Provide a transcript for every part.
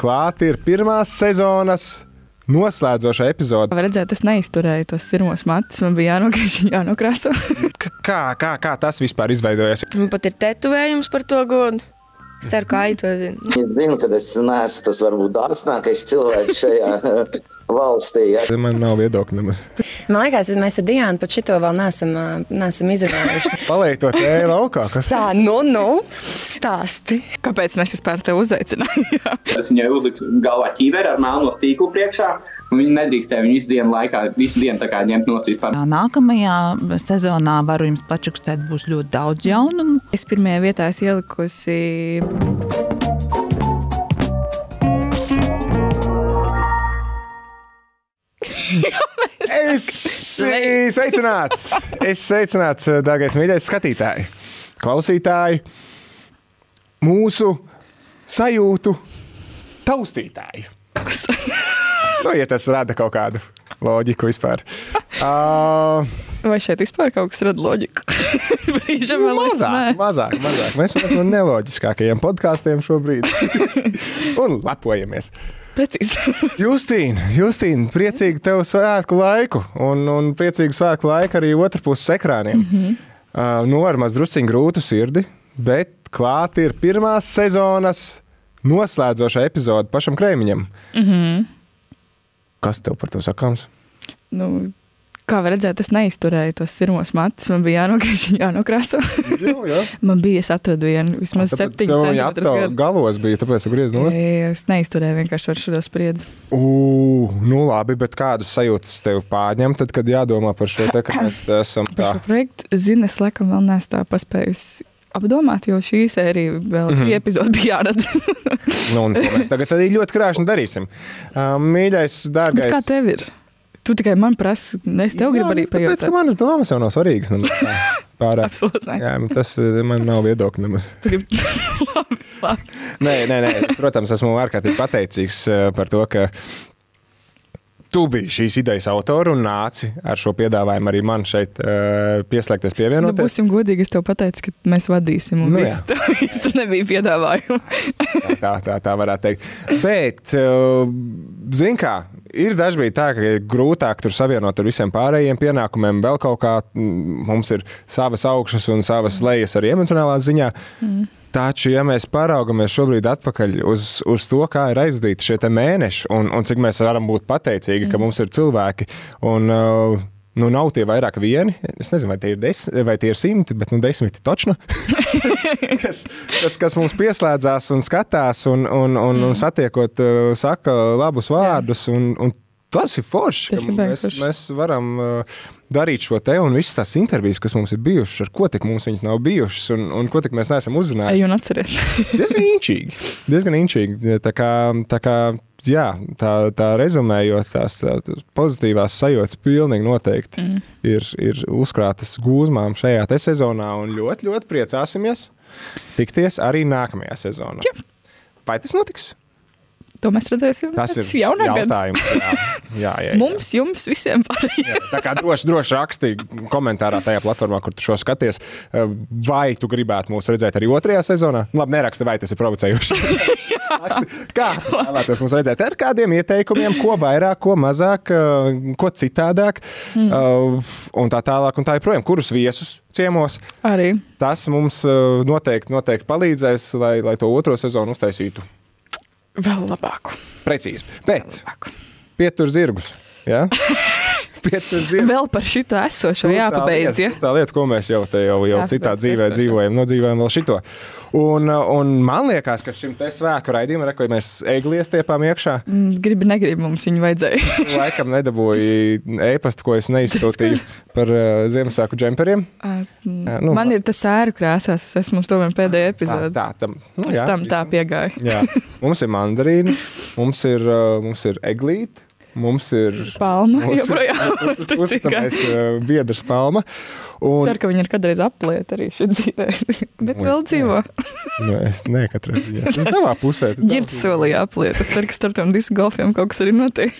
klāt ir pirmās sezonas noslēdzošā epizode. Var redzēt, es neizturēju tos pirmos matus. Man bija jānokrāso. K- Kā, kā, kā tas vispār izveidojās? Man pat ir tetovējums par to godu. Es ceru, ka Aita to zina. Es zinu, ka es neesmu tas varbūt dārgstākais cilvēks šajā valstī. Ja. Man nav viedokļa nemaz. Man liekas, ka mēs ar Diānu pat šito vēl neesam, ā, neesam izrunājuši. Paliek to tēju laukā. Kas Tā, nu, nu, stāsti. Kāpēc mēs vispār te uzaicinājām? Es viņai uzliku galvā ķīveri ar melno stīklu priekšā. Un Viņa nedrīkstēja viņu visu dienu laikā, visu dienu tā kā ņemt no vispār. Nākamajā sezonā varu jums pačukstēt, būs ļoti daudz jaunumu. Es pirmajā vietā esmu ielikusi. Es sveicināts! Es sveicināts, dārgais mīļais skatītāji, klausītāji, mūsu sajūtu taustītāji. Nu, ja tas rada kaut kādu loģiku vispār. Uh, Vai šeit vispār kaut kas rada loģiku? Brīžam, es mazāk, nē. mazāk, mazāk. Mēs esam no neloģiskākajiem podkāstiem šobrīd. Un lepojamies. Precīzi. Justīna, Justīna, priecīgi tev svētku laiku, un, un priecīgu svētku laiku arī otru puses ekrāniem. Mm -hmm. uh, nu, ar maz drusciņu grūtu sirdi, bet klāt ir pirmās sezonas noslēdzošā epizode pašam krēmiņam. Mm -hmm. Kas tev par to sakāms? Nu, kā var redzēt, es neizturēju tos pirmos matus. Man bija jānogriež, jānokrāso. Jā, jā. Man bija, es atradu vienu, vismaz septiņu Tev viņa centimetrus garu. galos bija, tāpēc tu griezi nost. Es neizturēju vienkārši ar šo spriedzi. Ugh, nu labi, bet kādas sajūtas tev pārņem, tad, kad jādomā par šo te, ka mēs esam Par tā. šo projektu zinu, es laikam vēl neesmu tā paspējusi apdomāt, jo šī sērija vēl mm -hmm. epizode bija jārada. Nu, un mēs tagad arī ļoti krāšņi darīsim. Uh, mīļais, Bet dārgais. kā tev ir? Tu tikai man prasi, es tev gribu arī nu, Tāpēc, ka pajautāt. manas domas jau nav svarīgas. Pārāk. Absolūti. nē. Jā, tas eh, man nav viedokļi nemaz. Labi, labi. Nē, nē, nē. Protams, esmu ārkārtīgi pateicīgs eh, par to, ka tu biji šīs idejas autori un nāci ar šo piedāvājumu arī man šeit eh, pieslēgties, Nu, pievienoties. būsim godīgi, es tev pateicu, ka mēs vadīsim. Un Nu, nu, viss, tur nebija piedāvājumu. Tā, tā, tā varētu teikt. Bet, zināmā kā, ir dažkārt tā, ka ir grūtāk tur savienot ar visiem pārējiem pienākumiem. Vēl kaut kā mm, mums ir savas augšas un savas lejas arī emocionālā ziņā. Mm. Taču, ja mēs paraugamies šobrīd atpakaļ uz, uz to, kā ir aizdīti šie mēneši, un, un cik mēs varam būt pateicīgi, mm. ka mums ir cilvēki, un uh, nu, nav tie vairāk vieni. Es nezinu, vai tie ir, des, vai tie ir simti, bet nu, desmiti točni kas, kas, kas mums pieslēdzās un skatās, un, un, un, un satiekot, uh, saka labus vārdus. Un, un tas ir forši. Tas ir mēs, forši. mēs varam uh, darīt šo te un visas tās intervijas, kas mums ir bijušas, ar ko tik mums viņas nav bijušas, un, un ko tik mēs neesam uzzinājuši. Ej un atceries. Diezgan inčīgi. Diezgan inčīgi. Tā kā, tā kā jā, tā, tā rezumējot, tās, tās pozitīvās sajūtas pilnīgi noteikti mm. ir, ir uzkrātas gūzmām šajā sezonā, un ļoti, ļoti priecāsimies tikties arī nākamajā sezonā. Jā. Vai tas notiks? To mēs redzēsim. Tas ir jaunā jautājums. Jā, jā, jā, jā. Mums, jums, visiem pārējiem. Tā kā droši, droši rakstīja komentārā tajā platformā, kur tu šo skaties, eh, vai tu gribētu mūs redzēt arī otrajā sezonā. Labi, neraksti, vai tas ir provocējoši. Raksti, Kā vēlētos mūs redzēt ar kādiem ieteikumiem, ko vairāk, ko mazāk, eh, ko citādāk, mm. un tā tālāk, un tā joprojām, kurus viesus ciemos. Arī. Tas mums eh, noteikti, noteikti palīdzēs, lai, lai to otro sezonu uztaisītu Vēl labāku. precīzi. Bet labāku. pietur zirgus. Ja? Vēl par šito esošo tā jāpabeidz. lieta, Ja? tur Tā lieta, ko mēs jau, jau, jau Jā, citā dzīvē esošā. dzīvojam, nodzīvojam vēl šito. Un, un man liekas, ka šim te svētku raidījumam, re, ko mēs eglies tiepām iekšā, Mm, Gribi, negribi, mums viņu vajadzēja. laikam nedabūju e-pastu, ko es neizsūtīju par uh, Ziemassvētku džemperiem. Jā, nu, Man ir tas sēru krāsās, es esmu uz to vien pēdējā Tā, epizodē. tā, tam, nu, jā, tam tā piegāju. jā. Mums ir mandarīni, mums ir, uh, mums ir eglīte, mums ir Palma mums joprojām. ir uzticīgā. uzticamais uh, biedrs palma. Un, Ceru, ka viņi ir kādreiz apliet arī šī dzīvē. Bet vēl es dzīvo. nu, es ne katru reizi. Tas tavā pusē. tavā- solīja apliet. Es ceru, ka starp tiem disku golfiem kaut kas arī notiek.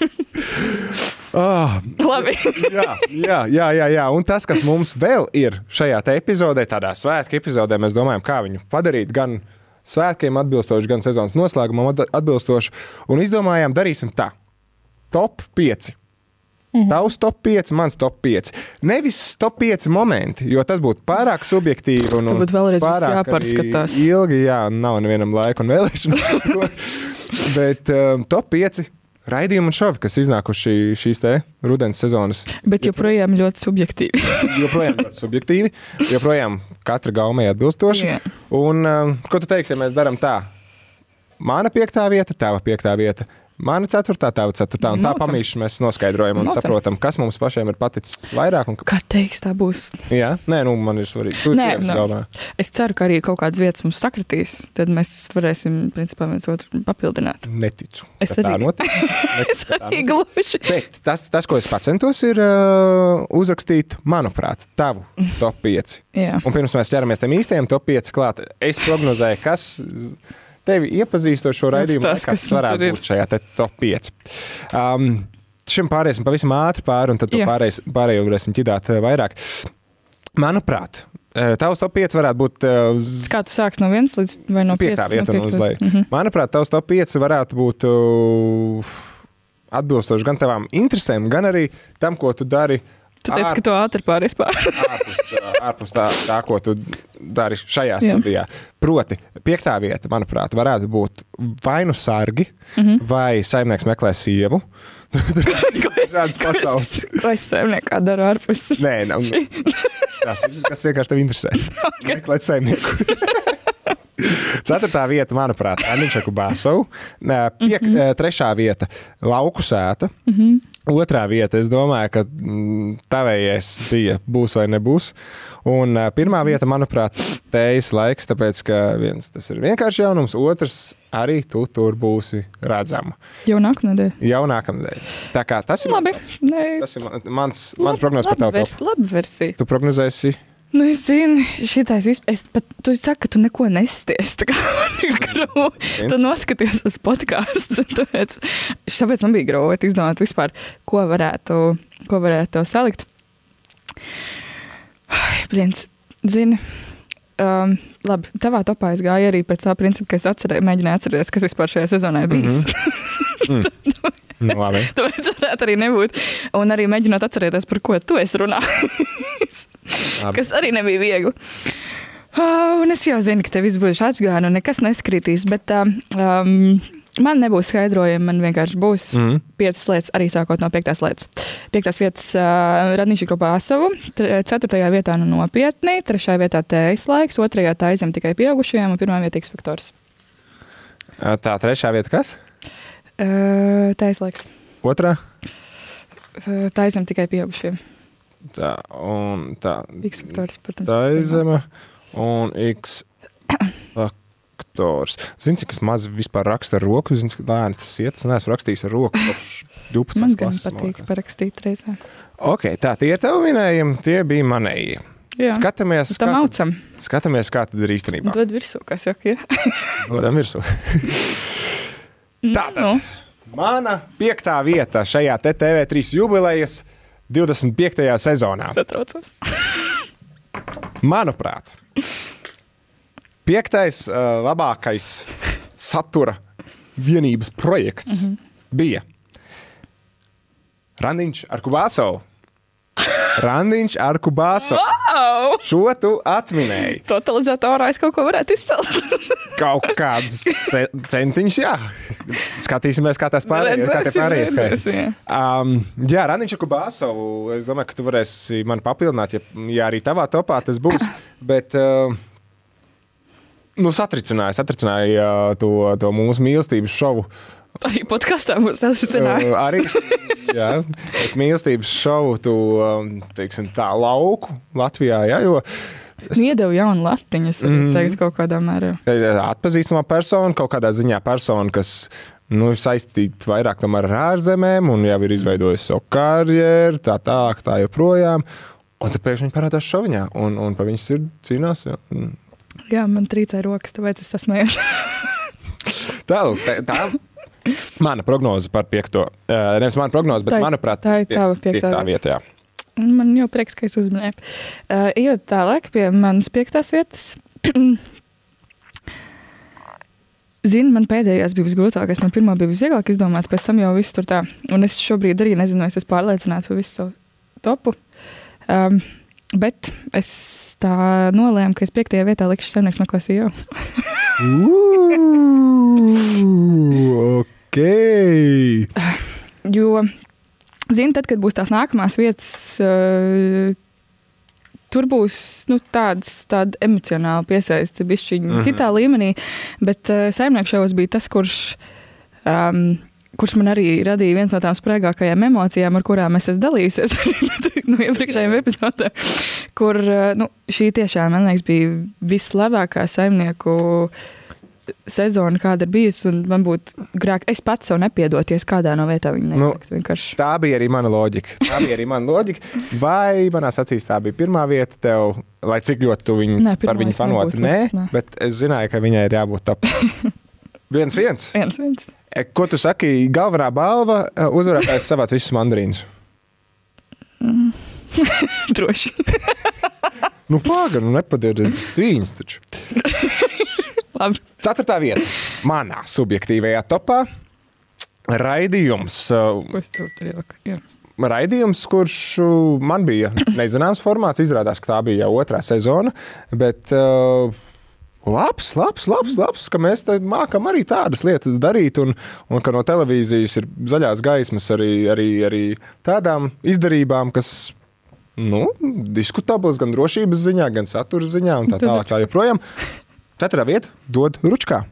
Ah, Labi. jā, jā, jā, jā, jā. Un tas, kas mums vēl ir šajā te epizodē, tādā svētku epizodē, mēs domājam, kā viņu padarīt gan svētkiem atbilstoši, gan sezonas noslēgumam at- atbilstoši. Un izdomājām, darīsim tā. Top 5. Mhm. Tavs top 5, mans top 5. Nevis top 5 momenti, jo tas būtu pārāk subjektīvi. Un, un būtu vēlreiz jāpārskatās. Ilgi, jā, nav nevienam laika un vēlēšanu. Bet um, top 5 raidījumu un šovi, kas iznākuši šīs te rudens sezonas Bet joprojām ļoti subjektīvi. joprojām ļoti subjektīvi, joprojām katra gaumē atbilstoši. Jā. Un, um, ko tu teiksi, ja mēs darām tā? Mana piektā vieta, tava piektā vieta. Mana ceturtā, tava ceturtā. Un tā pamīši mēs noskaidrojam un Nocam. saprotam, kas mums pašiem ir paticis vairāk. Un... Kā teiks, tā būs. Jā, nē, nu, man ir svarīgi. Tu Nē, nu. galvenā. Es ceru, ka arī kaut kādas vietas mums sakritīs. Tad mēs varēsim, principā, viens otru papildināt. Neticu. Es ka arī. notiks. Es arī gluži. Bet tas, tas, ko es centos, ir uh, uzrakstīt, manuprāt, tavu top 5. Jā. Un pirms mēs ķeramies tam īstajam top 5 klāt, es prognozēju, kas tevi iepazīstot šo raidījumu, Apstāst, kas kas varētu būt šajā top 5. Um, šim pāriesim pavisam ātri pāri, un tad pārējais, pārējo varēsim ķidāt eh, vairāk. Manuprāt, tavs top 5 varētu būt uh, z- Kā tu sāksi no vienas līdz vai no piektā piecas? vieta no un uz piektas? leju. Mhm. Manuprāt, tavs top 5 varētu būt uh, atbilstoši gan tavām interesēm, gan arī tam, ko tu dari. Tu teici, ka tu ātri pārējais pār. ārpus, tā- ārpus tā, tā, ko tu dari šajā Jā. studijā. Proti, piektā vieta, manuprāt, varētu būt vai nu sargi, mm. -hmm. vai saimnieks meklē sievu. Dažādas pasaules. Ko es saimniekā daru ārpus? Nē, nav, tas ir kas vienkārši tev interesē. Meklēt saimnieku. Ceturtā vieta, manuprāt, ir Aničaku Bāsovs. Piek, mm -hmm. Trešā vieta - Lauku sēta. Mm -hmm. Otrā vieta, es domāju, ka mm, tavējais bija būs vai nebūs. Un pirmā vieta, manuprāt, tējas laiks, tāpēc, ka viens tas ir vienkārši jaunums, otrs arī tu tur būsi redzama. Jau nākamnedēļ. Jau nākamnedēļ. Tā kā tas ir Labi. mans, tas ir man- mans, mans prognozes par tavu vers. Labi versija. Tu prognozēsi Nu, es zinu, šitais vispār. Es pat, tu saki, ka tu neko nesties. Tā kā man ir grūti. Tu noskaties uz podkāstu. Tāpēc, tāpēc man bija grūti izdomāt vispār, ko varētu, ko varētu salikt. Blins, zini. Um, labi, tavā topā es gāju arī pēc tā principa, ka es atcerēju, mēģināju atcerēties, kas vispār šajā sezonā bijis. Mm -hmm. Nu, labi. Tāpēc varētu arī nebūt. Un arī mēģinot atcerēties, par ko tu esi runājis. Kas arī nebija viegli. Uh, un es jau zinu, ka tev viss būs atgādājis, un nekas neskritīs. Bet uh, um, man nebūs skaidrojumi. Man vienkārši būs mm. Piecas lietas, arī sākot no piektās lietas. Piektās vietas uh, radīšu grupā Asavu, ceturtajā vietā nu nopietni, trešajā vietā tējas laiks, otrajā tā aizem tikai pieaugušajiem, un pirmā vietā X faktors. Tā trešā vieta, kas? Uh, tējas laiks. Otrā. Aizem tikai pieaugušajiem. Tā, un tā, X faktors, protams. zeme un X faktors. Zini, cik es maz vispār rakstu ar roku? Zini, cik lēni tas iet. Es neesmu rakstījis ar roku kopš 12. Man gan klases, man patīk parakstīt reizē. Ok, tā tie ir tavi minējumi, tie bija manējie. Jā, Skatāmies, tam kā, aucam. skatāmies, kā tad ir īstenībā. Dod virsū, kas jau ir. Dodam virsū. Tātad. Nu, Mana piektā vieta šajā te TV3 jubilejas 25. sezonā. satraucos. Manuprāt, piektais uh, labākais satura vienības projekts mm -hmm. bija Randiņš ar Kubāsovu. Randiņš ar Kubāsovu. Au! Šo tu atminēji. Totalizatorā es kaut ko varētu izcelt. Kaut kādus ce centiņus, jā. Skatīsimies, kā tas pārējais. Kā Redzēsim, pārējais redzēsim, Um, jā, Randiņš ar Kubāsovu. Es domāju, ka tu varēsi mani papildināt, ja, ja arī tavā topā tas būs. Bet, uh, nu, satricināja, satricināja uh, to, to mūsu mīlestības šovu. Arī podkāstā mums tas ir Uh, arī jā, mīlestības šovu, tu, um, teiksim, tā lauku Latvijā. Jā, jo Iedevu jaunu latiņu, es varu Mm. teikt, kaut kādā mērā. atpazīstama persona, kaut kādā ziņā persona, kas nu, ir saistīta vairāk tomēr ar ārzemēm un jau ir izveidojusi savu karjeru, tā tālāk, tā joprojām. Un tad pēkšņi viņi parādās šoviņā, un, un pa viņas sirdi cīnās. Jā. Jā, man trīcēja rokas, tāpēc es esmu smējos. Tā, lūk, tā, tā mana prognoze par piekto. Uh, nevis mana prognoze, bet Tā manuprāt, tā ir tava pie- piektā piektā vieta. jā. man jau prieks, ka es uzmanēju. Uh, Ejot tālāk pie manas piektās vietas. Zini, man pēdējais bija visgrūtākais. Man pirmā bija visvieglāk izdomāt, pēc tam jau viss tur tā. Un es šobrīd arī nezinu, es esmu pārliecināta par visu savu topu. Um, bet es tā nolēmu, ka es piektajā vietā likšu saimnieks meklē CEO. Uu, ok. Jo, zini, tad, kad būs tās nākamās vietas, uh, tur būs nu, tāds, tāda emocionāla piesaiste, bišķiņa mm Mhm. -hmm. citā līmenī. Bet uh, saimnieks šovs bija tas, kurš. Um, Kurš man arī radīja viens no tām spraigākajām emocijām, ar kurām es esmu dalījusies no iepriekšējiem epizodēm. Kur uh, nu, šī tiešām, man liekas, bija vislabākā saimnieku sezona, kāda ir bijusi. un Man būtu grāk, es pats sev nepiedoties, kādā no vietām Nu, vienkārši. Tā bija arī mana loģika. Tā bija arī mana loģika. Vai manā acīs tā bija pirmā vieta tev, lai cik ļoti tu viņu, Nē, par viņu es fanotu? nebūtu Nē, nē. bet es zināju, ka viņai ir jābūt top. viens, viens. Viens, viens. E, Ko tu saki? Galvenā balva e, uzvarētājs savāc visus mandarīnus. Droši. Nu, pagaidi, nu nepadodiet cīņas taču. Labi. Ceturtā vieta. Manā subjektīvajā topā. Raidījums? Jā. raidījums, kurš man bija nezināms formāts. Izrādās, ka tā bija jau otrā sezona. Bet uh, labs, labs, labs, labs, ka mēs mākam arī tādas lietas darīt. Un, un ka no televīzijas ir zaļās gaismas arī, arī, arī tādām izdarībām, kas. Nu, diskutabls gan drošības ziņā, gan satura ziņā, un tā tālāk. Tā joprojām. Ceturtā vieta dod ručkā.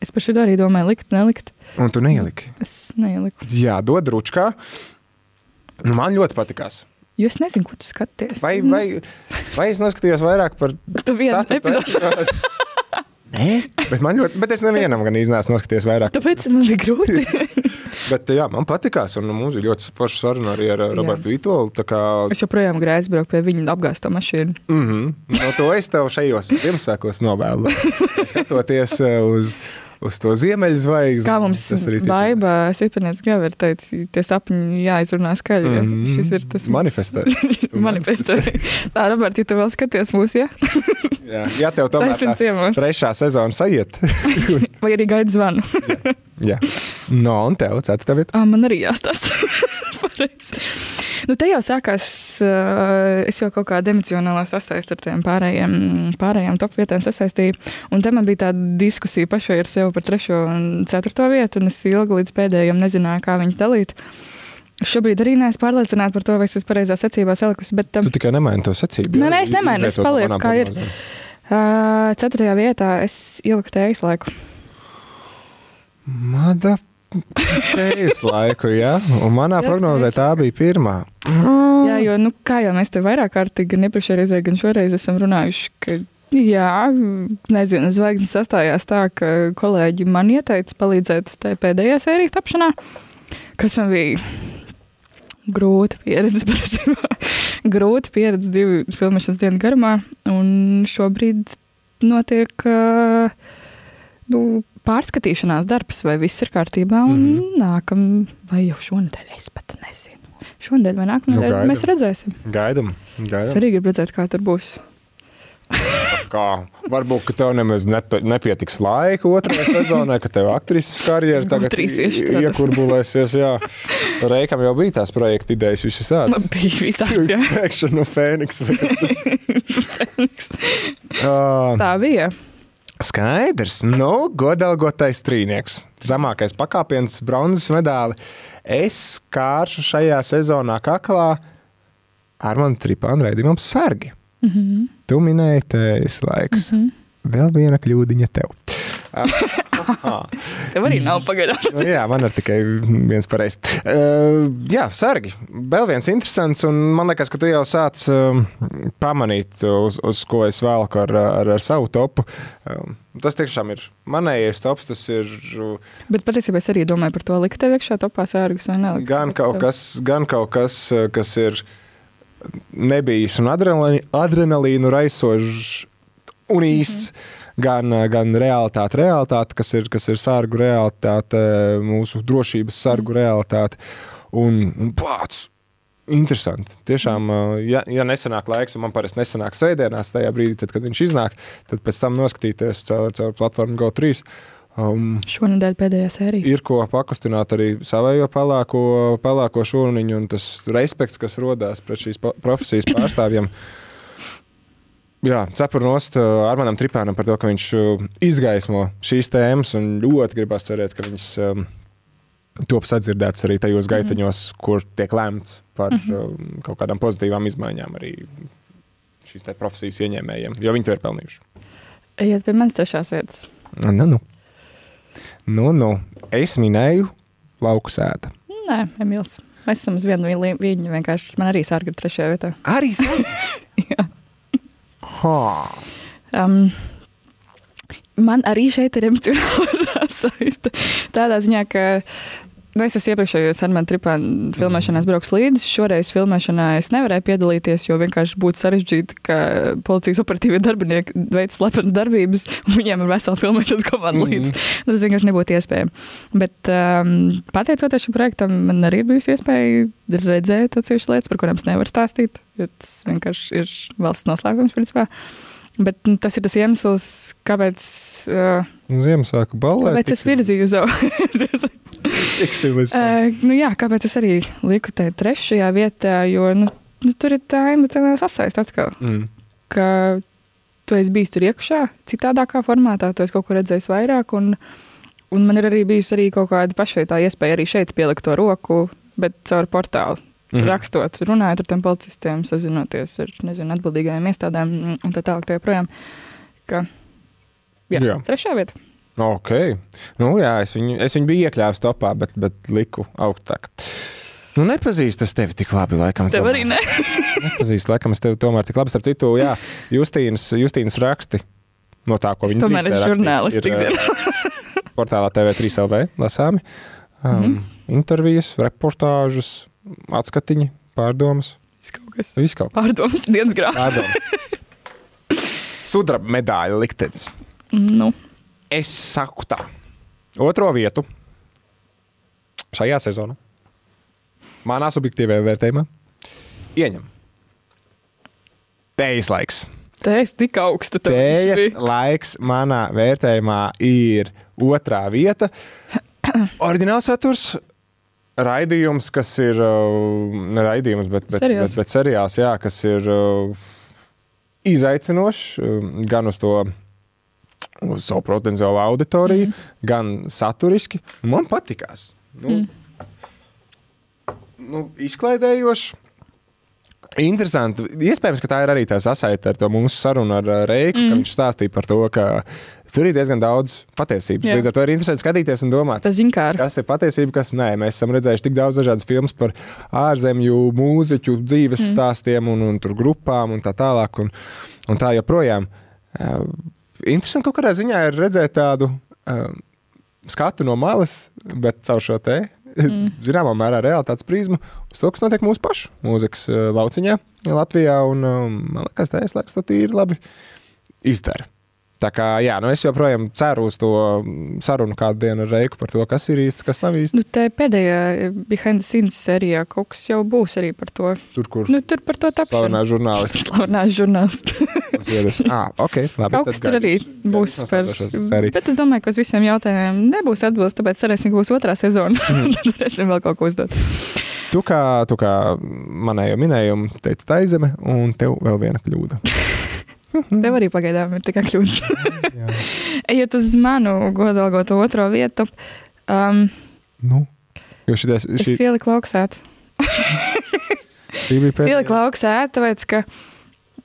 Es par šo arī domāju, likt, nelikt. Un tu neieliki. Es neieliku. Jā, dod ručkā. Nu, man ļoti patīkās. Jo es nezinu, ko tu skaties. Vai, vai, vai es noskatījos vairāk par Tu vienu epizodi. Nē, bet man ļoti, bet es nevienam gan īstenībā noskaties vairāk. Tāpēc man bija grūti. Bet jā, man patīkās, un mums bija ļoti forša saruna arī ar Robertu Vitolu. Kā, es joprojām gribēju aizbraukt pie viņa apgāzta mašīnu. mm -hmm, no to es tev šajos Ziemassvētkos novēlu. Skatoties eh, uz, uz to ziemeļzvaigzni. Kā mums Baiba Sipenēts Gaver teica, tie sapņi jāizrunā skaļi. jo Mhm. Šis ir tas Manifestē. Manifestē. Tā, Robert, ja tu vēl skaties mūs, ja? Jā, ja tev tomēr tā trešā sezona sajiet. Vai arī gaida zvanu? Jā. No, un tev ceturtā vieta. Ah, man arī jāstāsta. Nu, te jau sākās, uh, es jau kaut kādu emocionālo sasaistu ar tiem pārējiem, pārējiem top vietām sasaistīju. Un te man bija tāda diskusija pašai ar sevi par trešo un ceturto vietu, un es ilgi līdz pēdējiem nezināju, kā viņas dalīt. Šobrīd arī neesmu pārliecināta par to, vai es esmu pareizā secībā salikusi. Bet, um, Tu tikai nemaini to secību. Nē, jā, nē, es nemainu, es palieku, kā ir. uh, ceturtajā vietā es ieliku tējas laiku. Mada pēc laiku, jā. Un manā Jā, prognozē tā bija pirmā. Jā, jo, nu, kā jau mēs te vairāk kārtīgi, gan iepriekšējā reizē, gan šoreiz esam runājuši, ka, jā, nezinu, zvaigznes sastājās tā, ka kolēģi man ieteica palīdzēt tajā pēdējā sērijas tapšanā, kas man bija grūta pieredze, patiesībā. grūta pieredze divu filmēšanas dienu garumā, un šobrīd notiek uh, nu, pārskatīšanās darbs, vai viss ir kārtībā, un mm -hmm. nākam, vai jau šonadēļ, es pat nezinu. Šonadēļ vai nākamnedēļ Nu, mēs redzēsim. Gaidam. arī gribu redzēt, kā tur būs. Kā? Varbūt, ka tev nemaz nepa- nepietiks laika otrajā sezonā, ka tev aktrises karjera Es tagad iekurbulēsies. Jā. Reikam jau bija tās projekta idejas, visas Man tādas. bija visāds, jā. Pēkšņi no Fēniks. uh, Tā bija. Skaidrs, nu, godalgotais trīnieks. Zemākais pakāpiens, bronzas medaļa. Es kāršu šajā sezonā kaklā ar manu tripānu raidījumam sargi. Mm. -hmm. Tu minēji tējas laikus. Mm -hmm. Vēl viena kļūdiņa tev. Tev arī nav pagaidām. Nu, jā, man ir tikai viens pareizs. Uh, jā, sargi. Vēl viens interesants, un man liekas, ka tu jau sāc um, pamanīt, uz, uz ko es vēlku ar, ar, ar savu topu. Um, tas tiešām ir manējais tops. Tas ir uh, Bet patiesībā es arī domāju par to, likt tev iekšā topā sērgus vai nē. gan kaut kas, gan kaut kas, uh, kas ir nebijis un adrenalīnu raisošs un īsts. Mm -hmm. Gan, uh, gan realitāte, realitāte, kas ir, kas ir sargu realitāte, mūsu drošības sargu realitāte. Un, un pats Interesanti. Tiešām, uh, ja, ja nesanāk laiks, un man parasti nesanāk svētdienās, tajā brīdī, tad, kad viņš iznāk, tad pēc tam noskatīties caur, caur platformu GO3. Um, Šonadēļ pēdējā sērija. ir ko pakustināt arī savējo pelēko, pelēko šūniņu, un tas respekts, kas radās pret šīs profesijas pārstāvjiem. Jā, cepuru nost uh, Armanam Tripānam par to, ka viņš uh, izgaismo šīs tēmas, un ļoti gribās cerēt, ka viņas um, top sadzirdētas arī tajos gaitaņos, kur tiek lemts par um, kaut kādām pozitīvām izmaiņām arī šīs profesijas ieņēmējiem, jo viņi to ir pelnījuši. Ejiet pie manas trešās vietas. Nu, nu. Nu, nu. Es minēju lauku sēta. Nē, Emīls. Mēs esam uz vienu vi- viņa vienkārši. Man arī sārga trešajā vietā. Arī Jā. Ha. Um, man arī šeit ir emocionāla sasaiste. Tādā ziņā, ka nu, es esmu iepriekšējos Armāna Tripāna filmēšanās brauks līdzi. Šoreiz filmēšanā es nevarēju piedalīties, jo vienkārši būtu sarežģīti, ka policijas operatīvie darbinieki veic slepenas darbības, un viņiem ir vesela filmēšanas komanda līdzi. Mm. Tas vienkārši nebūtu iespējams. Bet um, pateicoties šim projektam, man arī ir bijusi iespēja redzēt atsevišķas lietas, par kurām es nevaru stāstīt. Tas vienkārši ir valsts noslēpums, principā. Bet nu, tas ir tas iemesls, kāpēc, uh, Ziemassvētku balē. kāpēc es virzīju uz tam. Uh, nu, jā, kāpēc es arī liku te trešajā vietā, jo nu, nu, tur ir tā emocionāla sasaiste atkal. Mm. Ka tu esi bijis tur iekšā, citādākā formātā, tu esi kaut ko redzējis vairāk. Un, un man ir arī bijusi arī kaut kāda pašai tā iespēja arī šeit pielikt to roku, bet caur portālu. Mm. Rakstot, runājot ar tiem policistiem, sazinoties ar nezinu, atbildīgajām iestādēm un tā tālāk. Tā joprojām, ka, jā, Jā. trešā vieta. Ok. Nu, jā, es viņu, es viņu biju iekļāvis topā, bet, bet liku augstāk. Nu, nepazīstu es tevi tik labi, laikam. Tev tomēr. arī ne. Nepazīstu, laikam, es tevi tomēr tik labi. Starp citu, jā, Justīnas, Justīnas raksti. No tā, ko Es viņa tomēr ir ikdienā. ā, portālā TV3 LV lasāmi. Um, mm. Intervijas, reportāžas, atskatiņi, pārdomas. Viss kaut kas. Viss kaut kas Pārdomas dienas grāmatā. Sudraba medaļa liktenis. Nu, Es saku tā, otro vietu šajā sezonā, manā subjektīvajā vērtējumā, ieņem Tējas laiks. es tik augstu. Tējas laiks manā vērtējumā ir otrā vieta. Orģināls saturs. Raidījums, kas ir uh, ne raidījums, bet, bet, Seriāls. bet, bet seriāls, jā, kas ir uh, izaicinošs um, gan uz to uz savu potenciālo auditoriju, mm. gan saturiski. Man patīkās. Nu, mm. nu, izklaidējoši. Interesanti. Iespējams, ka tā ir arī tā sasaite ar to mūsu sarunu ar uh, Reiku, mm. ka viņš stāstīja par to, ka tur ir diezgan daudz patiesības. Jā. Līdz ar to ir interesanti skatīties un domāt. Kas ir patiesība, kas nē. Mēs esam redzējuši tik daudz dažādas filmas par ārzemju mūziķu dzīves mm. stāstiem un, un tur grupām un tā tālāk. Un, un tā joprojām. Interesanti kaut kādā ziņā ir redzēt tādu uh, skatu no malas, bet caur šo te. Mm. Zināmā mērā realitātes prizmu uz to, kas notiek mūsu pašu mūzikas lauciņā, Latvijā. Un, um, man liekas, tā es laikam to tīri labi izdara. Tā kā, jā, nu es joprojām ceru uz to sarunu kādu dienu ar Reiku par to, kas ir īsts, kas nav īsts. Nu, tā pēdējā behind the scenes sērijā kaut kas jau būs arī par to. Tur, kur Nu, tur par to slavenā tapšanu. Slavenās žurnālisti. mums iedos. Ah, ok, labi. Kaut kas tur arī būs par. Bet es domāju, ka uz visiem jautājumiem nebūs atbildes, tāpēc cerēsim, ka būs otrā sezona. Mhm. Tad varēsim vēl kaut ko uzdot. Tu kā, tu kā manējo minējumu teici taizeme, un tev vēl viena kļūda. Tev arī pagaidām ir tikai kļūdas. Ejot uz manu godalgotu otro vietu, um, Nu, jo šities, es šī, ieliku Es pēdējā. ieliku lauksētu, tāpēc, ka.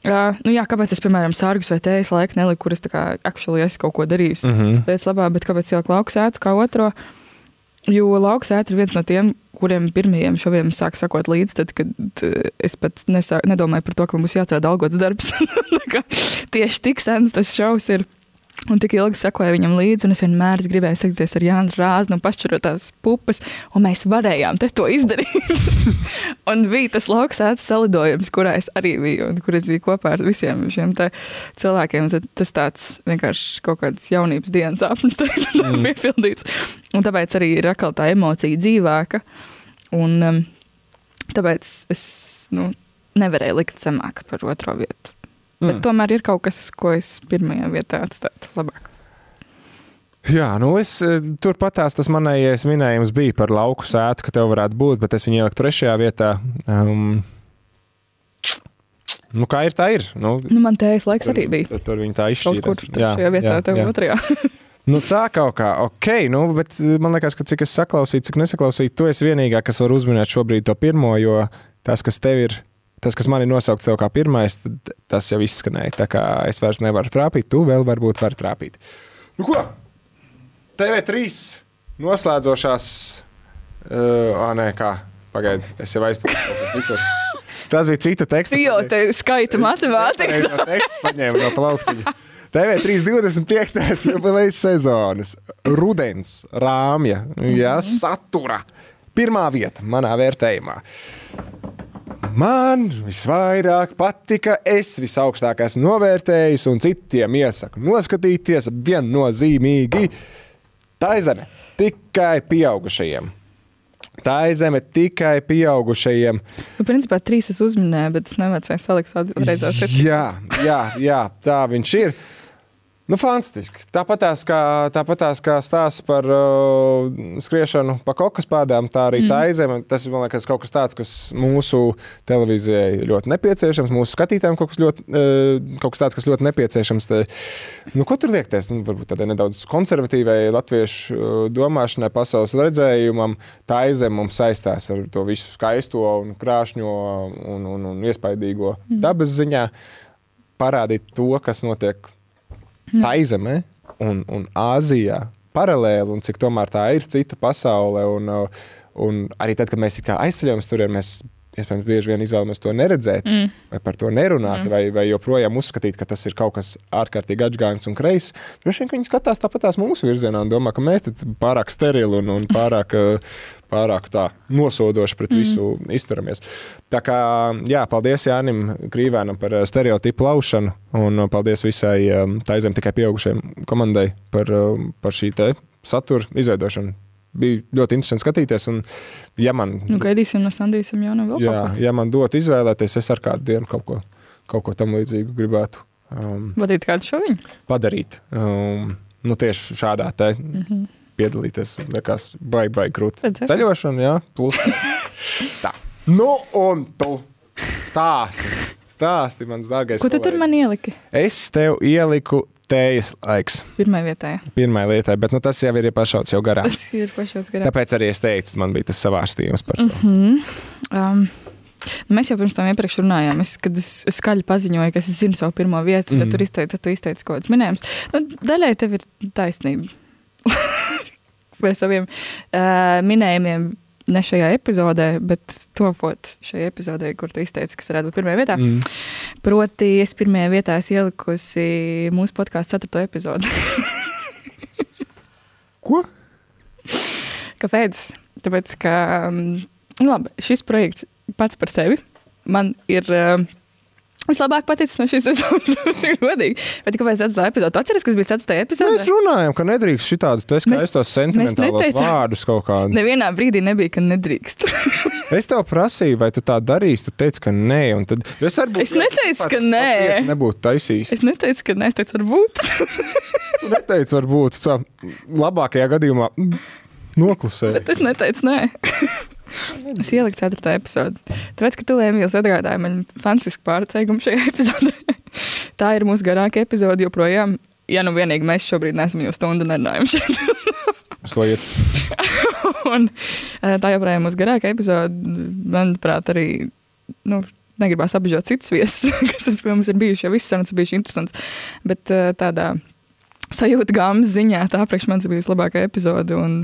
Uh, nu jā, kāpēc es, piemēram, sārgus vai tējas laiku neliku, kur es tā kā actually esmu kaut ko darījusi Mm -hmm. lietas labā, bet kāpēc ieliku lauksētu kā otro? Jo lauksētu ir viens no tiem, kuriem pirmajiem šoviem sāk sakot līdzi, tad, kad uh, es pat nesā, nedomāju par to, ka mums jāatrada algots darbs. Tieši tik sens tas šovs ir. Un tik ilgi sekoju viņam līdzi, un es vienmēr es gribēju satikties ar Jānu Rāznu un pašķirotās pupas, un mēs varējām te to izdarīt. un bija tas lauksēts salidojums, kurā es arī biju, un kur es biju kopā ar visiem šiem cilvēkiem. Tad tas tāds vienkārši kaut kāds jaunības dienas apnis mm. piepildīts. Un tāpēc arī ir atkal tā emocija dzīvāka. Un, um, Tāpēc es nu, nevarēju likt zemāk par otro vietu. Mm. Tomēr ir kaut kas, ko es pirmajā vietā atstātu labāk. Jā, nu es eh, turpatās tas manējais minējums bija par lauku sētu, ka tev varētu būt, bet es viņu ieliku trešajā vietā. Um, nu, kā ir, tā ir. Nu, Nu, man tējas laiks arī bija. Tur, tur viņi tā Kaut kur izšķīra. trešajā vietā, tev otrajā. Nu, tā kaut kā, ok, nu, bet eh, man liekas, ka cik es saklausīju, cik nesaklausīju, tu esi vienīgā, kas var uzminēt šobrīd to pirmo, jo tas, kas tev ir, tas, kas man ir nosaukts tev kā pirmais, tad tas jau izskanēja. Tā kā es vairs nevaru trāpīt, tu vēl varbūt vari trāpīt. Nu, ko? TV3 noslēdzošās. Uh, nē, kā? Pagaidi, es jau aizplūdu. Tas bija citu tekstu. Jo te skaita matemātika. Pareizo tekstu paņēma no plauktiņa. TV3 25. jubilejas sezonas, rudens, rāmja, ja, satura. Pirmā vieta manā vērtējumā. Man visvairāk patika, es visaugstākāk esmu novērtējis, un citiem iesaku noskatīties viennozīmīgi. Tā ir zeme tikai pieaugušajiem. Tā ir zeme tikai pieaugušajiem. Nu, principā trīs es uzminēju, bet es nevajadzēju salikt reizē secības. Jā, jā, jā, tā viņš ir. Nu, fantastiski. Tāpat tās kā, tāpat tās kā stāsts par uh, skriešanu pa kokas pādām, tā arī mm. tā izeme. Tas ir man liekas, kaut kas tāds, kas mūsu televīzijai ļoti nepieciešams, mūsu skatītājiem kaut kas, ļoti, uh, kaut kas tāds, kas ļoti nepieciešams. Te, nu, ko tur liekties? Nu, varbūt tādai nedaudz konservatīvai latviešu uh, domāšanai, pasaules redzējumam. Tā izeme mums saistās ar to visu skaisto un krāšņo un, un, un iespaidīgo mm. dabas ziņā. Parādīt to, kas notiek Taizemē un, un Āzijā paralēli, un cik tomēr tā ir cita pasaule. Un, un arī tad, kad mēs aizceļamies tur, mēs iespējams bieži vien izvēlamies to neredzēt, mm. vai par to nerunāt, mm. vai, vai joprojām uzskatīt, ka tas ir kaut kas ārkārtīgi atgājums un kreis. Droši vien, viņi skatās tāpatās mūsu virzienā un domā, ka mēs esam pārāk sterili un, un pārāk. uh, Pārāk tā nosodoši pret visu mm. izturamies. Tā kā, jā, paldies Jānim Krīvēnam par uh, stereotipu laušanu, un uh, paldies visai taizem tikai pieaugušajiem komandai par, par šī satura izveidošanu. Bija ļoti interesanti skatīties. Un, ja man, Nu, gaidīsim no Sandijas, jau nav vēl jā, ja man dot izvēlēties, es ar kādu dienu kaut ko, kaut ko tam līdzīgu gribētu um, Vadīt kādu šoviņu? padarīt. Um, nu, tieši šādā te mm -hmm. piedalīties. Liekas, baigi, baigi grūti. Ceļošana, jā, plus. Tā. Nu, un tu stāsti. Stāsti, mans dārgais. Ko tu tur kolēģi. man ieliki? Es tev ieliku tējas laiks Pirmā vietā. jā. pirmai lietai, bet nu, tas jau ir pašauts jau garām. Tas ir pašāds garām. Tāpēc arī es teicu, man bija tas savārstījums par to. Um, mēs jau pirms tam iepriekš runājām. Es, kad es skaļi paziņoju, ka es zinu savu pirmo vietu, tad Mhm. tur izteici, tu izteici kaut kāds minējums. Nu, daļai tev ir taisnība par saviem uh, minējumiem. Ne šajā epizodē, bet topot šajā epizodē, kur tu izteici, kas varētu būt pirmajā vietā. Mm. Proti, es pirmajā vietā esmu ielikusi mūsu podkāstu ceturto epizodi. Ko? Kāpēc? Tāpēc, ka um, labi, šis projekts pats par sevi man ir. Um, Vislabāk paticis no šīs sezonas. Godīgi. Bet kāpēc tas bija epizode? Atceries, kas bija 4. epizode? Mēs runājam, ka nedrīkst šitādus te skaistos sentimentālos vārdus kaut kādus. Nevienā brīdī nebija, ka nedrīkst. Es tev prasīju, vai tu tā darīsi. Tu teici, ka nē. un Tad es, varbūt, Es neteicu, ka nē. Kāpēc Nebūtu taisījis. es neteicu, ka nē, es teicu, varbūt. Tu neteici, varbūt tā labākajā gadījumā noklusēji. Bet es neteicu, nē. Es ieliku 4. epizodi. Tāpēc, ka tu Emīls atgādāji man fantastisku pārsteigumu šajā epizodē. Tā ir mūsu garākā epizode joprojām. Ja nu vienīgi mēs šobrīd neesam jau stundu nerunājuši šeit. Uz to iet. Un, eh, tā joprojām ir mūsu garākā epizode. Manuprāt, arī nu, negribās apbežot citus viesus, kas mums, ir bijuši. Jau viss sarunas ir bijušas interesants. Bet eh, tādā sajūta gāmas ziņā tā priekš manis bija vislabākā epizode. Un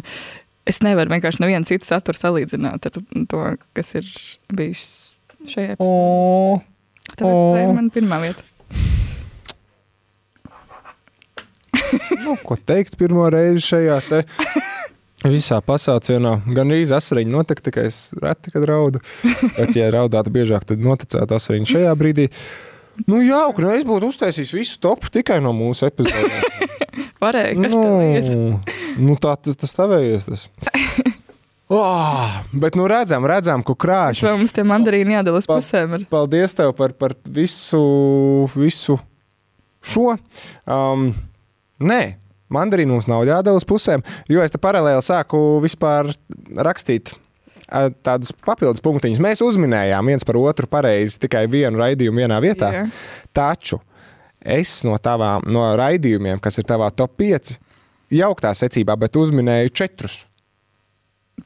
es nevaru vienkārši nevienu citu saturu salīdzināt ar to, kas ir bijis šajā epizodē. Tā ir mana pirmā vieta. Nu, ko teikt pirmo reizi šajā te visā pasaucienā? Gan īsi asariņa notika, tikai es reti, kad raudu. Bet, ja raudātu biežāk, tad noticētu asariņa šajā brīdī. Nu, jauki, nu es būtu uztaisījis visu topu tikai no mūsu epizodēm. Varēja, kas tev liekas? nu, nu, tā tas, tas tavējies. Tas. Oh, bet nu redzam, redzam, ka krāšņi. Vai mums tie mandarīni jādalās Pa- pusēm? Ir? Paldies tev par, par visu, visu šo. Um, nē, mandarīnu mums nav jādala uz pusēm, jo es te paralēli sāku vispār rakstīt. Tādus papildus punktiņus mēs uzminējām viens par otru pareizi tikai vienu raidījumu vienā vietā. Jā. Taču es no tavām no raidījumiem, kas ir tavā top 5, jauktā secībā, bet uzminēju četrus.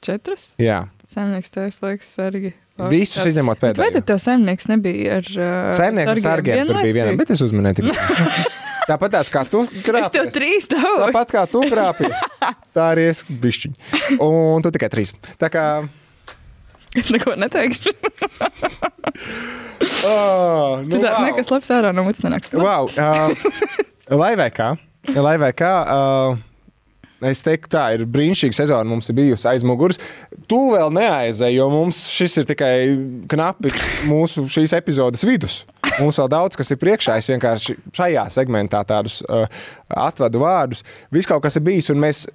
Četras? Jā, Saimnieks tev liekas sargi. visus izņemot Vai pēdējo. tad tev saimnieks nebija ar uh, Saimnieks ar sargiem tur bija vienam, bet es uzminēju tikai. Tāpat tās kā tu Es tev trīs daudz. Tāpat kā tu grāpies. Tā arī es bišķiņu. Un tu tikai trīs. Tā kā. Es neko neteikšu. Oh, nu, Citādi wow. nekas labs ārā no mutes nenāks. Wow, uh, lai vai kā, lai vai kā uh, es teiktu, tā ir brīnišķīga sezona. Mums ir bijusi aiz muguras. Tu vēl neaizēji, jo mums šis ir tikai knapi mūsu šīs epizodes vidus. Mums vēl daudz kas ir priekšā. Es vienkārši šajā segmentā tādus uh, atvedu vārdus. Viss kaut kas ir bijis, un mēs,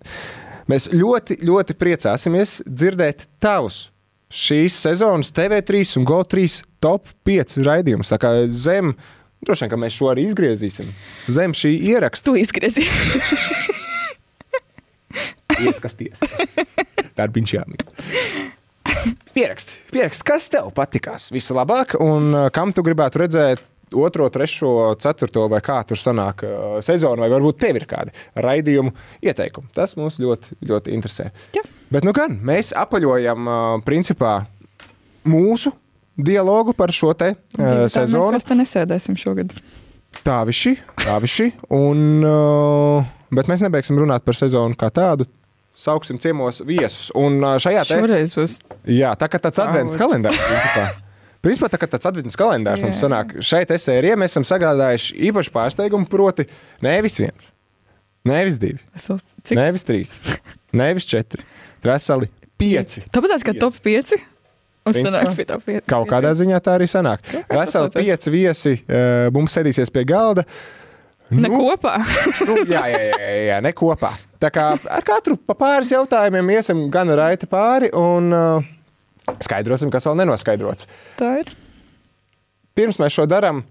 mēs ļoti, ļoti priecāsimies dzirdēt tavus šīs sezonas TV3 un GO3 top 5 raidījumus. Tā kā zem, droši vien, ka mēs šo arī izgriezīsim. Zem šī ieraksta Tu izgriezi. ieskasties. Darbiņš jāmīt. Pierakst, pierakst, kas tev patikās vislabāk un uh, kam tu gribētu redzēt otro, trešo, ceturto vai kā tur sanāk uh, sezonu, vai varbūt tev ir kādi raidījumu ieteikumi. Tas mūs ļoti, ļoti interesē. Jā. Bet nu gan, mēs apaļojam uh, principā mūsu dialogu par šo te uh, sezonu. Mēs te nesēdēsim šogad. Tā viši, tā viši. Un, bet mēs nebeigsim runāt par sezonu kā tādu. Sauksim ciemos viesus. Un šajā te, Šoreiz būs. jā, tā kā tāds advents kalendārs. Principā. Tā kā tāds advents kalendārs mums Jā. sanāk. Šeit esērijā mēs esam sagādājuši īpašu pārsteigumu, proti, nevis viens, nevis divi, Cik? nevis trīs, nevis četri, veseli pieci. Tāpat tās kā top 5. Un Principā, sanāk pie top 5. Kaut kādā ziņā tā arī sanāk. Veseli tas pieci viesi uh, mums sēdīsies pie galda. Ne kopā. nu, jā, jā, jā, jā, jā, ne kopā. Tā kā ar katru pa pāris jautājumiem iesim gan raiti pāri un uh, skaidrosim, kas vēl nenoskaidrots. Tā ir. Pirms mēs šo darām,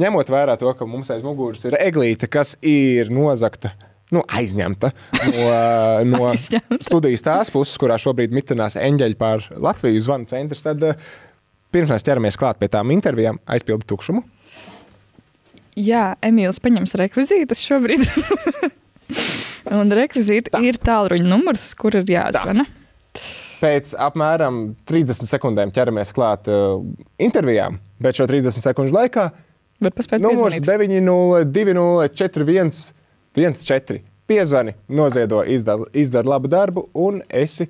ņemot vērā to, ka mums aiz muguras ir eglīte, kas ir nozagta. Nu, aizņemta no, no Aizņemta. studijas tās puses, kurā šobrīd mitinās eņģeļi pār Latviju zvanu centrs. Tad, uh, pirms mēs ķeramies klāt pie tām intervijām, aizpildu tukšumu. Jā, Emīls paņems rekvizītus šobrīd. Un rekvizīti Tā. ir tālruņa numurs, kur ir jāzvana. Pēc apmēram 30 sekundēm ķeramies klāt uh, intervijām, bet šo 30 sekundžu laikā Var paspēt numurs piezvanīt. 902-4114. Piezvani, noziedo, izdara, izdara labu darbu, un esi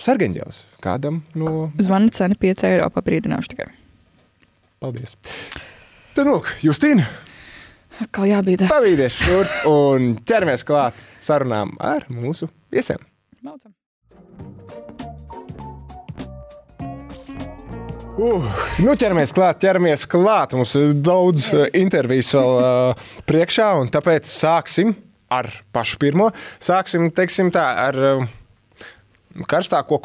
sargeņģēlis kādam no. Zvana cena 5 eiro pa brīdināšu tikai. Paldies! Tad, nu, Justīna, Kā jābīdās. pavīdies šurp un ķeramies klāt sarunām ar mūsu viesiem. Maucam. Uh, nu, ķeramies klāt, ķeramies klāt. Mums ir daudz uh, intervijas vēl uh, priekšā, un tāpēc sāksim ar pašu pirmo. Sāksim teiksim, tā, ar uh, karstāko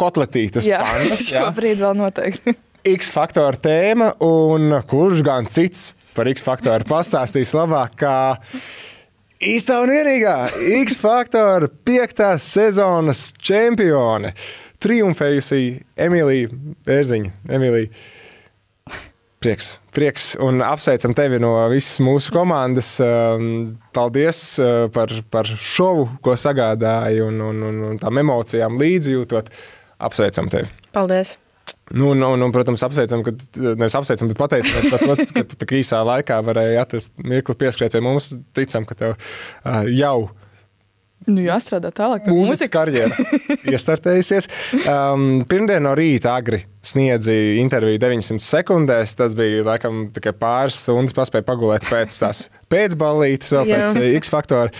pannas, jā. šobrīd vēl noteikti. X faktora tēma, un kurš gan cits par X faktoru pastāstīs labāk kā īstā un vienīgā X faktora piektās sezonas čempione. Triumfējusi Emīlija Bērziņa. Emīlija, prieks, prieks un apsveicam tevi no visas mūsu komandas. Um, Paldies uh, par, par šovu, ko sagādāji un, un, un, un tām emocijām līdzjūtot. Apsveicam tevi! Paldies! Nu, un, un, un, protams, apsveicam, ka nevis apsveicam, bet pateicamies par to, ka tu tik īsā laikā varēji atrast mirkli pieskriet pie mums. Ticam, ka tev uh, jau Nu, jāstrādā tālāk. mūzikas karjera iestartējusies. Um, pirmdien no rīta agri sniedzi interviju 900 sekundēs. Tas bija laikam tikai pāris stundas, paspēja pagulēt pēc tās pēcbalītes, vēl pēc uh, X faktora.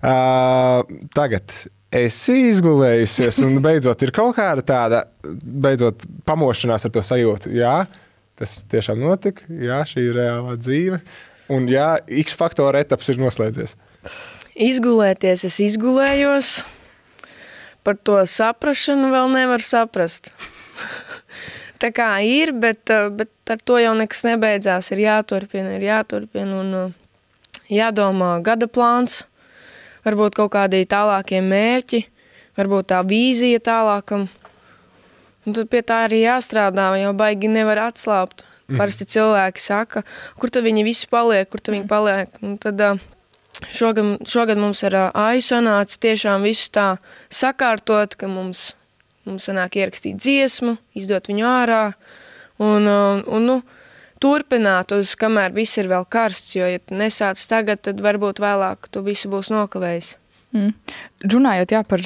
Uh, tagad esi izgulējusies, un beidzot ir kaut kāda tāda beidzot pamošanās ar to sajūtu. Jā, tas tiešām notika, jā, šī ir reālā dzīve. Un jā, X faktora etaps ir noslēdzies. Izgulēties, es izgulējos. par to saprašanu vēl nevar saprast. Tā kā ir, bet, uh, bet ar to jau nekas nebeidzās. Ir jāturpina, ir jāturpina un uh, jādomā gada plāns, varbūt kaut kādi tālākie mērķi, varbūt tā vīzija tālākam. Un tad pie tā arī jāstrādā, jo baigi nevar atslābt. Parasti cilvēki saka, kur tad viņi visi paliek, kur tad viņi paliek. Un tad uh, šogad, šogad mums ar AIU sanāca tiešām visu tā sakārtot, ka mums, mums sanāk ierakstīt dziesmu, izdot viņu ārā un, uh, un nu, turpināt uz, kamēr viss ir vēl karsts, jo, ja nesāc tagad, tad varbūt vēlāk tu visu būs nokavējis. Mm. Runājot jā, par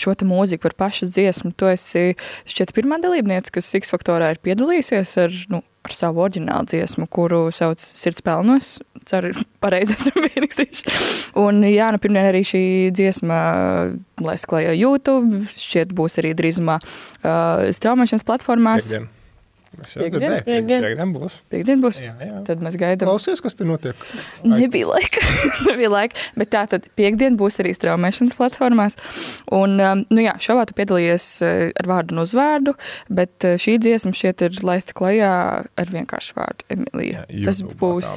šo te mūziku, par pašas dziesmu, tu esi šķiet pirmā dalībniece, kas X faktorā ir piedalījusies ar, nu, ar savu oriģinālu dziesmu, kuru sauc Sirds pelnos. Ceru, pareizi esam pierakstījuši. Un jā, nu pirmdien arī šī dziesma laiz klajā YouTube, šķiet būs arī drīzumā uh, straumēšanas platformās. Piekdien. Es jau Piekdien? dzirdēju, Piekdien. piekdien būs. Piektdien būs. Jā, jā. Tad mēs gaidām. Klausies, kas tur notiek? Nebija laika. Nebija laika. Bet tā tad piekdien būs arī straumēšanas platformās. Un, um, nu jā, šovā tu piedalījies uh, ar vārdu un uzvārdu, bet uh, šī dziesma šķiet ir laista klajā ar vienkāršu vārdu Emīlija. Jā, Tas būs,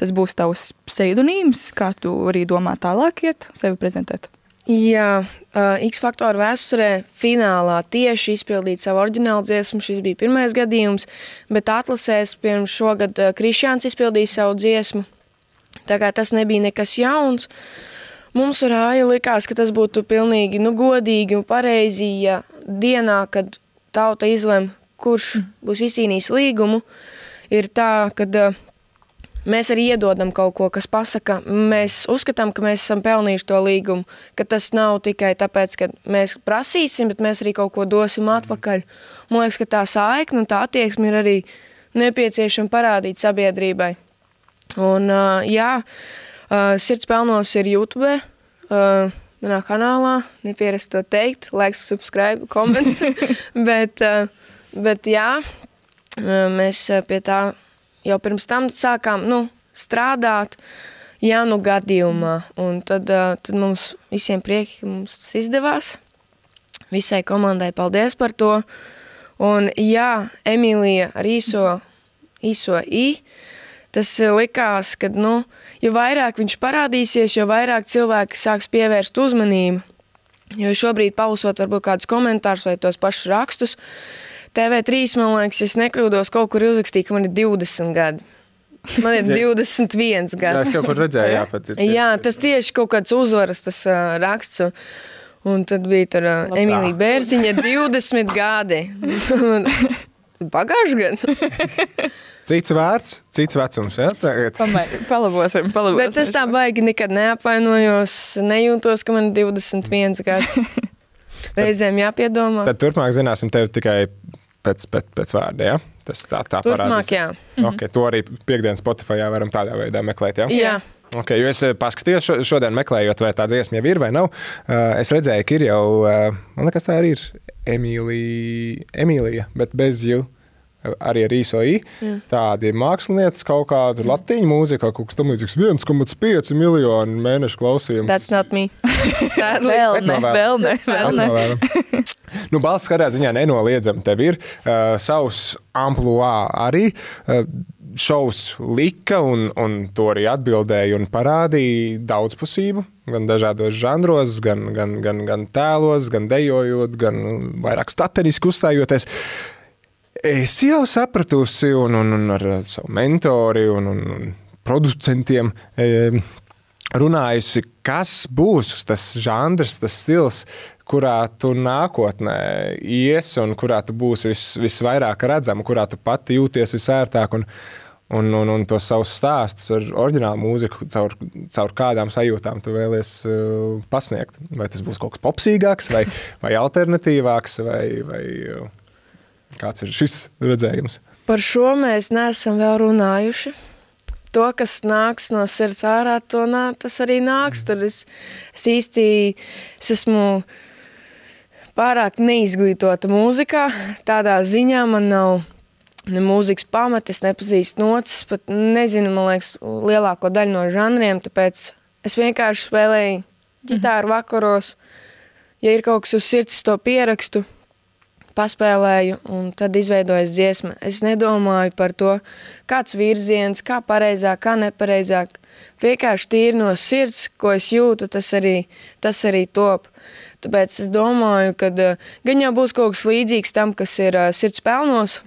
tas būs tavs pseidonīms, kā tu arī domā tālāk iet, sevi prezentēt. Jā, uh, X faktora vēsturē finālā tieši izpildīt savu oriģinālu dziesmu. Šis bija pirmais gadījums, bet atlasēs pirms šogad uh, Krišjāns izpildīja savu dziesmu. Tā kā tas nebija nekas jauns. Mums ar Āju likās, ka tas būtu pilnīgi nu, godīgi un pareizi, ja dienā, kad tauta izlem, kurš būs izcīnījis līgumu, ir tā, ka uh, mēs arī iedodam kaut ko, kas pasaka, mēs uzskatām, ka mēs esam pelnījuši to līgumu, ka tas nav tikai tāpēc, ka mēs prasīsim, bet mēs arī kaut ko dosim atpakaļ. Man liekas, ka tā saikne un tā attieksme ir arī nepieciešama parādīt sabiedrībai. Un, uh, jā, uh, sirds pelnos ir YouTube. Uh, Manā kanālā nepierast to teikt, laiks, subscribe, koment. bet, uh, bet jā, uh, mēs pie tā jau pirms tam sākām nu, strādāt. Jā, nu gadījumā. Un tad, uh, tad mums visiem prieki, mums izdevās. Visai komandai paldies par to. Un jā, Emīlija ar īso, īso i, tas likās, ka, nu, jo vairāk viņš parādīsies, jo vairāk cilvēki sāks pievērst uzmanību. Jo šobrīd pausot varbūt kādus komentārus vai tos pašus rakstus, TV3, man liekas, ja es nekļūdos, kaut kur uzrakstīja, ka man ir 20 gadi. Man ir 21 Jā, es gadi. kaut kur redzēju, jā, pat. ir- Jā, tas tieši kaut kāds uzvaras tas, uh, raksts. Un, tad bija tur uh, Emīlija Bērziņa 20 gadi. Pagājuši gadu. Cits vārds, cits vecums. Pamēģināsim, palabosim, palabosim. Bet es tā baigi nekad neapvainojos, nejūtos, ka man ir 21 gadi. Reizēm jāpiedomā. Tad turpmāk zināsim tevi tikai pēc, pēc, pēc vārda. Ja? Tas tā, tā Turpmāk, parādīs. jā. Okay, to arī piekdienas Spotify varam tādā veidā meklēt. Ja? Jā. Okay, es eh, paskatījos šo, šodien, meklējot, vai tā dziesma jau ir vai nav. Uh, es redzēju, ka ir jau, uh, man liekas, tā arī ir Emīlija, Emīlija bet bez jū. Arī ar īso i. Tādi mākslinieci, kaut kāda latīņa mūzika, kaut kas tamlīdzīgs - 1,5 miljonu mēnešu klausījumu. That's not me. Sadly. Vēl ne, vēl ne, vēl ne. Nu, balss katrā ziņā nenoliedzami tev ir uh, savs amplitūds arī. Uh, šovs lika, un, un to arī atbildēja un parādīja daudzpusību. Gan dažādos žanros, gan, gan, gan, gan tēlos, gan dejojot, gan vairāk stateniski uzstājoties. Es jau sapratusi, un, un, un ar savu mentori un, un, un producentiem e, runājusi, kas būs tas žanrs, tas stils, kurā tu nākotnē ies un kurā tu būsi vis, visvairāk redzama, kurā tu pati jūties visērtāk. Un, Un, un, un tos savus stāstus ar oriģinālu mūziku, caur, caur kādām sajūtām tu vēlies uh, pasniegt. Vai tas būs kaut kas popsīgāks, vai, vai alternatīvāks, vai, vai uh, kāds ir šis redzējums? Par šo mēs neesam vēl runājuši. To, kas nāks no sirds ārā, to nā, tas arī nāks. Tur es, es īsti es esmu pārāk neizglītota mūzikā. Tādā ziņā man nav ne mūzikas pamata, es nepazīstu nocis, pat nezinu, man liekas, lielāko daļu no žanriem. Tāpēc es vienkārši spēlēju ģitāru vakaros. ja ir kaut kas uz sirds, to pierakstu, paspēlēju, un tad izveidojas dziesma. Es nedomāju par to, kāds virziens, kā pareizāk, kā nepareizāk. Vienkārši tīri no sirds, ko es jūtu, tas arī, tas arī top. Tāpēc es domāju, ka uh, gan jau būs kaut kas līdzīgs tam, kas ir uh, sirds pelnos,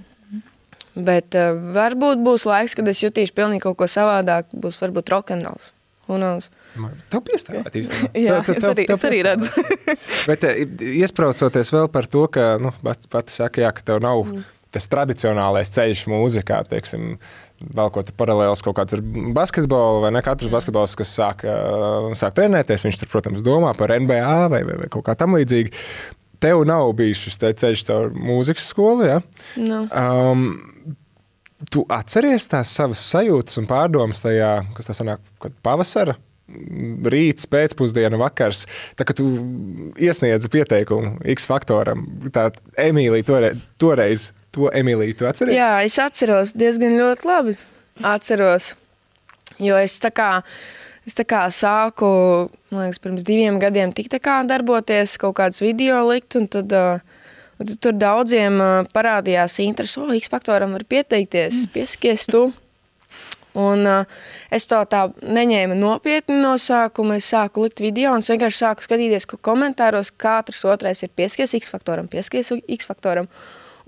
bet uh, varbūt būs laiks, kad es jutīšu pilnīgi kaut ko savādāk. Būs varbūt rokenrols. Tev piestāvēt īstenībā. Jā, Tev- tev- es arī, tev es arī redzu. Bet eh, iespraucoties vēl par to, ka nu, pats pat saka, jā, ka tev nav Mm. tas tradicionālais ceļš mūzikā, teiksim, vēl kaut kāds paralēls kaut kāds ar basketbolu, vai ne katrs basketbols, kas sāk, eh, sāk trenēties, viņš tur, protams, domā par NBA vai, vai, vai kaut kā tam līdzīgi. Tev nav bijis šis te ceļš caur mūzikas skolu, ja? Nu, Um, tu atceries tās savas sajūtas un pārdomas tajā, kas tas sanāk, kad pavasara rīts, pēcpusdiena, vakars, tā kā tu iesniedzi pieteikumu X faktoram, tā Emīlija toreiz, toreiz to Emīliju tu atceries? jā, es atceros diezgan ļoti labi. Atceros, jo es tā kā, es tā kā sāku, man liekas, pirms diviem gadiem tik tā kā darboties, kaut kādus video likt, un tad, uh, un tad tur daudziem uh, parādījās interesi, o, X faktoram var pieteikties, piesakies tu. Un uh, es to tā neņēmu nopietni no sākuma. Es sāku likt video un vienkārši sāku skatīties, ko komentāros katrs otrais ir pieskaries X faktoram, pieskaries X faktoram.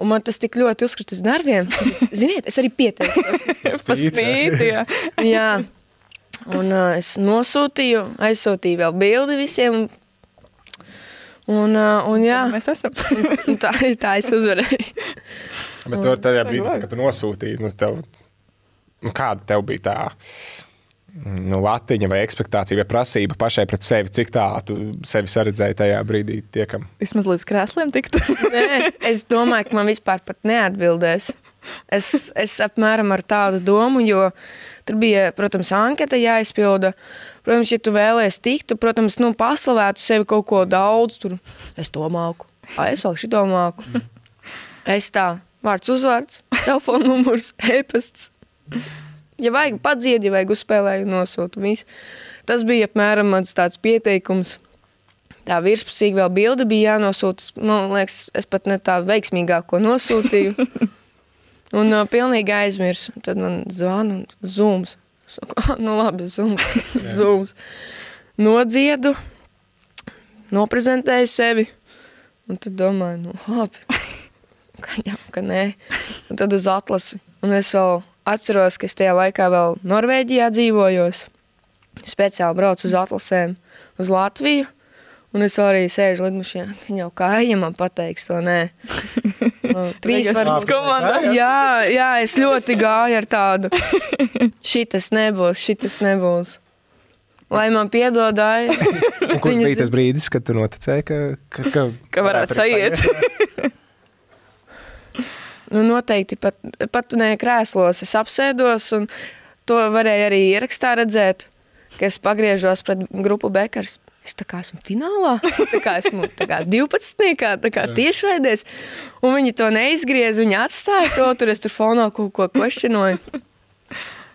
Un man tas tik ļoti uzkrita uz nerviem. Ziniet, es arī pieteicos. Pa spīti, jā. Jā, un uh, es nosūtīju, aizsūtīju vēl bildi visiem. Un, uh, un jā, Mēs esam. tā, tā es uzvarēju. Bet tur tajā brīdī, tā, kad tu nosūtīji, nu, tev, nu, kāda tev bija tā nu, latiņa vai expectācija vai prasība pašai pret sevi, cik tā tu sevi saredzēji tajā brīdī tiekam? Vismaz līdz krēsliem tiktu. Nē, es domāju, ka man vispār pat neatbildēs. Es, es apmēram ar tādu domu, jo tur bija, protams, anketa jāizpilda. Protams, ja tu vēlēsies tikt, tu, protams, nu, paslavētu sevi kaut ko daudz. Tur es to māku, Ai, es vēl šito māku. Es tā, vārds, uzvārds, telefona numurs, e-pasts. Ja vajag padzied, ja vajag uzspēlēt, nosūtu visu. Tas bija apmēram mans tāds pieteikums. Tā virspusīgi vēl bilde bija jānosūta. Man liekas, es pat ne tā veiksmīgāko nosūtīju. Un uh, pilnīgi aizmirsu. Tad man zvana un zūms. Saku, "Ah, Nu labi, zūms. zūms. Nodziedu, noprezentēju sevi. Un tad domāju, nu labi. Ka, jā, ka nē. Un tad uz atlasi. Un es vēl atceros, ka es tajā laikā vēl Norvēģijā dzīvojos. Speciāli braucu uz atlasēm uz Latviju. Un es arī sēžu lidmašīnā. Viņa jau kā ejam, man pateiks to nē. Nu, Trīs varas es komandā. Jā, jā, es ļoti gāju ar tādu. Šitas nebūs, šitas nebūs. Lai man piedod, ai. Un kurš bija tas brīdis, kad tu noticēji, ka, ka, ka, Ka varētu arī sajiet. Nu, noteikti pat, pat ne krēslos. Es apsēdos, un to varēja arī ierakstā redzēt, ka es pagriežos pret grupu Bekars. Es tā kā esmu finālā, tā kā esmu tā kā 12. tā kā tiešraidēs. Un viņi to neizgriez, viņi atstāja to tur, es tur fonā kaut ko questionoju.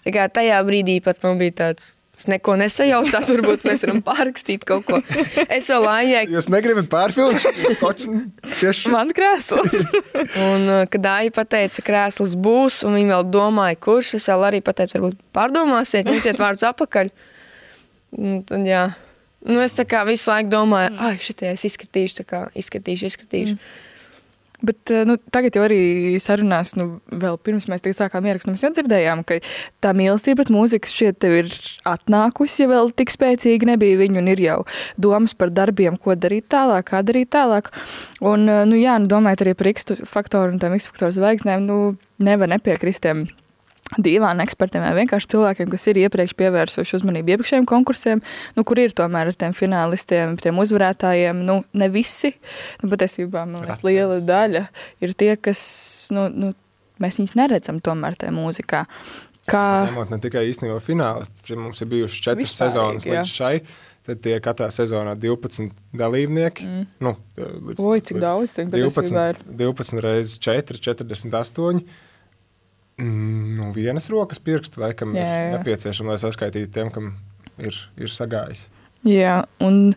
Tā kā tajā brīdī pat man bija tāds, es neko nesajaucu, turbūt mēs varam pārrakstīt kaut ko. Es vēl lājēju, Jūs negribat pārfilmēt? Tieši Man krēsls. Un, uh, kad Dāja pateica, ka krēsls būs, un viņa vēl domāja, kurš, es vēl arī pateicu, varbūt pārdomāsiet, ņemsiet vārdus apakaļ. Un, tad, jā. Nu, es tā kā visu laiku domāju, ah, šitie es izskatīšu, tā kā izskatīšu, izskatīšu. Mm. Bet eh, nu, tagad jau arī sarunās, nu, vēl pirms mēs sākām ierakstīt, mēs jau dzirdējām, ka tā mīlestība pret mūziku tev ir atnākusi, ja vēl tik spēcīgi nebija viņa, un ir jau domas par darbiem, ko darīt tālāk, kā darīt tālāk. Un, eh, nu, jā, nu, domājot arī par X faktoru un tām X faktoru zvaigznēm, nu, nevar nepiekrist dīvaini ekspertiem vai vienkārši cilvēkiem, kas ir iepriekš pievērsuši uzmanību iepriekšējiem konkursiem, nu, kur ir tomēr ar tiem finālistiem, tiem uzvarētājiem. Nu, ne visi, nu, patiesībā man liekas, liela daļa ir tie, kas nu, nu, mēs viņus neredzam tomēr tajā mūzikā. Kā, Ņemot ne tikai īstenībā finālists, ja mums ir bijušas četras Vispārīgi, sezonas jā. līdz šai, tad tie katrā sezonā 12 dalībnieki. Mm. Nu, līdz, oi, cik daudz patiesībā ir. 12, 12 reizes 4, 48. Mm, Nu, vienas rokas pirksti laikam jā, Jā, ir nepieciešama, lai saskaitītu tiem, kam ir, ir sagājis. Jā, un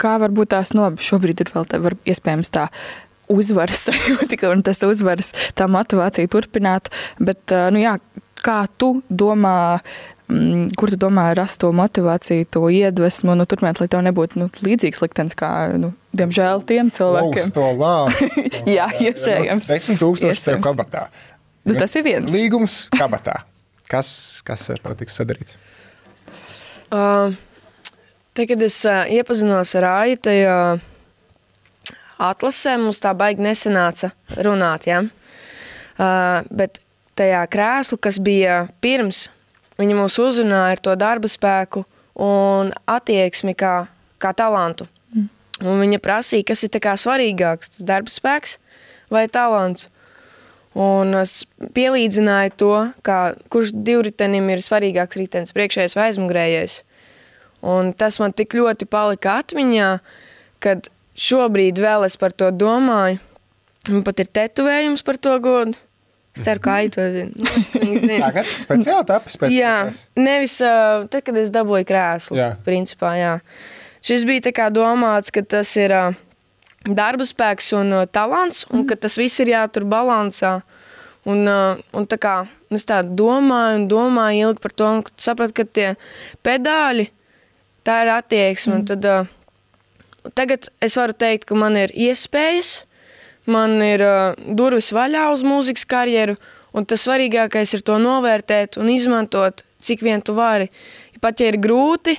kā varbūt tās no šobrīd ir vēl tā, var, iespējams tā uzvaras sajūta, un tas uzvaras, tā motivācija turpināt. Bet, nu, jā, kā tu domā, mm, kur tu domā rast to motivāciju, to iedvesmu, nu, turpināt, lai tev nebūtu nu, līdzīgs liktenis kā, nu, diemžēl, tiem cilvēkiem? Lauz to lāstu. Jā, iespējams. Desmit tūkstoši tev kabatā. Nu, tas ir viens. Līgums kabatā. Kas, kas ar to tiks sadarīts? Uh, te, kad es uh, iepazinos ar Āju, tajā atlasē mums tā baigi nesanāca runāt. Ja? Uh, bet tajā krēslu, kas bija pirms, viņa mūs uzrunāja ar to darba spēku un attieksmi kā, kā talantu. Mm. Un viņa prasīja, kas ir svarīgāks, tas darba spēks vai talants. Un es pielīdzināju to, kā, kurš divritenim ir svarīgāks ritenis, priekšējais vai aizmugurējais. Un tas man tik ļoti palika atmiņā, kad šobrīd vēl es par to domāju. Man pat ir tetovējums par to godu. Es ceru, ka Aija to zina. Nu. Tagad speciāli tapis pēc Jā, nevis uh, tad, kad es dabūju krēslu. Jā. Principā, jā. Šis bija tā kā domāts, ka tas ir uh, darba spēks un uh, talants, un ka tas viss ir jātur balansā. Un, uh, un tā kā es tā domāju un domāju ilgi par to, un sapratu, ka tie pedāļi, tā ir attieksme. Mm. Tad, uh, tagad es varu teikt, ka man ir iespējas, man ir uh, durvis vaļā uz mūzikas karjeru, un tas svarīgākais ir to novērtēt un izmantot, cik vien tu vari. Pat ja ir grūti,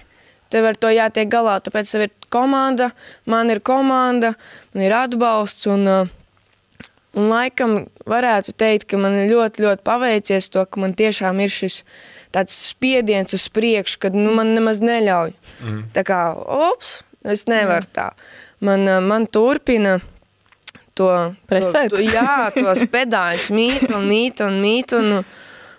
tev ar to jātiek galā, tāpēc tev ir komanda, man ir komanda, man ir atbalsts, un, uh, un laikam varētu teikt, ka man ir ļoti, ļoti paveicies to, ka man tiešām ir šis tāds spiediens uz priekšu, kad nu, man nemaz neļauj. Mm. Tā kā, ops, es nevaru tā. Man, uh, man turpina to Presēt. To, to, jā, tos pedāļus mīt un mīt un mīt. Un,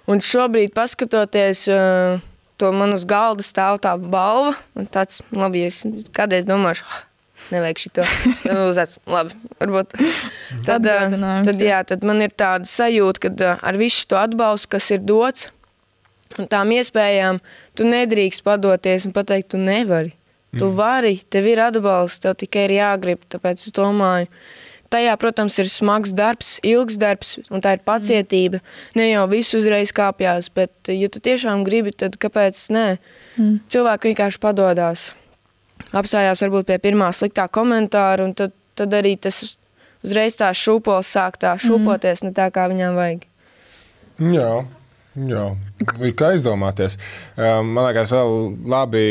un šobrīd, paskatoties, uh, to man uz galda stāv tā balva. Un tāds, labi, ja es kādreiz domāšu, "Ah, nevajag šito. Tad uzēc, labi, varbūt. Tad, uh, Atgādinājums, tad, jā, tad man ir tāda sajūta, ka ar visu to atbalstu, kas ir dots, un tām iespējām, tu nedrīkst padoties un pateikt, tu nevari. Tu vari, tev ir atbalsts, tev tikai ir jāgrib. Tāpēc es domāju, tajā, protams, ir smags darbs, ilgs darbs, un tā ir pacietība. Ne jau viss uzreiz kāpjas, bet, ja tu tiešām gribi, tad kāpēc nē? Mm. Cilvēki vienkārši padodas. Apstājās varbūt pie pirmā sliktā komentāra, un tad, tad arī tas uzreiz tā šūpols sāk tā šūpoties, mm. ne tā, kā viņām vajag. Jā, jā. ir kā aizdomāties. Man liekas, vēl labi.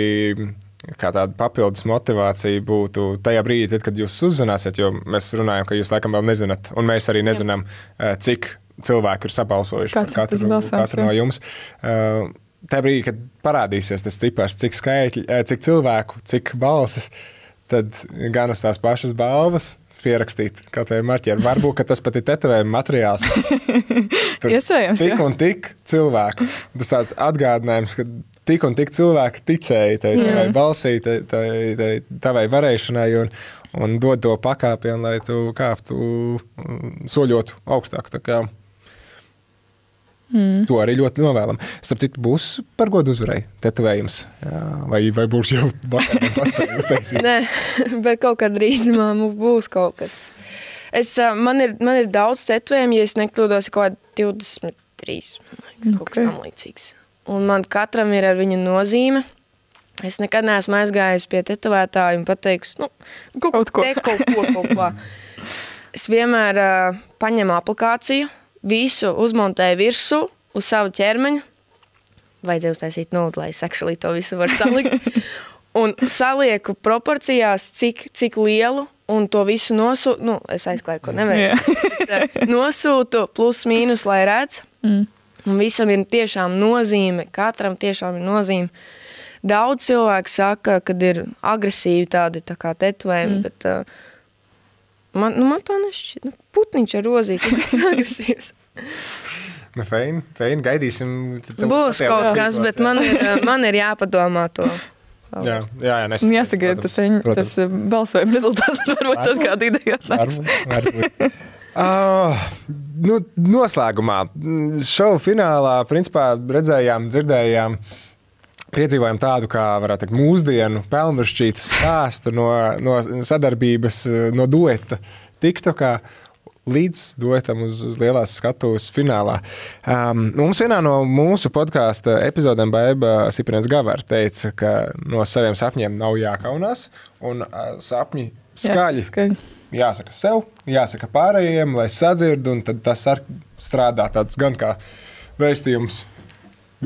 Kā tāda papildus motivācija būtu tajā brīdī, tad, kad jūs uzzināsiet, jo mēs runājam, ka jūs laikam vēl nezināt, un mēs arī nezinām, jā. cik cilvēku ir sabalsojuši Kāds par katru, balsojums, katru no jums. Uh, Tajā brīdī, kad parādīsies tas cipars, cik skaitļi, eh, cik cilvēku, cik balsis, tad gan uz tās pašas balvas pierakstīt kaut vai marķieru. Varbūt ka tas pat ir tetovējuma materiāls. Tur Iespējams, tik jā. un tik cilvēku. Tas tāds atgādinājums, ka tik un tik cilvēki ticēja tai tavai balsī, tai, tai, tai tavai varēšanai un, un dod to pakāpienu, lai tu kāptu, mm, soļotu augstāk. Mm. To arī ļoti novēlam. Starp citu, būs par godu uzvarai tetovējums. Jā, vai, vai būs jau uztaisīt? Nē, bet kaut kādā drīzumā būs kaut kas. Es, man, ir, man ir daudz tetovējumu, ja es nekļūdos, kaut kādi 23. man Liekas, kaut kas Ok. tam līdzīgs. Un man katram ir ar viņu nozīme. Es nekad neesmu aizgājis pie tetovētāja un pateicis, nu, Kaut ko. Te kaut ko, kaut ko. Es vienmēr uh, paņemu aplikāciju, visu uzmontēju virsū uz savu ķermeņa. Vajadzēja uztaisīt nulli, lai es actually to visu varu salikt. Un salieku proporcijās, cik, cik lielu, un to visu nosūtu. Nu, es aizklāju, ko nevajag. Nosūtu plus mīnus, lai redz. Mm. Un visam ir tiešām nozīme, katram tiešām ir nozīme. Daudz cilvēku saka, ka ir agresīvi tādi tā kā tetovējumi, mm. bet uh, man, nu, man tā nešķiet. Nu, putniņš ar rozīti, tas ir agresīvs. Nu, feini, feini, gaidīsim. Būs kaut kas, bet jā. man ir, uh, man ir jāpadomā to. Jā, jā, jā nes, Jāsagaida tas, viņa- tas uh, balsojuma rezultāts. Varbūt tad kāda ideja atnāks. Varbūt, varbūt. Uh, nu, noslēgumā, šovu finālā, principā redzējām, dzirdējām piedzīvojam tādu, kā varētu teikt, mūsdienu pelnrašķītu stāstu no, no sadarbības, no dueta TikTokā. Līdz duetam uz, uz lielās skatuves finālā. Um, mums vienā no mūsu podkāstu epizodēm Baiba Siprins Gavara teica, ka no saviem sapņiem nav jākaunās, un uh, sapņi skaļi Skaļi. jāsaka sev, jāsaka pārējiem, lai sadzird, un tad tas ar strādā tāds gan kā vēstījums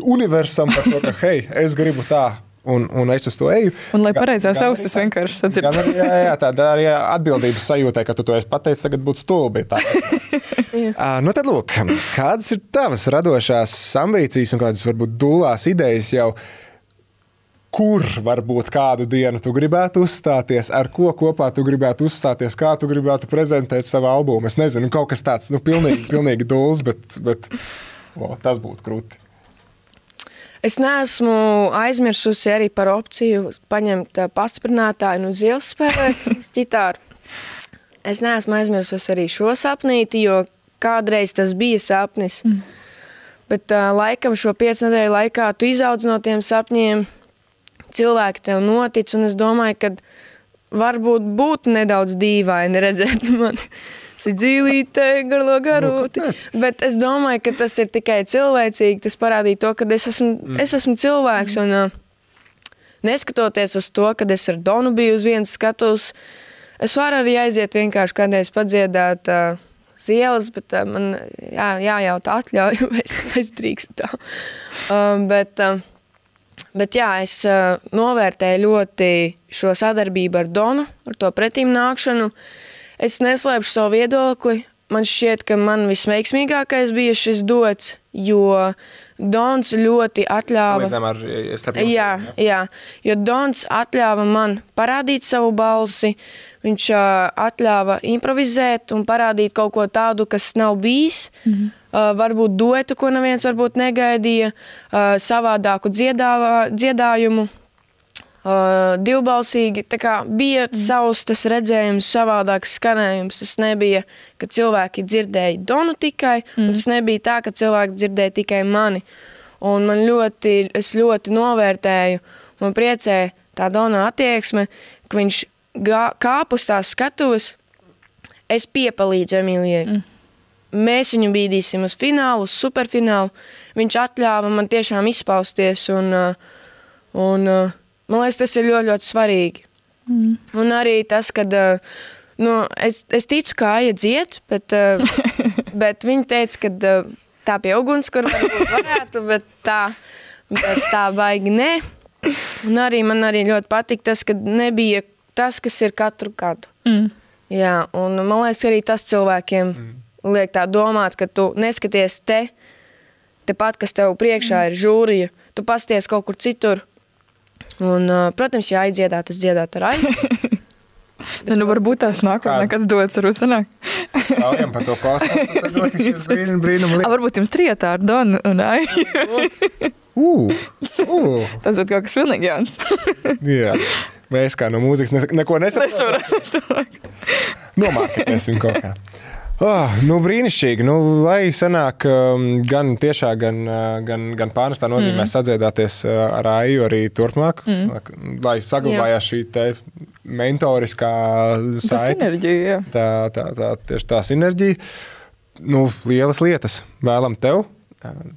universam par to, ka, hei, es gribu tā, un, un es uz to eju. Un lai Gan- pareizās gan ausis vienkārši Gan sadzird. arī, jā, jā, tāda arī atbildības sajūta, ka tu to esi pateicis, tagad būtu stulbi. Tā. Ā, nu tad, lūk, kādas ir tavas radošās ambīcijas un kādas varbūt dūlās idejas jau? Kur varbūt kādu dienu tu gribētu uzstāties, ar ko kopā tu gribētu uzstāties, kā tu gribētu prezentēt savu albumu? Es nezinu, kaut kas tāds, nu, pilnīgi, pilnīgi dūls, bet, bet o, tas būtu krūti. Es neesmu aizmirsusi arī par opciju paņemt pastiprinātāju un uz ielas spēlēt ģitāru. Es neesmu aizmirsusi arī šo sapnīti, jo kādreiz tas bija sapnis. Mm. Bet uh, laikam šo piecu nedēļu laikā tu izaudz no tiem sapņiem, cilvēki tev notic, un es domāju, ka varbūt būtu nedaudz dīvaini redzēt mani. Sidzīlīte, garlo garūti. Bet es domāju, ka tas ir tikai cilvēcīgi. Tas parādīja to, ka es esmu, mm. es esmu cilvēks. Un, uh, neskatoties uz to, ka es ar Donu biju uz vienas skatuves, es varu arī aiziet vienkārši kādreiz padziedāt uh, ielas, bet uh, man jā, jājautā atļauju, vai es, vai es drīkstu tā. Um, bet, uh, bet jā, es uh, novērtēju ļoti šo sadarbību ar Donu, ar to pretīm nākšanu. Es neslēpšu savu viedokli. Man šķiet, ka man visveiksmīgākais bija šis dots, jo Dons ļoti atļāva. Ar Jā, jā, jo Dons atļāva man parādīt savu balsi. Viņš uh, atļāva improvizēt un parādīt kaut ko tādu, kas nav bijis. Mm -hmm. Uh, varbūt duetu, ko neviens varbūt negaidīja, uh, savādāku dziedāvā, dziedājumu. Uh, divbalsīgi bija mm. savs tas redzējums, savādāks skanējums. Tas nebija, ka cilvēki dzirdēja Donu tikai, mm. un tas nebija tā, ka cilvēki dzirdēja tikai mani. Un man ļoti, es ļoti novērtēju, man priecē tā Dona attieksme, ka viņš gā, kāp uz tās skatuves. Es piepalīdzu Emīlijai. Mm. Mēs viņu bīdīsim uz finālu, uz superfinālu. Viņš atļāva man tiešām izpausties. Un, uh, un, uh, man liekas, tas ir ļoti, ļoti svarīgi. Mm. Un arī tas, ka nu, es, es ticu, ka Aija dzied, bet, bet viņa teica, ka tā pie ugunskura varbūt varētu, bet tā, bet tā baigi nē. Un arī man arī ļoti patīk tas, ka nebija tas, kas ir katru gadu. Mm. Jā, un man liekas, arī tas cilvēkiem mm. Liek tā domāt, ka tu neskaties te, tepat, kas tev priekšā ir žūrija, tu pasties kaut kur citur. Un, uh, protams, ja aizdziedāt, tas dziedāt ar aizu. Nu, nu, varbūt tās nākotnē, kad dodas ar uzsanāk. Ļaujam par to šis brīnum, brīnum A, varbūt jums trijotā ar Donu un Ai. Uh, uh, Tas būtu kaut kas pilnīgi jauns. jā. Mēs kā no mūzikas ne, neko nesaprotam. Nesaprotu. Nomākties kaut kā. Oh, nu, brīnišķīgi. Nu, lai sanāk um, gan tiešā, gan, uh, gan, gan pārnestā nozīmē mm. sadziedāties uh, ar AIU arī turpmāk, mm. lai saglabājās šī mentoriskā saite. enerģija, jā. Tā, tā, tā, tieši tā sinerģija. Nu, lielas lietas vēlam tev.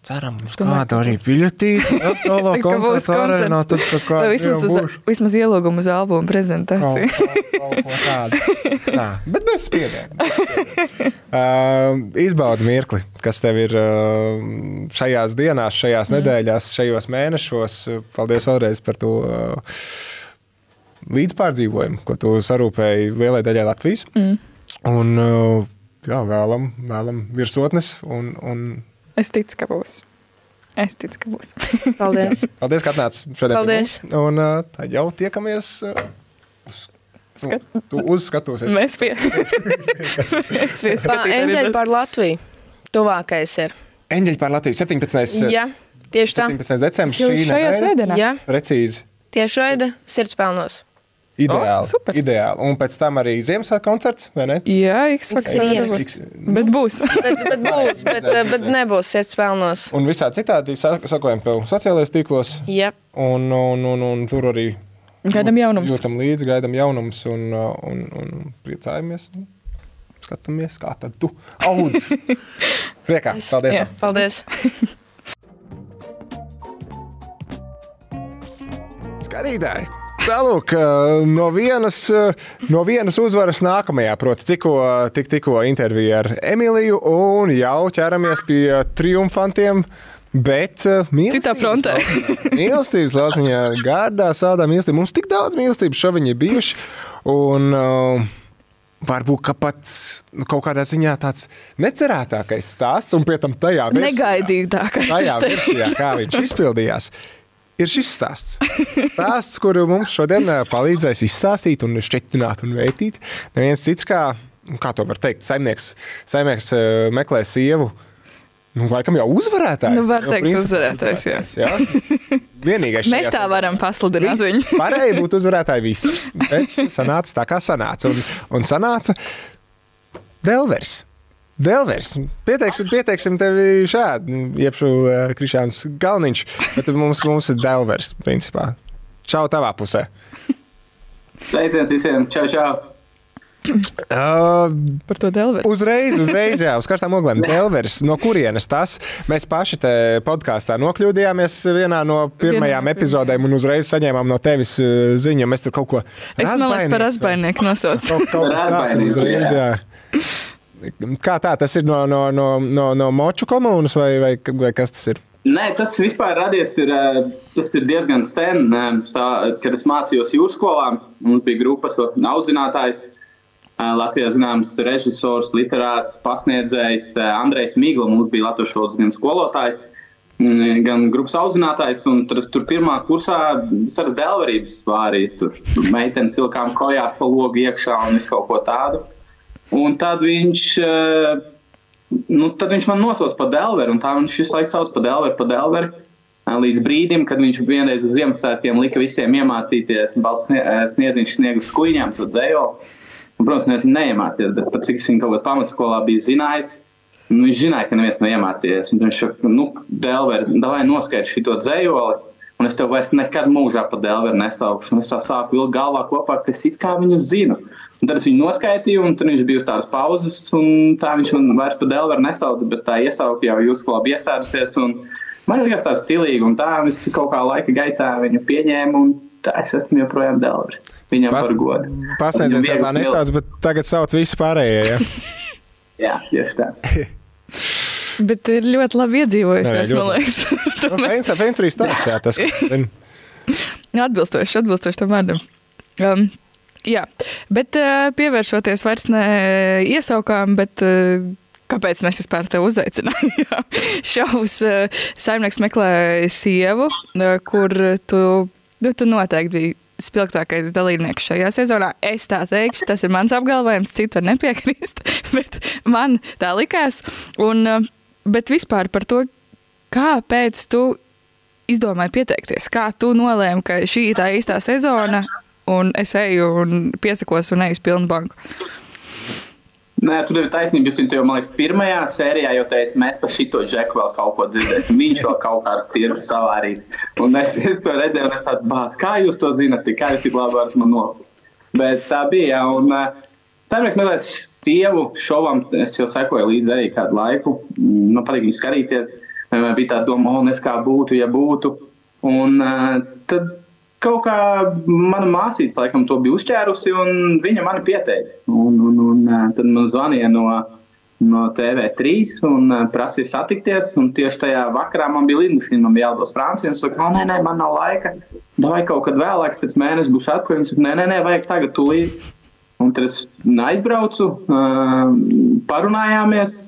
Ceram, uz kādu arī biļetīti. Solo būs koncertu arēnā. Tad tā kā Vai vismaz, uz, vismaz ielūgumu uz albumu Kaut, prezentāciju. kaut, kaut tādu. Tā, bet bez spiediena. Uh, izbaudi mirkli, kas tev ir uh, šajās dienās, šajās mm. nedēļās, šajos mēnešos. Paldies vēlreiz par to uh, līdzpārdzīvojumu, ko tu sarūpēji lielai daļai Latvijas. Mm. Un uh, jā, vēlam, vēlam virsotnes. Un, un Es ticu, ka būs. Es ticu, ka būs. Paldies! paldies, ka atnācāt šodien. Paldies. Un tad jau tiekamies. Uh, Skat... nu, tu uzskatos. Mēs pie. Mēs pie Eņģeļi par Latviju. Tuvākais ir. Eņģeļi pār Latviju 17. Jā, tieši tā. 17. decembris šī šajā nedēļa. svētdienā. Jā, Precīzi. tieši raida sirdspelnos. Ideāli. O, super. ideāli. Un pēc tam arī Ziemassvētku koncerts, vai ne? Jā, X-Factor Bet būs. Bet, bet būs, bet, bet nebūs sirds pelnos. Un visā citādi sa- sakojam pie sociālajos tīklos. Jā, Un, un, un, un tur arī Gaidām jaunumus. jūtam līdzi, gaidām jaunumus un, un, un priecājamies. Skatāmies, kā tad tu audz. Priekā, paldies! Jā. tev. paldies. Skatītāji! Tālāk, no vienas, no vienas uzvaras nākamajā, proti, tikko, tik, tikko intervija ar Emīliju, un jau ķeramies pie triumfantiem. Bet Citā frontē. mīlestības lauciņā, gārdā, sādā mīlestība. Mums tik daudz mīlestības šoviņi ir bijuši. Un, uh, Varbūt pat nu, kaut kādā ziņā tāds necerētākais stāsts, un pie tam tajā versijā, Negaidītākais. tajā versijā, kā viņš izpildījās, ir šis stāsts. Stāsts, kuru mums šodien ā, palīdzēs izstāstīt, un šķietināt un vērtīt. Neviens cits, kā, nu, kā to var teikt, saimnieks, saimnieks ā, meklē sievu. Nu, laikam jau uzvarētājs. Nu, var teikt, principā uzvarētājs, jā. jā. Vienīgais. Mēs tā varam pasludināt viņu. Varēja būt uzvarētāji visi. Bet sanāca tā, kā sanāca. Un, un sanāca Delvers. Delvers. Pieteiksim, pieteiksim tevi šādi. Iepšu uh, Krišāns Galniņš, bet mums, mums ir Delvers, principā. Čau tavā pusē. Sveiciens visiem! Čau, čau! Uh, Par to Delveru. uzreiz, uzreiz, jā, uz karstām oglēm. Delvers, no kurienes tas? Mēs paši te podkāstā nokļūdījāmies vienā no pirmajām Vienā epizodēm un uzreiz saņēmām no tevis uh, ziņu. Mēs tur kaut ko Es nelaistu par razbainieku nosaucu. Kaut, kaut kas tāds uzreiz, jā. jā. Kā tā, tas ir no, no, no, no, no moču komunas vai, vai, vai kas tas ir? Nē, tas vispār radies ir, eh, tas ir diezgan sen, eh, kad es mācījos jūras skolā. Mums bija grupas audzinātājs, eh, Latvijas zināms režisors, literāts, pasniedzējs Andrejs Migla. Mums bija Latvijas valodas gan skolotājs, mm, gan grupas audzinātājs. Tur, tur pirmā kursā saras dēlvarības svārīja. Tur meitenes vilkām kojās pa logu iekšā un visu kaut ko tādu. Un tad viņš eh, nu, tad viņš man nosauca par Delveru, un tā viņš visu laiku sauc par Delveru, par Delveru. Eh, Līdz brīdim, kad viņš vienreiz uz Ziemassvētkiem lika visiem iemācīties, balts sniedziņš sniegu skuiņām, to dzējo. Un, protams, neviens neiemācījās, bet pat cik es viņu kaut kādā pamatskolā biju zinājis, nu, viņš zināja, ka neviens nav iemācījies. Un viņš saka, nu, Delver, davai noskaidri šo dzējoli, un es tev vairs nekad mūžā par Delveru nesaukšu. Un es tā sāku vilkt galvā kopā, ka es it kā viņu zinu. Un tad es viņu noskaitīju, un tad viņš bija uz tādas pauzes, un tā viņš man vairs par Delveru nesauca, bet tā iesauka jau jūsu klubā iesēdusies. Un man liekas, tā stilīgi, un tā es kaut kā laika gaitā viņu pieņēmu, un tā es esmu joprojām Delveris. Viņam Pas- par godu. Pasniedzies Viņam tā, tā nesauc, bet tagad sauc visi pārējie. Ja? Jā, tieši tā. Bet ir ļoti labi iedzīvojusies, man labi. liekas. Tāpēc Feins, feins arī stāsts, jā, tas, ka, Atbilstoši, atbilstoši tam vārdam. Um, jā, bet uh, pievēršoties vairs ne iesaukām, bet uh, kāpēc mēs vispār te uzaicinājām? Šaus saimnieks meklē sievu, kur tu, nu, tu noteikti biji spilgtākais dalībnieks šajā sezonā. Es tā teikšu, tas ir mans apgalvojums, citu var nepiekrist, bet man tā likās. Un, bet vispār par to, kāpēc tu izdomāji pieteikties? Kā tu nolēmi, ka šī ir tā īstā sezona, un es eju un piesakos un eju uz pilnu banku? Nē, tur ir taisnība. Jūs jau, man liekas, pirmajā sērijā jau teicāt, mēs par šito džeku vēl kaut ko dzirdēsim. Viņš vēl kaut kādu cirvu savārīs. Un es, es to redzēju, un es tādu bāzu, kā jūs to zinat, kā jūs tik labi varat man nopirkt. Bet tā bija. Un, uh, Saimnieks meklēs sievu šovam, es jau sekoju līdzi arī kādu laiku. Mm, Man patīk viņu skatīties. Vienmēr bija tā doma, o, nes kā būtu, ja būtu. Un uh, tad kaut kā mana māsīca laikam to bija uzķērusi, un viņa mani pieteica. Un, un, un uh, tad man zvanīja no, no TV3 un uh, prasīja satikties. Un tieši tajā vakarā man bija lidmašīna, man bija jādodas uz Franciju. Viņa saka, nē, nē, man nav laika. Vai kaut kad vēlāk, pēc mēneša būs atpakaļ. Viņa saka, nē, nē, nē, vajag tagad tūlīt. Un tad es aizbraucu, uh, parunājāmies.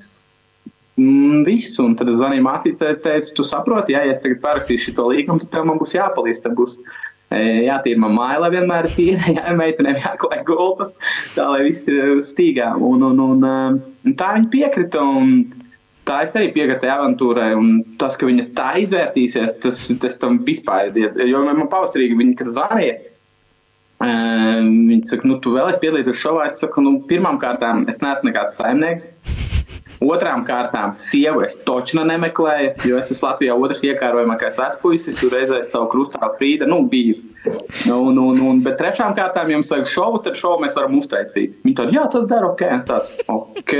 Mm, visu, un tad es zvanīju māsīcai, teicu, tu saproti, ja, es tagad parakstīšu šo līgumu, tad man būs jāpalīdz. Tad būs e, jātīra man māja, lai vienmēr tīra, jā, meitenēm jāklāj gulta, tā lai viss ir stīgā. Un, un, un, un, un tā viņa piekrita. Un, Tā es arī piekrītu avantūrai, un tas, ka viņa tā izvērtīsies, tas, tas tam vispār ir. Jo man pavasarī viņa, kad zvanīja, Um, viņi saka, nu, tu vēlēsies piedalīties šovā. Es saku, nu, pirmām kārtām, es neesmu nekāds saimnieks. Otrām kārtām, sievu es točnu nemeklēju, jo es esmu Latvijā otrs iekārojamākais vecpuisis, un reizē savu krustāvu frīdu, nu, biju. Nu, nu, nu, bet trešām kārtām, ja jums vajag šovu, tad šovu mēs varam uztaisīt. Viņi tādi, jā, tas dara ok, un tāds, ok.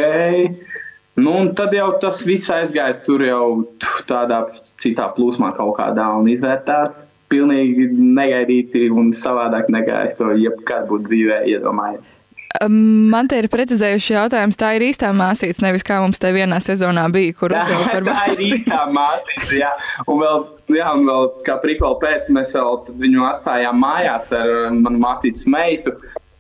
Nu, un tad jau tas viss aizgāja tur jau tādā citā plūsmā kaut kādā un izvērtās pilnīgi negaidīti un savādāk nekā es to jebkad būtu dzīvē iedomājies. Man te ir precizējuši jautājums. Tā ir īstā māsīca, nevis kā mums te vienā sezonā bija, kur uzdeva par māsīcu. Tā ir īstā māsīca, jā. Un vēl, jā, un vēl kā prikola pēc, mēs vēl viņu atstājām mājās ar manu māsītes meitu.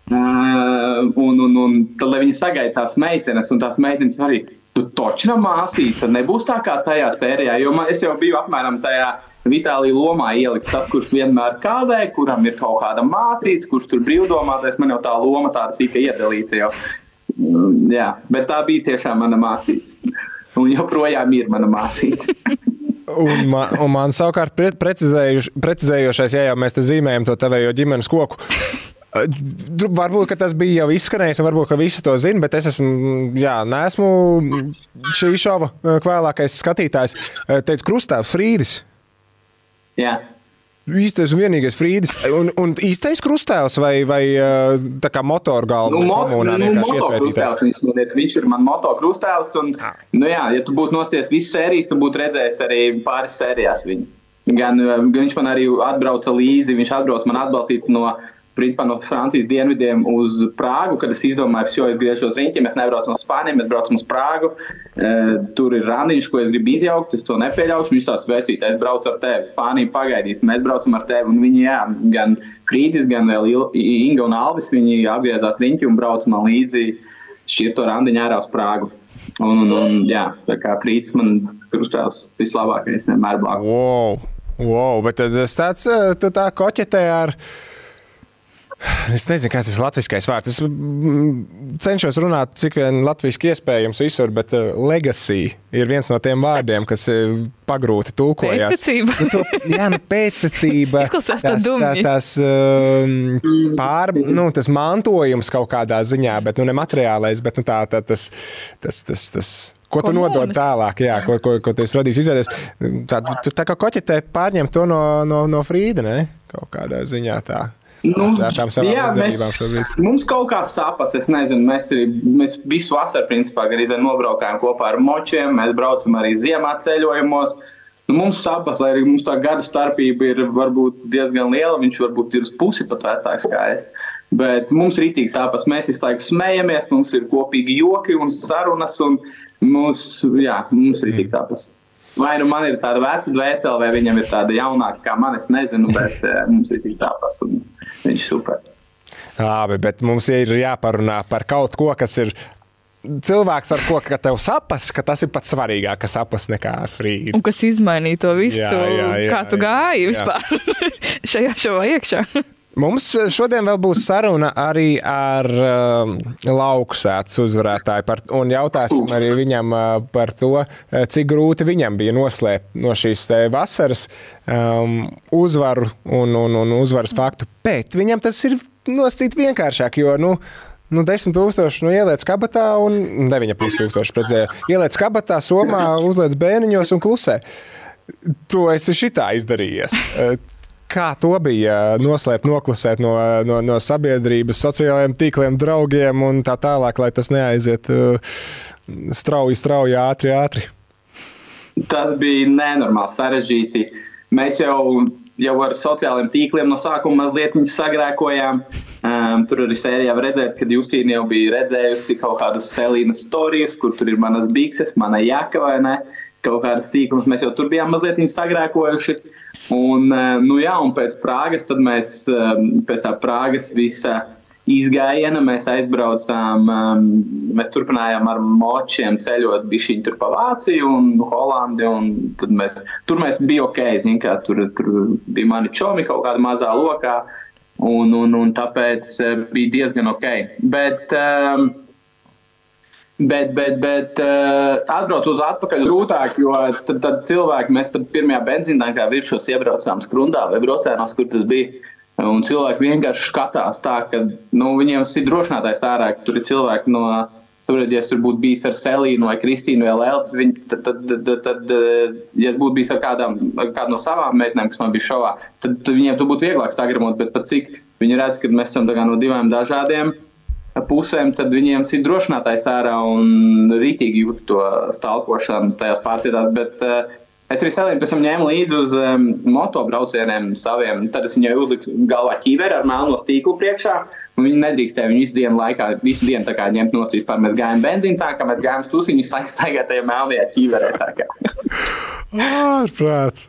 Uh, un, un, un tad, lai viņi sagaida tās meitenes, un tās meitenes arī, tu točna māsīca, nebūs tā kā tajā sērijā, jo man, es jau biju apmēram tajā Vitālija lomā ieliks tas, kurš vienmēr kādē, kuram ir kaut kāda māsīca, kurš tur brīvdomātais. Man jau tā loma tāda tika iedalīta jau. Mm, jā, bet tā bija tiešām mana māsīca. Un joprojām ir mana māsīca. un, man, un man savukārt pre, precizējošais, ja jau mēs te zīmējam to tavējo ģimenes koku. Varbūt tas bija jau izskanējis, un varbūt visi to zina, bet es esmu, jā, neesmu šī šova vēlākais skatītājs. Teicu, Krustāvs Frīdis. Jā. Īstais un vienīgais Frīdis. Un, un īstais krustēls vai, vai tā kā motorgalva nu, mo, komunā nu, iesvētītājs? Viņš, viņš ir man motokrustēls. Un, ah. nu jā, ja tu būtu nosties visas sērijas, tu būtu redzējis arī pāris sērijās viņu. Gan, gan viņš man arī atbrauca līdzi, viņš atbrauca man atbalstīt no principā no Francijas dienvidiem uz Prāgu, kad es izdomāju, jo es griežos riņķi, mēs nebraucam uz Spāniju, mēs braucam uz Prāgu. E, tur ir randiņš, ko es gribu izjaukt, es to nepieļaušu. Viņš tāds vecīt, es braucu ar tevi, Spāniju pagaidīs, mēs braucam ar tevi. Un viņi, jā, gan Frīdis, gan Inga un Alvis, viņi apgriezās riņķi un brauca man līdzi šķirto randiņu ārā uz Prāgu. Un, un, un jā, tā kā Frīdis man krustēls vislabākais vienmēr blakus. Wow, wow, bet tas tāds, tu tā koķetē ar. Es nezinu, kas tas latviskais vārds. Es mm, cenšos runāt, cik vien latviešu iespējams visur, bet uh, legacy ir viens no tiem vārdiem, kas uh, pagrūti tulkojas. Pēctecība. Nu, to, jā, nu, pēctecība. Izklausās tā dumji. Tās, tās um, pār, nu, tas mantojums kaut kādā ziņā, bet nu, ne materiālais, bet nu, tā, tā, tas, tas, tas, tas Ko tu nodod tālāk, jā, ko, ko, ko tu esi radījis, izveidies. Tā, tā kā koķetē pārņem to no, no, no Frīda, ne? Kaut kādā ziņā tā. Nu, jā, mēs, mums kaut kā sapas, es nezinu, mēs, arī, mēs visu vasaru principā arī nobraukājām kopā ar močiem, mēs braucam arī ziemā ceļojumos. Nu, mums sapas, lai arī mums tā gada starpība ir varbūt diezgan liela, viņš varbūt ir uz pusi pat vecāks kā es. Bet mums ir rītīgi sāpes, mēs visu laiku smejamies, mums ir kopīgi joki un sarunas, un mums, jā, mums ir rītīgi sāpes. Vai nu man ir tāda veca dvēsele, vai viņam ir tāda jaunāka, kā man, es nezinu, bet mums ir tik tādas, un viņš ir super. Labi, bet mums ir jāparunā par kaut ko, kas ir cilvēks, ar ko tev sapas, ka tas ir pats svarīgāk, kas sapas nekā frīda. Un kas izmainīja to visu, jā, jā, jā, kā tu gāji vispār šajā šovā iekšā. Mums šodien vēl būs saruna arī ar uh, lauksētas uzvarētāju. Par, un jautāsim arī viņam uh, par to, cik grūti viņam bija noslēpt no šīs vasaras um, uzvaru un, un, un uzvaras faktu. Bet viņam tas ir nosacīt vienkāršāk, jo, nu, Nu, 10 tūkstoši nu, ieliec kabatā, un 9,5 tūkstoši redzēja. Ieliec kabatā, somā, uzliec bēniņos un klusē. To esi šitā izdarījies. Kā to bija noslēpt, noklusēt no, no, no sabiedrības, sociālajiem tīkliem, draugiem un tā tālāk, lai tas neaiziet strauji, strauji, ātri, ātri? Tas bija nenormāli sarežģīti. Mēs jau, jau ar sociālajiem tīkliem no sākuma mazliet sagrēkojām. Um, tur arī sērijā redzēt, ka Justīna jau bija redzējusi kaut kādus Selīnas stāstus, kur tur ir manas bikses, mana jaka vai ne. Kaut kādas sīkumas mēs jau tur bijām mazliet sagrēkojuši. Uh, Un, eh, nu, jā, un pēc Prāgas mēs eh, pēc Prāgas visa izgājiena mēs aizbraucām. Eh, mēs turpinājām ar močiem ceļot bišķiņu tur pa Vāciju un Holandi. Un tad mēs, tur mēs bija ok, zin, kā, tur, tur bija mani čomi kaut kādā mazā lokā. Un, un, un tāpēc bija diezgan ok. Bet, um, Bet, bet, bet uh, atbraukt uz atpakaļ grūtāk, jo tad, tad cilvēki, mēs pat pirmajā benzīnā kā virsūs iebraucām skrundā vai braucēnos, kur tas bija. Un cilvēki vienkārši skatās tā, ka nu, viņiem ir drošinātājs ārā, ka tur ir cilvēki no. Saprotiet, ja es tur būtu bijis ar Selīnu vai Kristīnu vai Lēlu, tad, tad, tad, tad, ja es būtu bijis ar kādām, ar kādu no savām meitenēm, kas man bija šovā, tad, tad viņiem tur būtu vieglāk sagramot. Bet pat cik viņi redz, ka mēs esam no divām dažādiem pusēm, tad viņiem ir drošinātājs ārā un rītīgi jūt to stalkošanu tajās pārsvietās. Bet, uh, Es arī Selīnu pēc tam ņēmu līdzi uz um, motobraucieniem saviem. Tad es viņai uzliku galvā ķīveri ar melno stīklu priekšā. Viņi nedrīkstēja viņu visu dienu laikā, visu dienu kā, ņemt no stūra. Mēs gājām benzīnā, tā kā mēs gājām uz stūri, viņi staigāja tajā melnajā ķīverē. Ārprāts!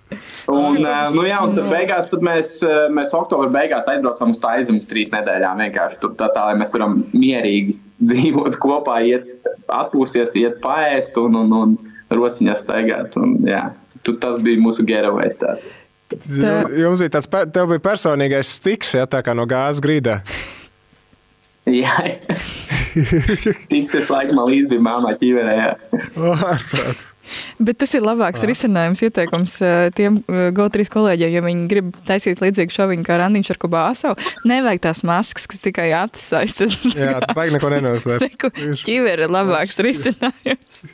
un, uh, nu, jā, un tad beigās tad mēs, uh, mēs oktobra beigās aizbraucam uz Taizem uz trīs nedēļām. Vienkārši tur tā, tā, lai mēs varam mierīgi dzīvot kopā, iet atpūsties, iet paēst un, un, un rociņā staigāt. Un, jā, tu, tas bija mūsu gerovais. Tā. Jums bija tāds, tev bija personīgais stiks, ja tā kā no gāzes grīdā. Jā, tiks es laikam līdzi bija māmā ķīverē. Ārprāts. Bet tas ir labāks ah. risinājums, ieteikums tiem eh, GO3 kolēģiem, ja viņi grib taisīt līdzīgu šoviņu kā Randiņš ar Kubāsu. Nevajag tās maskas, kas tikai acis aizsardz. Jā, vajag neko nenoslēpt. Ķīver ir labāks risinājums.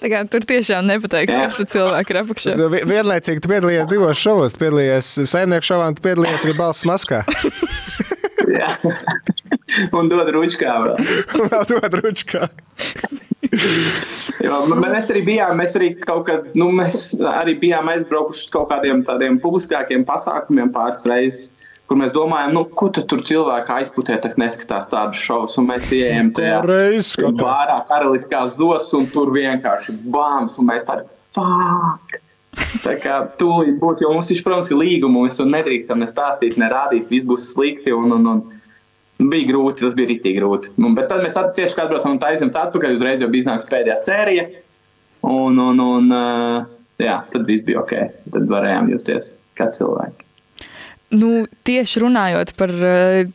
Tā kā tur tiešām nepateiks, kas par cilvēku ir apakšā. Vienlaicīgi tu piedalījies divos šovos. Tu piedalījies saimnieku šovā un tu piedalījies arī balss maskā. Jā. Un dod ručkā vēl. vēl dod ručkā. Jo, mēs arī bijām, mēs arī kaut kad, nu, mēs arī bijām aizbraukuši kaut kādiem tādiem publiskākiem pasākumiem pāris reizes. Kur mēs domājam, nu, ko tur cilvēki aizputē, tad neskatās tādu šovu. Mēs ienākam tajā bārā, karaliskās dos, un tur vienkārši bāmas, un mēs tādi fuck! Tā kā tūlīt būs, jo mums, viņš, protams, ir līguma, un mēs to nedrīkstam ne stāstīt, ne rādīt, viss būs slikti. Un, un, un, Bija grūti, tas bija rītīgi grūti. Un, bet tad mēs tieši atbraucam no taisnības atpakaļ, uzreiz jau bija iznākusi pēdējā sērija. Un, un, un jā, tad viss bija ok. Tad varējām justies kā cilvēki. Nu, tieši runājot par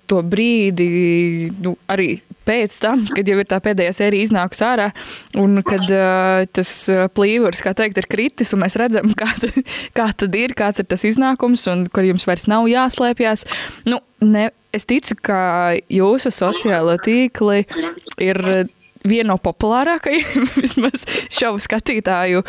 to brīdi, nu, arī pēc tam, kad jau ir tā pēdējā sērija iznākusi ārā, un kad uh, tas plīvurs, kā teikt, ir kritis, un mēs redzam, kā, kā tad ir, kāds ir tas iznākums, un kur jums vairs nav jāslēpjas. Nu, ne, es ticu, ka jūsu sociālo tīkli ir viena no populārākajiem vismaz šovu skatītāju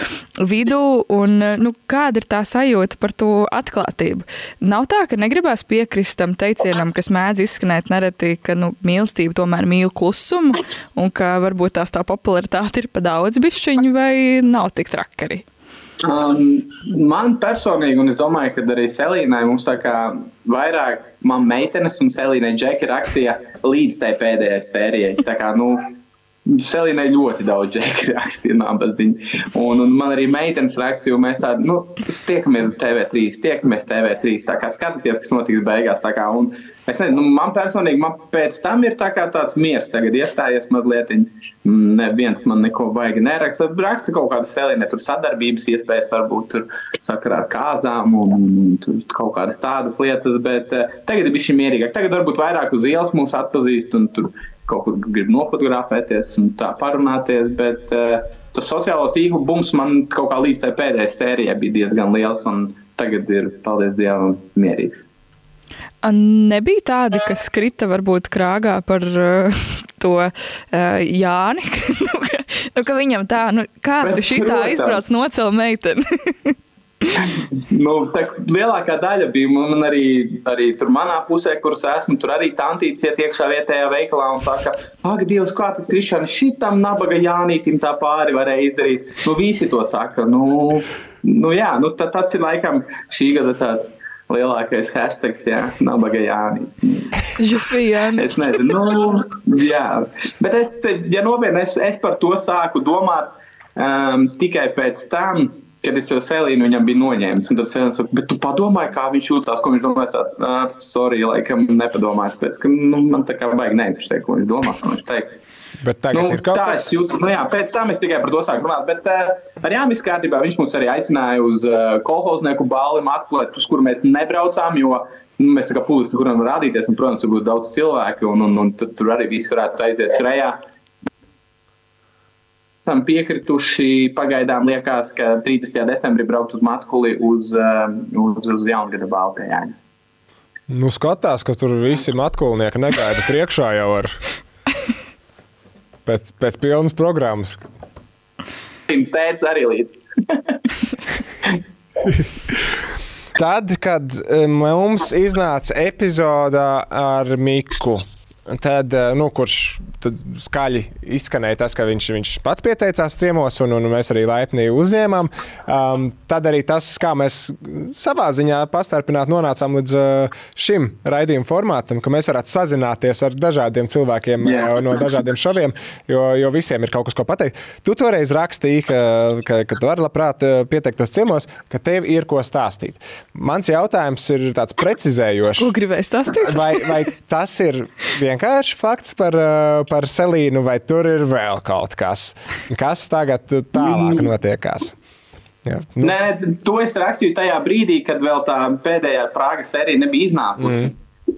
vidū. Un, nu, kāda ir tā sajūta par to atklātību? Nav tā, ka negribās piekrist tam teicienam, kas mēdz izskanēt nereti, ka nu, mīlestība tomēr mīl klusumu, un ka varbūt tās tā popularitāte ir pa daudz bišķiņu, vai nav tik trakari. Um, man personīgi, un es domāju, ka arī Selīnai mums tā kā vairāk man meitenes un Selīnai džeki rakstīja līdz tai pēdējai sērijai. Tā kā, nu, Selīnai ļoti daudz džekļu rakstīja, nabadziņa. Un, un man arī meitenes rakstīja, jo mēs tādi, nu, tiekamies TV3, tiekamies TV3, tā kā skatieties, kas notiks beigās. Tā kā, un es nezinu, nu, man personīgi, man pēc tam ir tā kā tāds miers tagad iestājies mazliet. Neviens man neko baigi neraksta. Raksta kaut kāda selīna, tur sadarbības iespējas varbūt tur sakarā ar kāzām un tur kaut kādas tādas lietas, bet uh, tagad ir bišķi mierīgāk. Tagad varbūt vairāk uz ielas mūs atpazīst un tur kaut kur grib nofotografēties un tā parunāties. Bet uh, tas sociālo tīklu bums man kaut kā līdz tai pēdējai sērijai bija diezgan liels, un tagad ir, paldies Dievam, mierīgs. Nebija tādi, kas krita varbūt krāgā par uh, to uh, Jāni, nu, ka, nu, ka viņam tā, nu, kā Bet, tu šitā izbrauc nocēl meiteni? nu, tā, lielākā daļa bija man arī, arī tur manā pusē, kuras esmu. Tur arī tantīts iet iekšā vietējā veikalā un saka, ak, Dievs, kā tas Krišāns šitam nabaga Jānītim tā pāri varēja izdarīt. Nu, visi to saka. Nu, nu jā, nu, tā, tas ir laikam šī gada tāds lielākais hashtags, jā, nabaga Jānis. es nezinu, nu, jā. Bet es, ja nopietni, es, es par to sāku domāt um, tikai pēc tam, kad es jau Selīnu viņam biju noņēmis. Tad Selīna saka, bet tu padomāji, kā viņš jūtas, ko viņš domās. Tāds, ah, sorry, laikam nepadomāju, tāpēc, ka nu, man tā kā vajag neinteresēt, ko viņš domās, ko viņš teiks. Bet tagad nu, ir kaut kas tāds. Nu, jā, pēc tam es tikai par to sāku runāt. Bet uh, ar Jānis kārtībā viņš mūs arī aicināja uz uh, kolhoznieku balli atklāt, uz kuru mēs nebraucām, jo nu, mēs tā kā publiski tur varam rādīties. Un, protams, tur būs daudz cilvēku, un, un, un tur arī viss varētu aiziet skrejā esam piekrituši. Pagaidām liekas, ka 30. decembrī braukt uz Matkuli uz, um, uz, uz Jaungada Baltijā. Nu, skatās, ka tur visi matkulnieki negaida priekšā jau ar pēc, pēc pilnas programmas. Viņa teica arī līdzi. Tad, kad eh, mums iznāca epizode ar Miku, tad, eh, nu, kurš skaļi izskanēja tas, ka viņš, viņš pats pieteicās ciemos, un, un mēs arī laipni uzņēmām. Um, tad arī tas, kā mēs savā ziņā pastarpināti nonācām līdz uh, šim raidījuma formātam, ka mēs varētu sazināties ar dažādiem cilvēkiem Jā. uh, no dažādiem šoviem, jo, jo visiem ir kaut kas, ko pateikt. Tu toreiz rakstīji, ka, ka, ka tu vari labprāt uh, pieteiktos ciemos, ka tev ir ko stāstīt. Mans jautājums ir tāds precizējošs. Ko gribēji stāstīt? Vai, vai tas ir vienkārši fakts par, uh, par Selīnu, vai tur ir vēl kaut kas, kas tagad tālāk notiekās? Jā, nu, Nē, to es rakstīju tajā brīdī, kad vēl tā pēdējā Prāgas sērija nebija iznākusi. Mm.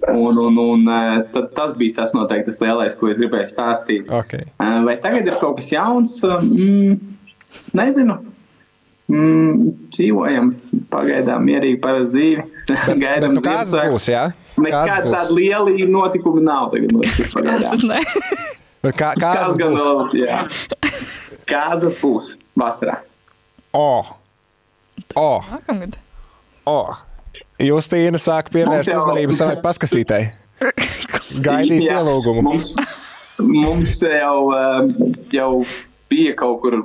Un, un, un tad, tas bija tas noteikti tas lielais, ko es gribēju stāstīt. okay. Eh, Vai tagad ir kaut kas jauns? Mm, nezinu. Mm, dzīvojam, pagaidām mierīgi parasti dzīvi. Gaidām nu, Ziemassvētkus. būs? Jā? Nekāda tāda liela notikuma nav tagad. Kā, Kāds gan būs? vēl, jā. Kāds būs vasarā? O! O! O. Justīna sāk pievērst Mums jau- uzmanību savai paskastītei. Gaidīs Jā, ielūgumu. Mums, mums jau, um, jau bija kaut kur,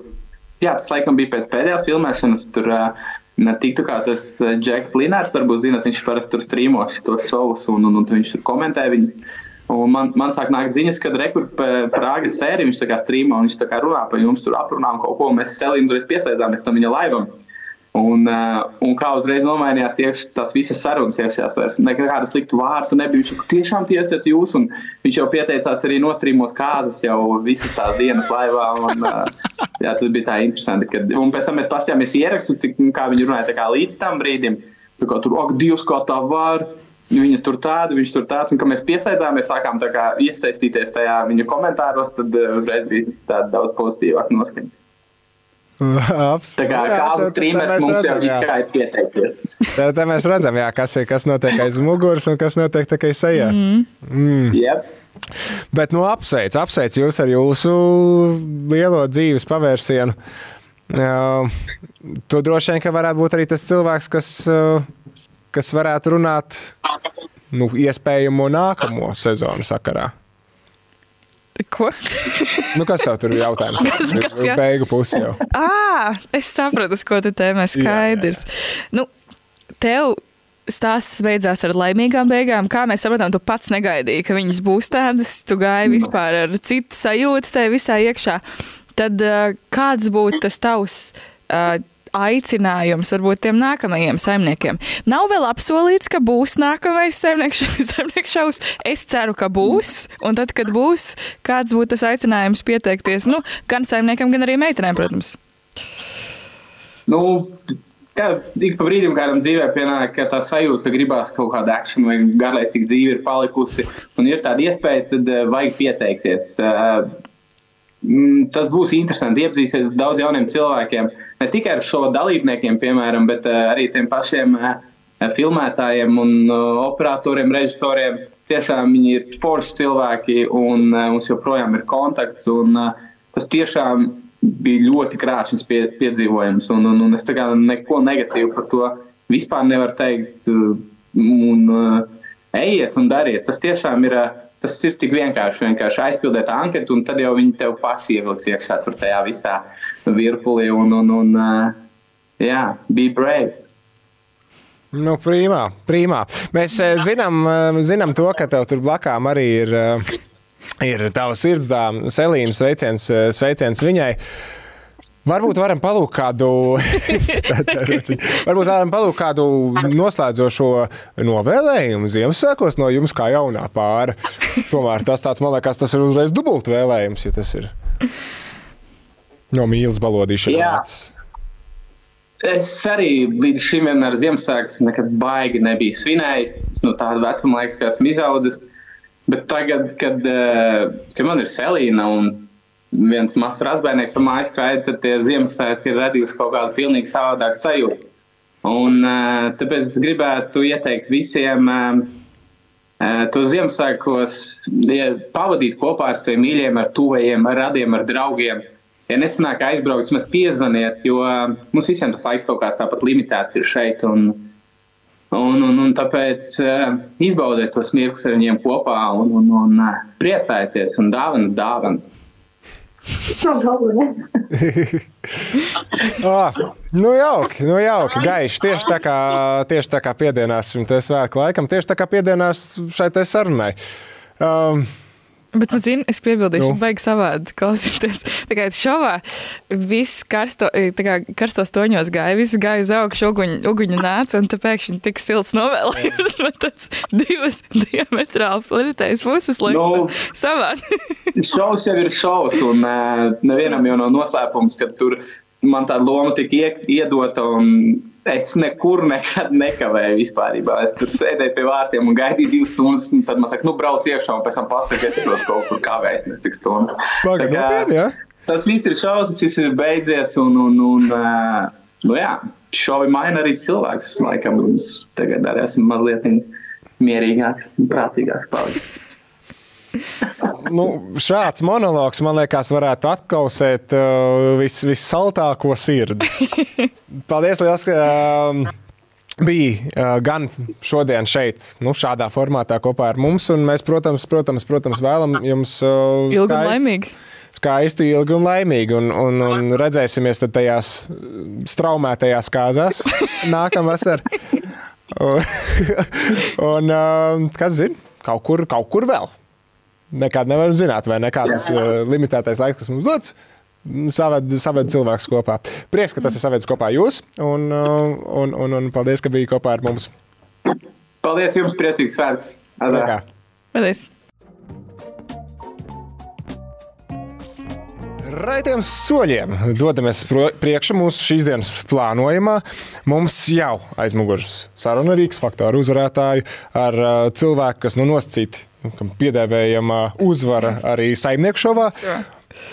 jā, tas laikam bija pēc pēdējās filmēšanas. Tur uh, tiktu kā tas uh, Džeks Linārs, varbūt zināt, viņš parasti tur strīmo tos šovus un, un, un viņš tur komentē viņus. Un man, man sāk nākt ziņas, kad Prāgas sērija viņš tā kā strīmo, un viņš tā kā runā par jums, tur aprunājam kaut ko, mēs Selīnu tur piesaistāmies tam viņa laivam. Un, uh, un kā uzreiz nomainījās iekš, tās visas sarunas iekšējās vairs. Nekādu sliktu vārtu nebija. Viņš tiešām tie esat jūs. Un viņš jau pieteicās arī nostrīmot kāzas jau visas tās dienas laivā. Un, uh, jā, tas bija tā interesanti. Kad, un pēc tam mēs pasījāmies ierakstu, cik, nu, viņi runāja tā kā līdz tam brīdim. Tā kā tur, ak, Dievs, kā tā var. Viņa tur tāda, viņš tur tāds, un kad mēs piesaistāmies, sākām kā iesaistīties tajā viņa komentāros, tad uh, uzreiz bija tāda daudz pozitīvāka noskaņa. Abs- Tā kā kāds mēs mums jau redzam, jā. ir pieteikties. Tā, tā mēs redzam, jā, kas, ir, kas notiek aiz muguras un kas notiek kā sejā. Mm. Yep. Bet, nu, apsveic, apsveic jūs ar jūsu lielo dzīves pavērsienu. Uh, tu droši vien, ka varētu būt arī tas cilvēks, kas, uh, kas varētu runāt nu, iespējamo nākamo sezonu sakarā. Ko? Nu, kas tev tur ir jautājums? Kas- kas Uz jā- beigu pusi jau. Ah, es sapratu, uz ko tu tēmē skaidrs. Nu, tev stāsts beidzās ar laimīgām beigām. Kā mēs sapratām, tu pats negaidīji, ka viņas būs tādas. Tu gāji vispār ar citu sajūtu tai visā iekšā. Tad kāds būtu tas tavs? Uh, Aicinājums varbūt tiem nākamajiem saimniekiem. Nav vēl apsolīts, ka būs nākamais saimnieks šovs. Es ceru, ka būs. Un tad, kad būs, kāds būtu tas aicinājums pieteikties nu, gan saimniekam, gan arī meitenēm, protams. Nu, jā, ik pa brīdim kādam dzīvē pienāk ka tā sajūta, ka gribās kaut kādu akciju vai garlaicīgu dzīvi ir palikusi. Un ir tāda iespēja, tad uh, vajag pieteikties. Mm, tas būs interesanti. Iepazīsies ar daudz jauniem cilvēkiem. Ne tikai ar šo dalībniekiem, piemēram, bet uh, arī tiem pašiem uh, filmētājiem un uh, operatoriem, režisoriem. Tiešām viņi ir forši cilvēki un mums joprojām ir kontakts. Un, tas tiešām bija ļoti krāšņs pie, piedzīvojums. Un, un, un es neko negatīvu par to vispār nevaru teikt. Un, ejiet un dariet. Tas tiešām ir. Uh, Tas ir tik vienkārši. Vienkārši aizpildīt anketu, un tad jau viņi tev paši ieliks iekšā tur tajā visā virpulī. Un, un, un, uh, jā, be brave. Nu, prīmā, prīmā. Mēs eh, zinām, eh, zinām to, ka tev tur blakām arī ir, eh, ir tavs sirdsdāma, Selīna sveiciens, sveiciens viņai. Varbūt varam palūkt kādu, varbūt varam palūkt kādu noslēdzošo novēlējumu Ziemassvētkos no jums, kā jaunā pāra. Tomēr tas tāds, man liekas, tas ir uzreiz dubult vēlējums, ja tas ir no mīlas balodīšanas. Es arī līdz šim vienmēr Ziemassvētkus nekad baigi nebiju svinējis. Es No tāda vecuma liekas, ka esmu izaudzis. Bet tagad, kad, eh, kad man ir Selīna un viens mazs razbērnieks pa mājas skraida, tad tie Ziemassvētki ir radījuši kaut kādu pilnīgi savādāku sajūtu. Un, tāpēc es gribētu ieteikt visiem to Ziemassvētkos ja, pavadīt kopā ar saviem mīļiem, ar tuvējiem, ar radiem, ar draugiem. Ja nesanāk aizbraukt, vismaz piezvaniet, jo mums visiem tas laiks kaut kā tāpat limitēts ir šeit. Un, Un, un, un tāpēc izbaudiet tos mirkļus ar viņiem kopā un, un, un priecājieties un dāvinat dāvanas. oh, nu jauki, nu jauki, gaiši. Tieši tā kā, tieši tā kā piedienās šim svētku laikam, tieši tā kā piedienās šai sarunai. Um, Bet, man zina, es piebildīšu, nu. baigi savādi klausīties. Tā kā šovā viss karsto, kā, karstos toņos gāja, viss gāja uz augšu, uguņu, uguņu nāca, un te pēkšņi tik silts novēlējums. Man tāds divas diametrāli plitējas puses, lai Nu. savādi. Šovs jau ir šovs, un uh, nevienam jau nav noslēpums, ka tur man tā loma tika ie, iedota. Es nekur nekad nekavēju vispār. Es tur sēdēju pie vārtiem un gaidīju divas stundas. un Tad man saka, nu, brauc iekšā, un pēc tam pasakā, ka es esmu kaut kur kavējis, ne cik stundu. Baga, Tā kā nopietni, ja? Tas viss ir šausmas, viss ir beidzies. Un, un, un, uh, nu, jā, šovi maina arī cilvēks. Laikam mums tagad arī esmu mazliet mierīgāks un prātīgāks palicis. nu, šāds monologs, man liekas, varētu atkausēt uh, vis, vissaltāko sirdi. Paldies, liels, ka um, bija uh, gan šodien šeit, nu, šādā formātā kopā ar mums. un Mēs, protams, protams, protams vēlam jums uh, Ilgi un laimīgi. Skaisti, ilgi un laimīgi. Un, un, un redzēsimies tajās straumētajās kāzās nākamvasar. Un, un uh, kas zina, kaut kur, kaut kur vēl. Nekādu nevaram zināt, vai nekāds uh, limitētais laiks, kas mums dots. Saved, saved cilvēks kopā. Prieks, ka tas ir savedis kopā jūs, un, uh, un, un, un paldies, ka bija kopā ar mums. Paldies jums, priecīgs svētks! Adā. Kā. Paldies! Raitiem soļiem dodamies priekšā mūsu šīs dienas plānojumā. Mums jau aiz muguras saruna ar Rīgas faktoru uzvarētāju, ar uh, cilvēku, kas nu nosacīti, kam piedēvējama uzvara arī saimnieku šovā.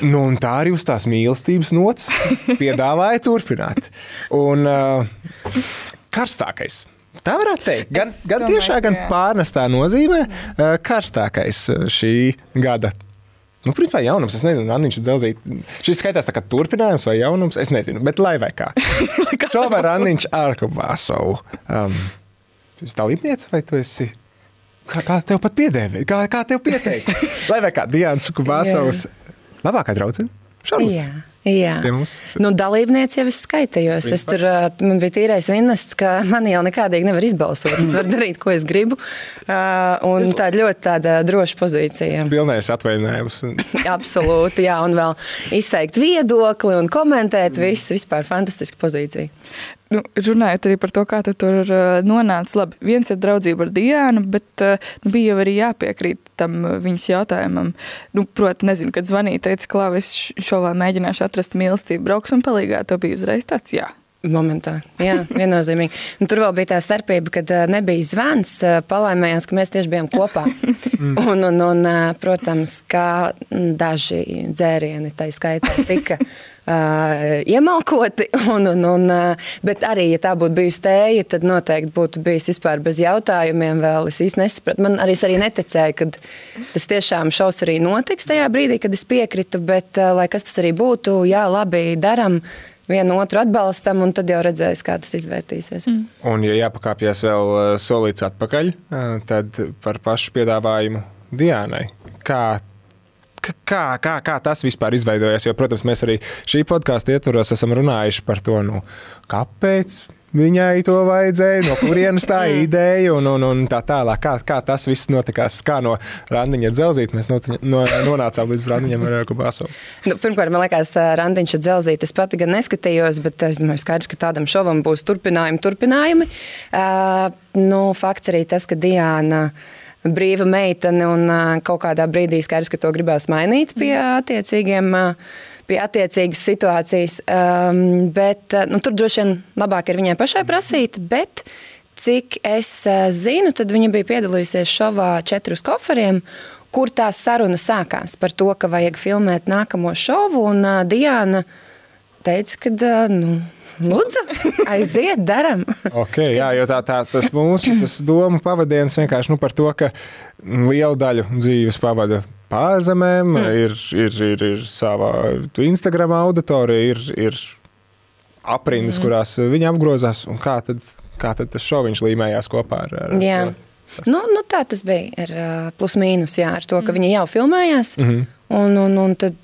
Nu, tā arī uz tās mīlestības nots piedāvāja turpināt. Un uh, karstākais. Tā varētu teikt. Gan, Es gan domāju, tiešā, gan jā. pārnestā nozīmē uh, karstākais šī gada Nu, principā jaunums, es nezinu, Anniņš dzelzīt. Šis skaitās tā kā turpinājums vai jaunums, es nezinu, bet lai vai kā. Šovā Anniņš Arkubāsov. Um, tu esi dalībniece vai tu esi? Kā, kā tev pat piedēvē? Kā, kā tev pieteikt? lai vai kā Diāns Kubāsovs. Labākā draudzene? Šarlot. Jā. Jā, nu, dalībniece jau es skaitījos. Es tur man bija tīrais vinnests, ka man jau nekādīgi nevar izbalsot. Es varu darīt, ko es gribu. Un tā ļoti tāda droša pozīcija. Pilnējais atvaļinājums. Absolūti, jā, un vēl izteikt viedokli un komentēt visu. Vispār fantastiska pozīcija. Nu, runājot arī par to, kā tu tur uh, nonāci. Labi, viens ir draudzība ar Diānu, bet uh, nu, bija jau arī jāpiekrīt tam uh, viņas jautājumam. Nu, Protams, nezinu, kad zvanīja, teica, ka es šovā mēģināšu atrast mīlestību brauksim palīgā. To bija uzreiz tāds jā. Momentā. Jā, viennozīmīgi. Un tur vēl bija tā starpība, kad ā, nebija zvans. ā, Palaimējās, ka mēs tieši bijām kopā. un, un, un, ā, protams, kā daži dzērieni tai skaitā tika. Uh, iemalkoti, un, un, un, uh, bet arī, ja tā būtu bijusi tēja, tad noteikti būtu bijis vispār bez jautājumiem. Vēl. Es īsti nesapratu. Man arī, arī neticēja, ka tas tiešām šaus arī notiks tajā brīdī, kad es piekritu. Bet, uh, lai kas tas arī būtu, jā, labi, daram vienu otru atbalstam, un tad jau redzēs, kā tas izvērtīsies. Mm. Un, ja jāpakāpjas vēl uh, solīts atpakaļ, uh, tad par pašu piedāvājumu Diānai. Kā, k- kā, kā, kā tas vispār izveidojās? Jo, protams, mēs arī šī podkāstu ietvaros esam runājuši par to, nu, kāpēc viņai to vajadzēja, no kurienes tā ideja un, un, un tā tālāk. Kā, kā tas viss notikās? Kā no randiņa dzelzīt mēs not, no, nonācām līdz randiņam ar Kubāsu? Nu, pirmkārt, man liekas, randiņš ir dzelzīta. Es pati gan neskatījos, bet es domāju, skaidrs, ka tādam šovam būs turpinājumi, turpinājumi. Uh, nu, fakts arī tas, ka Diana brīva meitene un uh, kaut kādā brīdī skaidrs, ka to gribēs mainīt pie attiecīgiem. Uh, Pie attiecīgas situācijas. Um, bet, uh, nu, tur droši vien labāk ir viņai pašai prasīt. Bet, cik es uh, zinu, tad viņa bija piedalījusies šovā četrus koferiem, kur tā saruna sākās par to, ka vajag filmēt nākamo šovu. Un uh, Diana teica, ka uh, nu, Lūdzu, aiziet, daram. Okay, jā, jo tā, tā tas mūsu tas doma pavadiens vienkārši nu, par to, ka lielu daļu dzīves pavada pārzemēm, mm. ir, ir, ir, ir sava Instagram auditorija, ir, ir aprindas, mm. kurās viņi apgrozās. Kā tad, kā tad tas šoviņš līmējās kopā ar, ar jā. to? Nu, nu, tā tas bija ar plus mīnus, jā, ar to, ka mm. viņi jau filmējās. Mm -hmm. un, un, un tad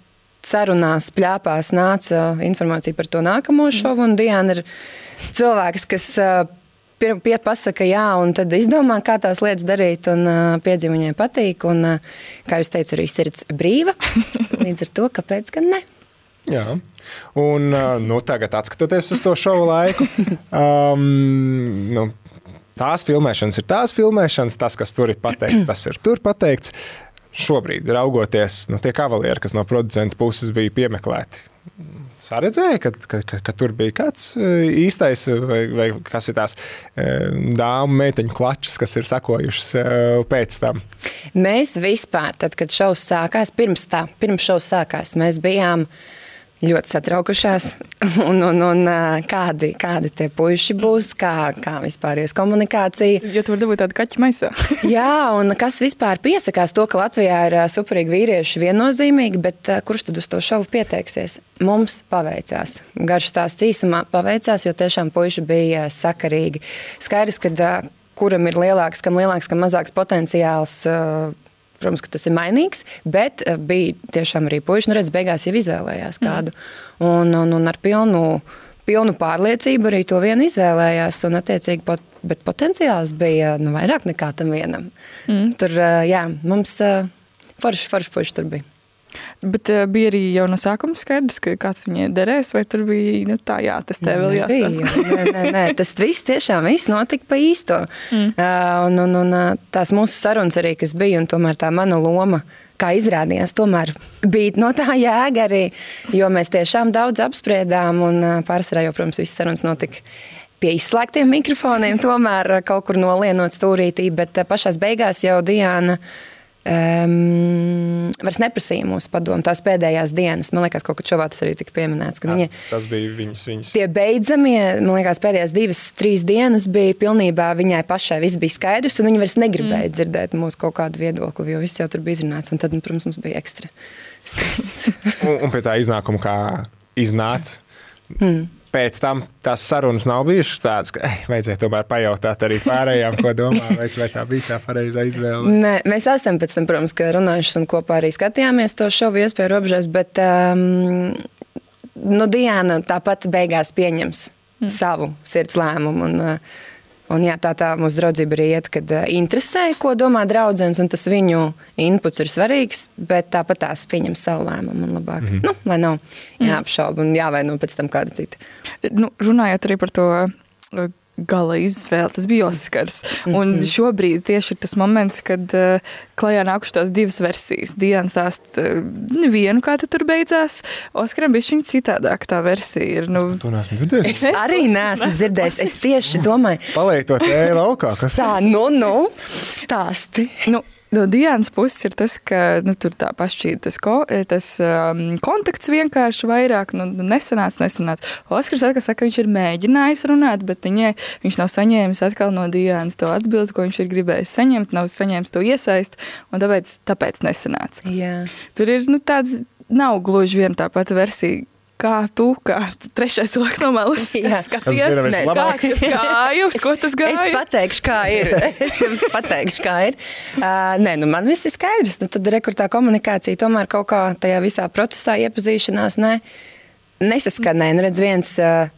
sarunās, plēpās nāca informācija par to nākamo mm. šovu. Un Diana ir cilvēks, kas pirmie pasaka jā, un tad izdomā, kā tās lietas darīt. Un piedzīvo viņai patīk. Un, kā jūs teicat, arī sirds brīva. Līdz ar to, kāpēc gan ne? Jā, un nu, tagad, skatoties uz to šovu laiku, um, nu, tās filmēšanas ir tās filmēšanas, tas, kas tur ir pateikts, tas ir tur pateikts šobrīd, raugoties nu, tie kavalieri, kas no producenta puses bija piemeklēti. Saredzēja, ka, ka, ka, ka tur bija kāds e, īstais, vai, vai kas ir tās e, dāmas, meiteņu klačas, kas ir sakojušas e, pēc tam. Mēs vispār, tad, kad šovs sākās, pirms tā, pirms šovs sākās, mēs bijām uh, ļoti satraukušās. Un, un, un kādi, kādi tie puiši būs, kā, kā vispār ies komunikācija. Jo tur var būt tāda kaķa maisā. Jā, un kas vispār piesakās to, ka Latvijā ir superīgi vīrieši viennozīmīgi, bet kurš tad uz to šovu pieteiksies? Mums paveicās. Garš stāsts īsumā paveicās, jo tiešām puiši bija sakarīgi. Skaidrs, ka kuram ir lielāks, kam lielāks, kam mazāks potenciāls Protams, ka tas ir mainīgs, bet eh, bija tiešām arī puiši, nu, redz, beigās jau izvēlējās mm. kādu. Mm. Un, un, un ar pilnu, pilnu pārliecību arī to vienu izvēlējās. Un, attiecīgi, pot, bet potenciāls bija nu, vairāk nekā tam vienam. Mm. Tur, eh, jā, mums eh, forši, forši puiši tur bija. Bet uh, bija arī jau no sākuma skaidrs, ka kāds viņai derēs, vai tur bija nu, tā, jā, tas tev vēl jāstāsta. nē, nē, nē, tas viss tiešām viss notika pa īsto. Mm. Uh, un, un, un tās mūsu sarunas arī, kas bija, un tomēr tā mana loma, kā izrādījās, tomēr bija no tā jēga arī, jo mēs tiešām daudz apspriedām, un uh, pārsvarā jau, protams, visas sarunas notika pie izslēgtiem mikrofoniem, tomēr kaut kur nolienot stūrītī, bet pašās beigās jau Diana um, vairs neprasīja mūsu padomu. Tās pēdējās dienas, man liekas, kaut kas čovā tas arī tika pieminēts. Jā, viņa, tas bija viņas, viņas. Tie beidzamie, man liekas, pēdējās divas, trīs dienas bija pilnībā viņai pašai. Viss bija skaidrs, un viņa vairs negribēja mm. dzirdēt mūsu kaut kādu viedokli, jo viss jau tur bija izrunāts. Un tad, nu, protams, mums bija ekstra stress. un, un pie tā iznākuma, kā iznāca. Mm pēc tam tās sarunas nav bijušas tādas, ka eh, vajadzēja tomēr pajautāt arī pārējām, ko domā, vai, vai tā bija tā pareizā izvēle. Nē, mēs esam pēc tam, protams, runājuši un kopā arī skatījāmies to šovu iespēju robežās, bet um, nu, Diana tāpat beigās pieņems mm. savu sirds lēmumu. Un, uh, Un jā, tā tā mūsu draudzība arī iet, kad uh, interesē, ko domā draugs, un tas viņu inputs ir svarīgs, bet tāpat tās pieņem savu lēmumu un labāk. Mm -hmm. nu, lai nav mhm. jāapšauba un jāvaino pēc tam kāda cita. Nu, runājot arī par to gala izvēle. Tas bija Oskars. Mm -hmm. Un mhm. šobrīd tieši ir tas moments, kad uh, klajā nākušas tās divas versijas. Diana stāsta uh, nevienu, kā tur beidzās. Oskaram bija šī citādāk tā versija. Ir, nu... To neesmu dzirdējis. Es arī neesmu dzirdējis. Es tieši domāju, paliek to tēlu laukā. Kas tā, nu, nu, stāsti. Nu, No Dienas puses ir tas, ka nu, tur tā pašķīra tas, ko, tas um, kontakts vienkārši vairāk nu, nu nesanāca, nesanāca. Oskars atkal saka, ka viņš ir mēģinājis runāt, bet viņai, viņš nav saņēmis atkal no Dienas to atbildi, ko viņš ir gribējis saņemt, nav saņēmis to iesaist, un tāpēc, tāpēc nesanāca. Jā. Tur ir nu, tāds, nav gluži viena tā pati versija, kā tu, kā trešais cilvēks no malas skaties, ne, kā tas gāja, uz ko tas gāja. Es pateikšu, kā ir. Es jums pateikšu, kā ir. Uh, nē, nu man viss ir skaidrs. Nu, tad rekurtā komunikācija tomēr kaut kā tajā visā procesā iepazīšanās ne, nesaskanēja. Nu, redz, viens uh,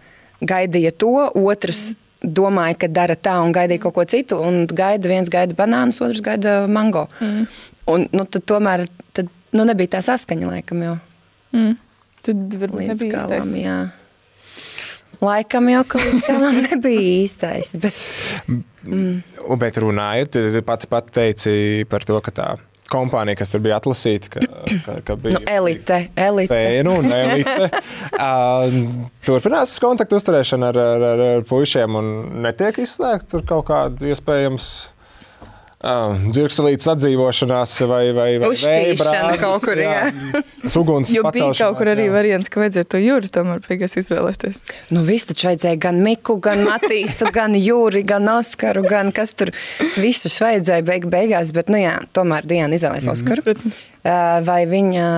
gaidīja to, otrs domāja, ka dara tā un gaidīja kaut ko citu, un gaida viens gaida banānus, otrs gaida mango. Mm. Un, nu, tad tomēr tad, nu, nebija tā saskaņa laikam jau. Mm. Tad varbūt nebija galam, īstais. Jā. Laikam jau kaut līdz galam nebija īstais. Bet, mm. bet runājot, pati pat teici par to, ka tā kompānija, kas tur bija atlasīta, ka, ka, ka bija nu, elite. elite. Tēnu un elite. uh, turpinās kontaktu uzturēšana ar, ar, ar, ar puišiem un netiek izslēgta tur kaut kāda iespējams Uh, Dzirkstelītes atdzīvošanās vai, vai, vai Uzšķīšana kaut kur, jā. Tas uguns Jo bija kaut kur arī jā. variants, ka vajadzēja to jūru tomēr beigās izvēlēties. Nu, viss taču vajadzēja gan Miku, gan Matīsu, gan Jūri, gan Oskaru, gan kas tur visus vajadzēja beig beigās, bet, nu jā, tomēr Diana izvēlējās Oskaru. Protams. Uh, Vai viņa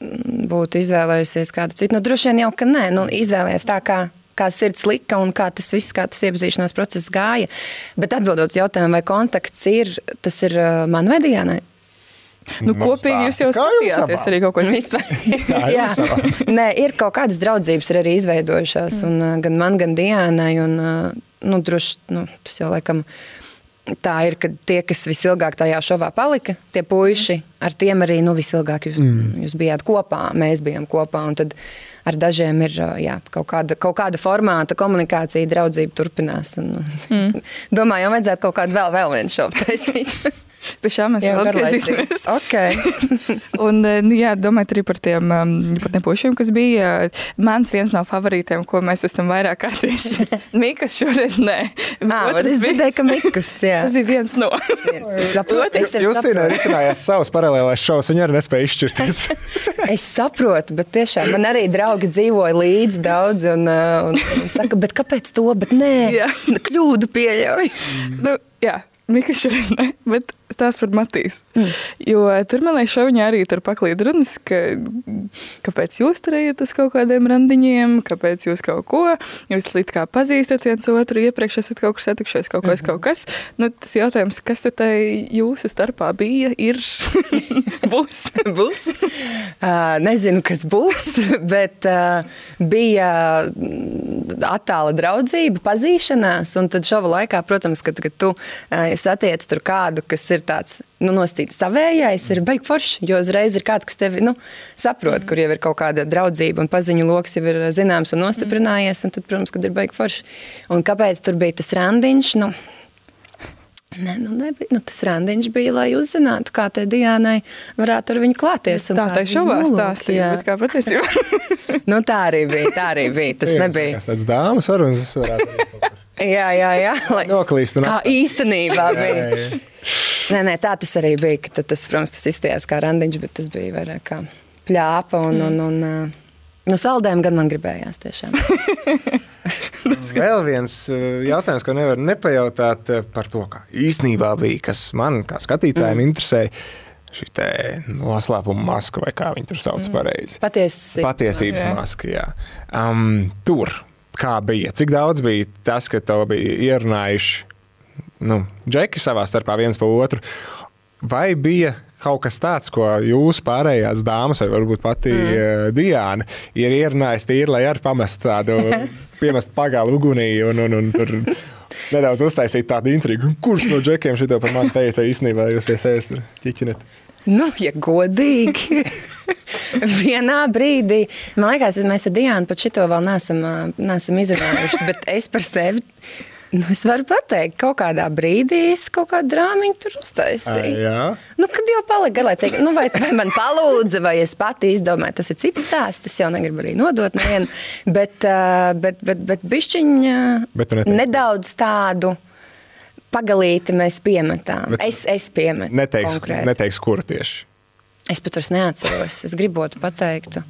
mm, būtu izvēlējusies kādu citu? Nu, droši vien jau, ka nē, nu, izvēlējās tā, kā, kā sirds lika un kā tas viss, kā tas iepazīšanās process gāja. Bet atbildot uz jautājumu, vai kontakts ir, tas ir uh, man vai Dianai? Nu, Mums kopīgi jūs jau skatījāties arī kaut ko Vispār. Jā, Nē, ir kaut kādas draudzības ir arī izveidojušās, un, uh, gan man, gan Dienai. Un, uh, nu, droši, nu, tas jau laikam tā ir, ka tie, kas visilgāk tajā šovā palika, tie puiši, ar tiem arī nu, visilgāk jūs, mm. jūs bijāt kopā, mēs bijām kopā. un tad Ar dažiem ir jā, kaut, kāda, kaut kāda formāta komunikācija, draudzība turpinās. Un, mm. Domāju, jau vajadzētu kaut kādu vēl, vēl vienu šovu taisīt. Pie šā mēs garlaicīgi. atgriezīsimies. Ok. Un, eh, nu, jā, domājot arī par tiem, um, par tiem pušiem, kas bija. eh, Mans viens no favorītiem, ko mēs esam vairāk kārtīgi. Mikas šoreiz nē. Var Otrs es bija- dzirdēju, ka Mikus, jā. Tas ir viens no. Es saprotu, es tevi Justīna ir izcinājās savus paralēlās šovus, viņa arī nespēja izšķirties. Es saprotu, bet tiešām man arī draugi dzīvoja līdzi daudz. Un, uh, un, un saka, bet kāpēc to? Bet nē, Jā. kļūdu pieļauj. nu, jā. Mika šoreiz ne, bet stāsts par Matīs. Mm. Jo tur, man liekas, šauņā arī tur paklīd runas, ka kāpēc jūs tur ejat uz kaut kādiem randiņiem, kāpēc jūs kaut ko, jūs līdz kā pazīstat viens otru, iepriekš esat kaut kur satikušies, kaut kas, kaut kas. Nu, tas jautājums, kas te jūsu starpā bija, ir būs. būs. Uh, nezinu, kas būs, bet uh, bija mm, attāla draudzība, pazīšanās. Un tad šova laikā, protams, kad, kad tu uh, satiec tur kādu, kas ir tāds nu, nostīts savējais, ir baigi forši. Jo uzreiz ir kāds, kas tevi nu, saprot, kur jau ir kaut kāda draudzība un paziņu lokus jau ir zināms un nostiprinājies. Un tad, protams, kad ir baigi forši. Un kāpēc tur bija tas randiņš? Nu, Nē, nu nebija. Nu, tas randiņš bija, lai uzzinātu, kā tai Dienai varētu ar viņu klāties. un Tā viņa šovā stāstīja, bet kā patiesībā. Nu, tā arī bija. Tā arī bija. Tas nebija. Tas tāds dāmas sarunas, varētu kur Jā, jā, jā. Lai... noklīst. un Kā atpakaļ. īstenībā bija. Jā, jā. Nē, nē, tā tas arī bija. ka tad Tas, protams, tas izstījās kā randiņš, bet tas bija vairāk kā pļāpa. Un, un, un, uh, no saldējuma gan man gribējās tiešām. Vēl viens jautājums, ko nevar nepajautāt par to, kā īstenībā bija, kas man kā skatītājiem mm. interesēja. Šī te noslēpuma maska, vai kā viņi tur sauc mm. pareizi. Patiesi. Patiesības Jā. maska, jā. Um, tur kā bija? Cik daudz bija tas, ka to bija ierunājuši nu, džeki savā starpā viens pa otru? Vai bija kaut kas tāds, ko jūs pārējās dāmas, vai varbūt pati mm. Diana, ir ierunājis tīri, lai arī pamestu tādu, piemestu pagalu ugunī un, un, un tur nedaudz uztaisīt tādu intrigu? Kurš no džekiem šito par mani teica īstenībā, jūs pie sevis tur ķiķinat? Nu, ja godīgi. Vienā brīdī, man liekas, mēs ar Diānu par šito vēl neesam, neesam izrunājuši, bet es par sevi. Nu, es varu pateikt, kaut kādā brīdī es kaut kādu drāmiņu tur uztaisīju. Jā. Nu, kad jau palika garlaicīgi, nu, vai, vai man palūdza, vai es pati izdomāju, tas ir cits stāsts. Es jau negribu arī nodot nevienu. Bet, ā, bet, bet, bet bišķiņa Bet nedaudz tādu pagalīti mēs piemetām. Bet- Es, es piemetu. Neteiks, konkrēti. neteiks kuru tieši. Es pat vairs neatceros. Es gribētu pateikt,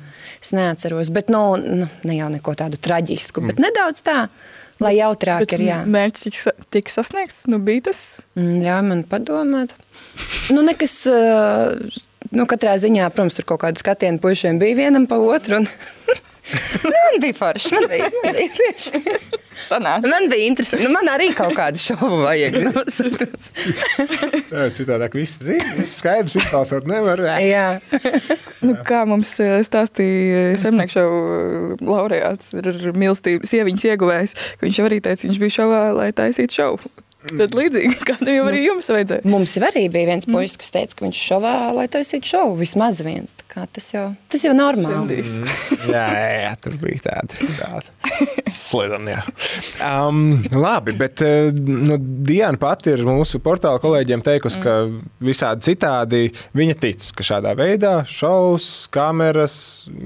es neatceros. Bet nu, nu, ne jau neko tādu traģisku, bet nedaudz tā, lai jautrāk Bet ir. Jā, mērķis tika sa- tika sasniegts, nu bija tas. Mm, ļauj man padomāt. Nu, nekas, nu, katrā ziņā, protams, tur kaut kāda skatiena puišiem bija vienam pa otru. Un... Man bija forši. Man bija, man bija, tieši. Sanāca. man bija interesanti. Nu, man arī kaut kādu šovu vajag. Nu, Citādāk viss viss skaidrs, izklausot nevar. Jā. Nu, kā mums eh, stāstīja zemnieku šovu laureāts, ir mīlestības sieviņas ieguvējs, ka viņš jau arī teica, viņš bija šovā, lai taisītu šovu. Tad līdzīgi, kādam jau arī jums vajadzēja. Mums jau arī bija viens puisis, kas teica, ka viņš šovā, lai taisītu šovu, vismaz viens. Tā kā Tas jau, tas jau normāli. Šendīs. Jā, jā, jā, tur bija tāda tāda slidena. jā. Um, labi, bet uh, nu, Diana pati ir mūsu portāla kolēģiem teikusi, ka visādi citādi viņa tic, ka šādā veidā šaus, kameras,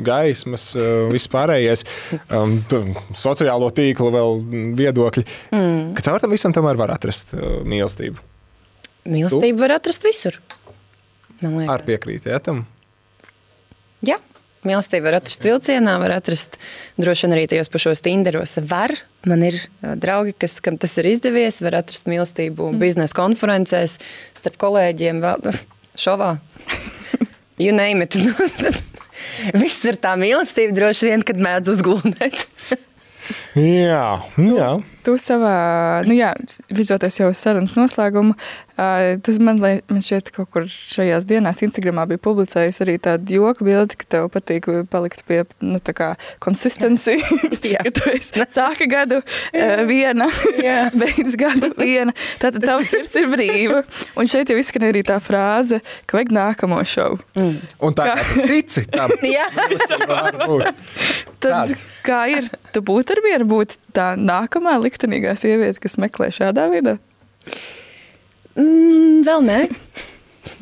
gaismas, uh, viss pārējais, um, tur sociālo tīklu vēl viedokļi, mm. ka caur tam visam tomēr var atrast uh, mīlestību. Mīlestību var atrast visur. Ar piekrīt, ja tam? Jā, mīlestību var atrast vilcienā, var atrast droši vien arī tajos pašos tinderos. Var, man ir ā, draugi, kas, kam tas ir izdevies, var atrast mīlestību mm. biznesa konferencēs, starp kolēģiem, vēl šovā. You name it. Viss ir tā mīlestība droši vien, kad mēdz uzglūnēt. Jā, jā. Tu savā, nu jā, virzoties jau uz sarunas noslēgumu, uh, tu man, lai, man šķiet, kaut kur šajās dienās Instagramā bija publicējis arī tādu joku bildi, ka tev patīk palikt pie, nu, tā kā konsistenci. Ka tu esi sāka gadu uh, viena, beidz gadu viena. Tātad tavs sirds ir brīva. Un šeit jau izskan arī tā frāze, ka vajag nākamo šovu. Un tā kā tu tici tam, Jā. Tad kā ir? Tu būtu ar mieru būt tā nākamā liktenīgā sieviete, kas meklē šādā veidā? mm, vēl nē.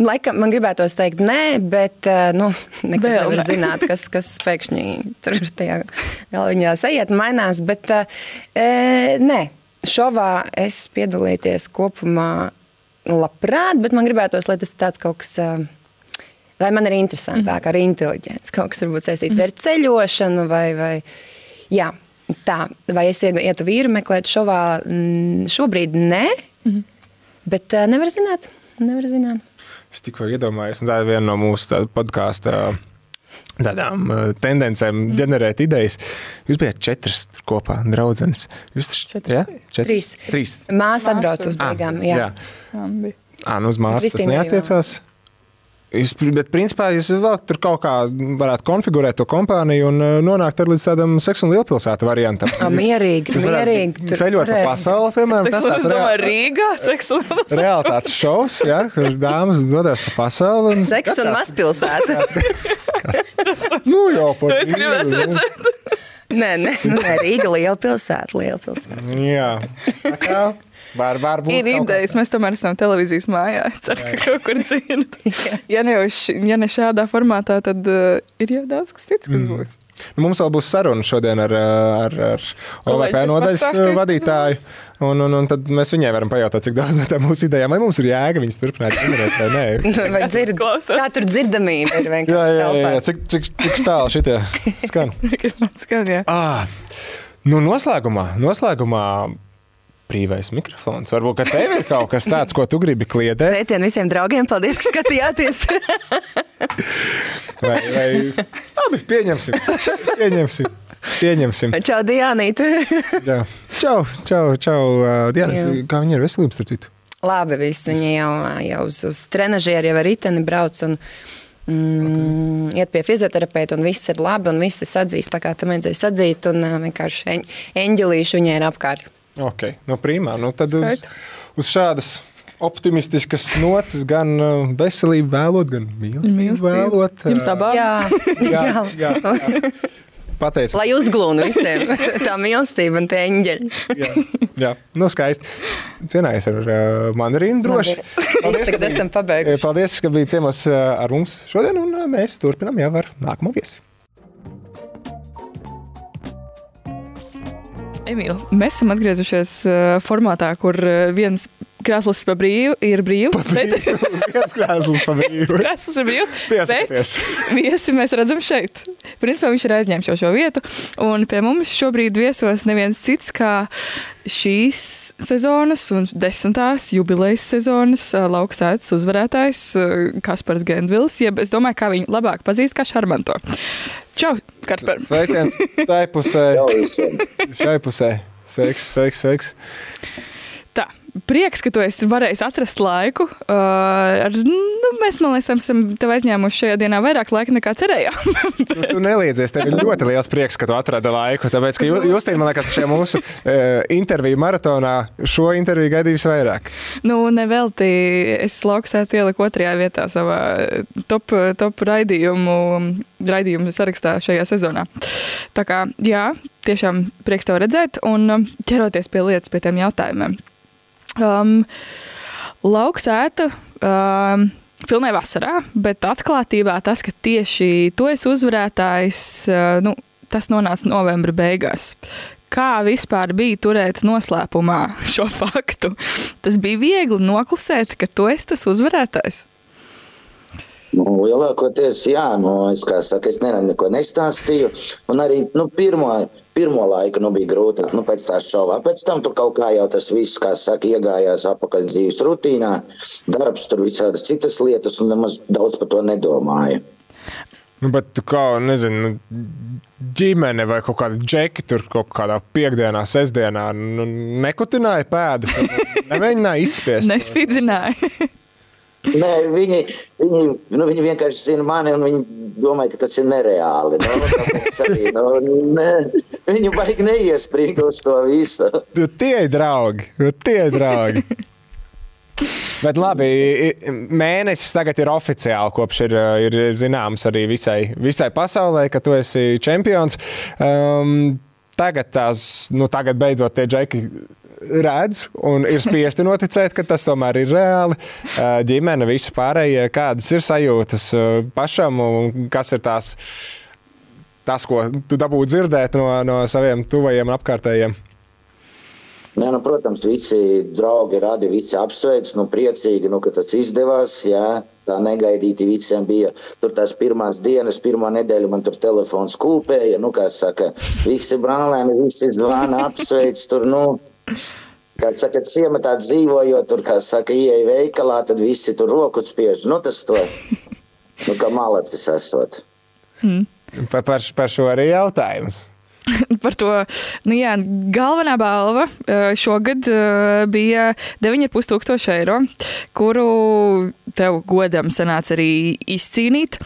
Laikam man gribētos teikt, nē, bet uh, nu, nekad Vēl nevar nē. zināt, kas, kas pēkšņi tur tajā galviņā sajiet, mainās. Bet e, nē, šovā es piedalīties kopumā labprāt, bet man gribētos, lai tas tāds kaut kas. Lai man ir interesantāk, ar inteliģenci. Kaut kas varbūt saistīts vai ar ceļošanu, vai, vai jā, tā. Vai es ietu vīru meklēt šovā? Mm, Šobrīd nē, bet uh, nevar zināt. Nevar zināt. Es tikko iedomājos, un tā ir viena no mūsu podkāstu tādām uh, tendencēm ģenerēt idejas. Jūs bijat četras kopā, draudzenes. Jūs taču Četras ja? četras? Trīs. Trīs. Māsa atbrauc uz Ah, beigām. Jā. jā. Jā, bija. À, nu uz māsu tas neatiecās. Jūs, bet, principā, jūs vēl tur kaut kā varētu konfigurēt to kompāniju un uh, nonākt arī līdz tādam seksu un lielpilsētu variantam. A, mierīgi, varētu mierīgi. tur ceļot pa varētu. pasauli, piemēram. Tas tāds es domāju, reāli- Rīgā seksuāls. realitātes šovs, ja, kur dāmas dodas pa pasauli. Un, Seks un mazpilsēta. nu, jau par To es gribētu redzēt. nē, nē, nē, Rīga liela pilsēta. Liela pilsēta. Jā, tā kā var, var būt. Ir idejas, mēs tomēr esam televīzijas mājā. Es ceru, ka kaut kur dzird. Ja ne, š- ja ne šādā formātā, tad uh, ir jau daudz kas cits, kas būs. Nu, mums vēl būs saruna šodien ar, ar, ar OVP kas nodaļas kas vadītāju. Un, un, un tad mēs viņai varam pajautāt, cik daudz no tām mūsu idejām, vai mums ir jēga viņas turpināt ģenerēt vai nē. Vai dzird, kā tur dzirdamība ir Jā, vienkārši jā, jā, jā. telpā? Cik, cik, cik tālu šitie skan? Skan, jā. Ah, nu, noslēgumā, noslēgumā brīvais mikrofons. Varbūt tev ir kaut kas tāds, ko tu gribi kliedēt. Sveicien visiem draugiem, paldies, ka skatījāties. Vai, vai... Labi, pieņemsim. Pieņemsim. pieņemsim. Čau, Dianīte. Jā. Čau, čau, čau. uh, Diana, kā viņa ir veselības, starp citu? Labi, viss viņi jau, jau uz, uz trenažieru, jau ar riteni brauc un mm, iet pie fizioterapeita, un viss ir labi, un visi sadzīst, tā kā tam vajadzēja sadzīt, un uh, vienkārši eņ, eņģelīši viņai ir apkārt. Ok, no primā. Nu, tad uz, Skaidrs. uz šādas optimistiskas nocis gan uh, veselību vēlot, gan mīlestību Mīlestību. vēlot. uh, Jums abām? Jā, Jā, jā. jā. Pateicu. Lai uzglūnu visiem tā mīlestība un tie eņģeļi. Jā, jā. Nu, skaisti. Cienājies ar uh, mandarīnu droši. Mēs tagad esam Eh, pabeiguši. Paldies, ka bijāt ciemos uh, ar mums šodien, un uh, mēs turpinām jau ar nākamo viesi. Emīl, mēs esam atgriezušies uh, formātā, kur uh, viens krēsls pa brīvu, ir brīvs. Bet krēsls pa brīvu. krēsls ir brīvs. Piesakieties. Bet viesi mēs redzam šeit. Principā viņš ir aizņēmis jau šo vietu. Un pie mums šobrīd viesos neviens cits kā šīs sezonas un desmitās jubilejas sezonas uh, laukas ētas uzvarētājs Kaspars Gendvils. Jeb es domāju, kā viņu labāk pazīst kā Šarmanto. Čau, Kaspar! Sveiciens tai pusē, šai pusē. Sveiks, sveiks, sveiks. Prieks, ka tu esi varējis atrast laiku. Uh, ar, nu, mēs, man liekas, esam tev aizņēmuši šajā dienā vairāk laika nekā cerējām. Nu, tu neliedzies, tev ir ļoti liels prieks, ka tu atradi laiku. Tāpēc, ka Ju- Justīna, man liekas, šajā mūsu uh, interviju maratonā šo interviju gaidīja visvairāk. nu, nevelti es lauksētu ieliku otrajā vietā savā top, top raidījumu, raidījumu sarakstā šajā sezonā. Tā kā, jā, tiešām prieks tev redzēt un um, ķeroties pie lietas, pie tiem jautājumiem. Um, Lauksēta um, filmē vasarā, bet atklātībā tas, ka tieši tu esi uzvarētājs, uh, nu, tas nonāca novembra beigās. kā vispār bija turēt noslēpumā šo faktu? Tas bija viegli noklusēt, ka tu esi tas uzvarētājs. Nu, lielākoties, jā, nu, es, saka, es nevienam neko nestāstīju. Un arī nu, pirmo, pirmo laiku nu, bija grūti. Nu, pēc tā šovā. Pēc tam tur kaut kā jau tas viss, kā saka, iegājās apakaļ dzīves rutīnā. Darbs tur visādas citas lietas, un nemaz daudz par to nedomāju. Nu, bet kā, nezinu, ģimene vai kaut kāda džeki tur kaut kādā piekdienā, sestdienā nu, nekutināja pēdas, nemēģināja izspiest. Nespīdzināja. Nē, viņi, viņi, nu, viņi vienkārši zina mani, un viņi domā, ka tas ir nereāli. Nu, arī, nu, ne, viņi baigi neiesprīga uz to visu. Tu tie ir draugi, tu tie draugi. Bet labi, mēnesis tagad ir oficiāli, kopš ir, ir zināms arī visai, visai pasaulē, ka tu esi čempions. Um, tagad, tās, nu, tagad beidzot tie džeki redz un ir spiesti noticēt, ka tas tomēr ir reāli. Ģimene, visi pārējie, kādas ir sajūtas pašam un kas ir tās, tas, ko tu dabūji dzirdēt no, no saviem tuvajiem un apkārtējiem. Nē, nu, protams, visi draugi radi, visi apsveic, nu, priecīgi, nu, ka tas izdevās. Jā, tā negaidīti visiem bija. Tur tās pirmās dienas, pirmā nedēļa man tur telefons kūpēja. Nu, kā saka, visi brālēni, visi zvana, apsveic tur. Nu, Kā saka, ciematā dzīvojot, tur, kā saka, ieeja veikalā, tad visi tur roku spiež. Nu, tas to, nu, kā malacis esot. Hmm. Par, par, par šo arī jautājums. par to. Nu, jā, galvenā balva šogad bija 9,5 tūkstoši eiro, kuru tev godam sanāca arī izcīnīt.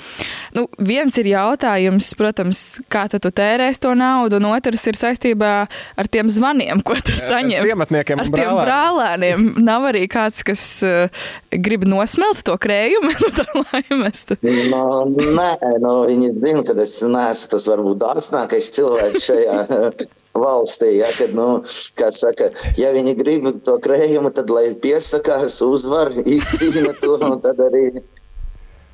Nu, viens ir jautājums, protams, kā tu, tu tērēsi to naudu, un otrs ir saistībā ar tiem zvaniem, ko tu saņem. Ar ciematniekiem ar tiem brālēniem. Nav arī kāds, kas uh, grib nosmelt to krējumu no tā laimes. No, nē, no, viņi zina, ka es neesmu tas varbūt dāsnākais cilvēks šajā valstī. Ja, kad, nu, saka, ja viņi grib to krējumu, tad lai piesakās, uzvar, izcīna to un tad arī.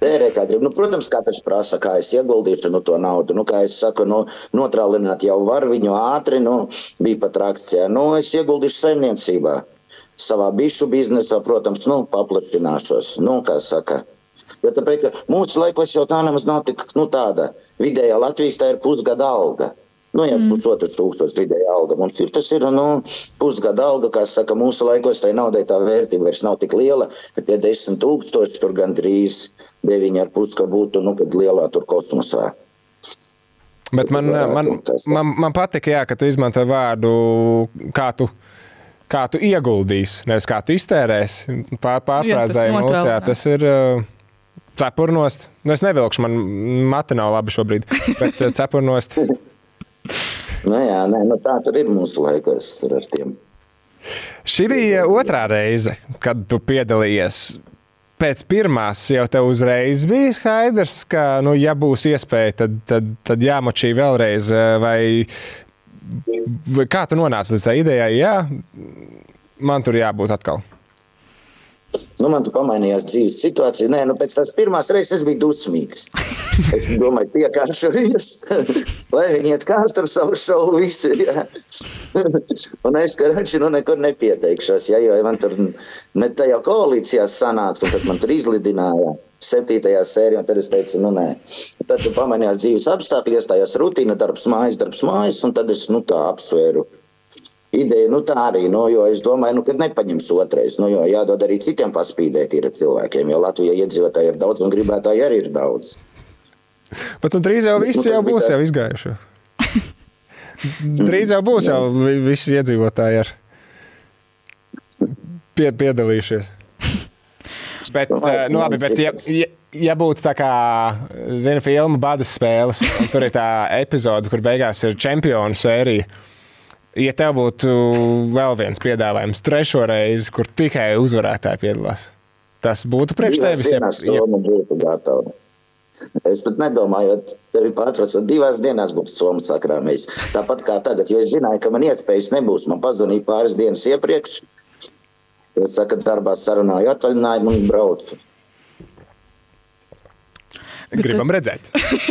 Tērē, kā grib. Nu, protams, katrs prasa, kā es ieguldīšu nu, to naudu. Nu, kā es saku, nu, notrālināt jau var viņu ātri. Nu, bija pat reakcija. Nu, es ieguldīšu saimniecībā. Savā bišu biznesā, protams, nu, paplašināšos. Nu, kā saka, Jo tāpēc, mūsu laikos jau tā nemaz nav tik nu, tāda vidējā Latvijas tā ir pusgada alga. Nu, ja mm. pusotrs tūkstošs vidēja alga mums ir, tas ir nu, pusgada alga, kā saka, mūsu laikos tai naudai tā vērtība vairs nav tik liela, ka tie desmit tūkstoši tur gandrīz deviņi ar pus, ka būtu, nu, kad lielā tur kosmosā. Bet man, man, man, man patika, jā, ka tu izmanto vārdu, kā tu, kā tu ieguldīsi, nevis kā tu iztērēsi. Pār, pārfrāzēji mūs, jā, tas ir cepurnost. Nu, es nevilkšu, man mati nav labi šobrīd, bet cepurnost. Nu, jā, nē, nu, tā tur ir mūsu laikos ar tiem. Šī bija otrā reize, kad tu piedalījies. Pēc pirmās jau te uzreiz bija skaidrs, ka, nu, ja būs iespēja, tad, tad, tad jāmočī vēlreiz. Vai, vai kā tu nonāci līdz tā idejai? Jā, man tur jābūt atkal. Nu, man tur pamainījās dzīves situācija. Nē, nu, pēc tās pirmās reizes es biju dusmīgs. Es domāju, piekāršu viņus, lai viņi iet kāst ar savu šovu visi. Jā. Un es, ka rači, nu, nekur nepieteikšos, jā, jo man tur ne tajā koalīcijā sanāca, un tad man tur izlidināja septītajā sērijā, un tad es teicu, nu, nē. Tad tu pamainījās dzīves apstākļi, iestājās rutīna, darbs mājas, darbs mājas, un tad es, nu, tā apsvēru ideja, nu tā arī, nu, jo es domāju, nu, ka nepaņems otrais, nu, jo jādod arī citiem paspīdēt ir cilvēkiem, jo Latvijā iedzīvotāji ir daudz un gribētāji arī ir daudz. Bet nu, drīz jau viss nu, jau būs tāds... jau izgājuši. drīz jau būs jau visi iedzīvotāji ar pie, piedalījušies. Bet, nu, nu, labi, bet ja, ja, ja būtu tā kā, zina, filma Badas spēles, un tur ir tā epizode, kur beigās ir čempionu sērija, ja tev būtu vēl viens piedāvājums, trešo reizi, kur tikai uzvarētāji piedalās, tas būtu priekš tevis. Ja, ja... Es pat nedomāju, ka tevi pārtraucot divās dienās būtu somas sakrāmējis. Tāpat kā tagad, jo es zināju, ka man iespējas nebūs. Man pazvanīja pāris dienas iepriekš. Es saku, darbā sarunāju atvaļinājumu un braucu. Gribam redzēt.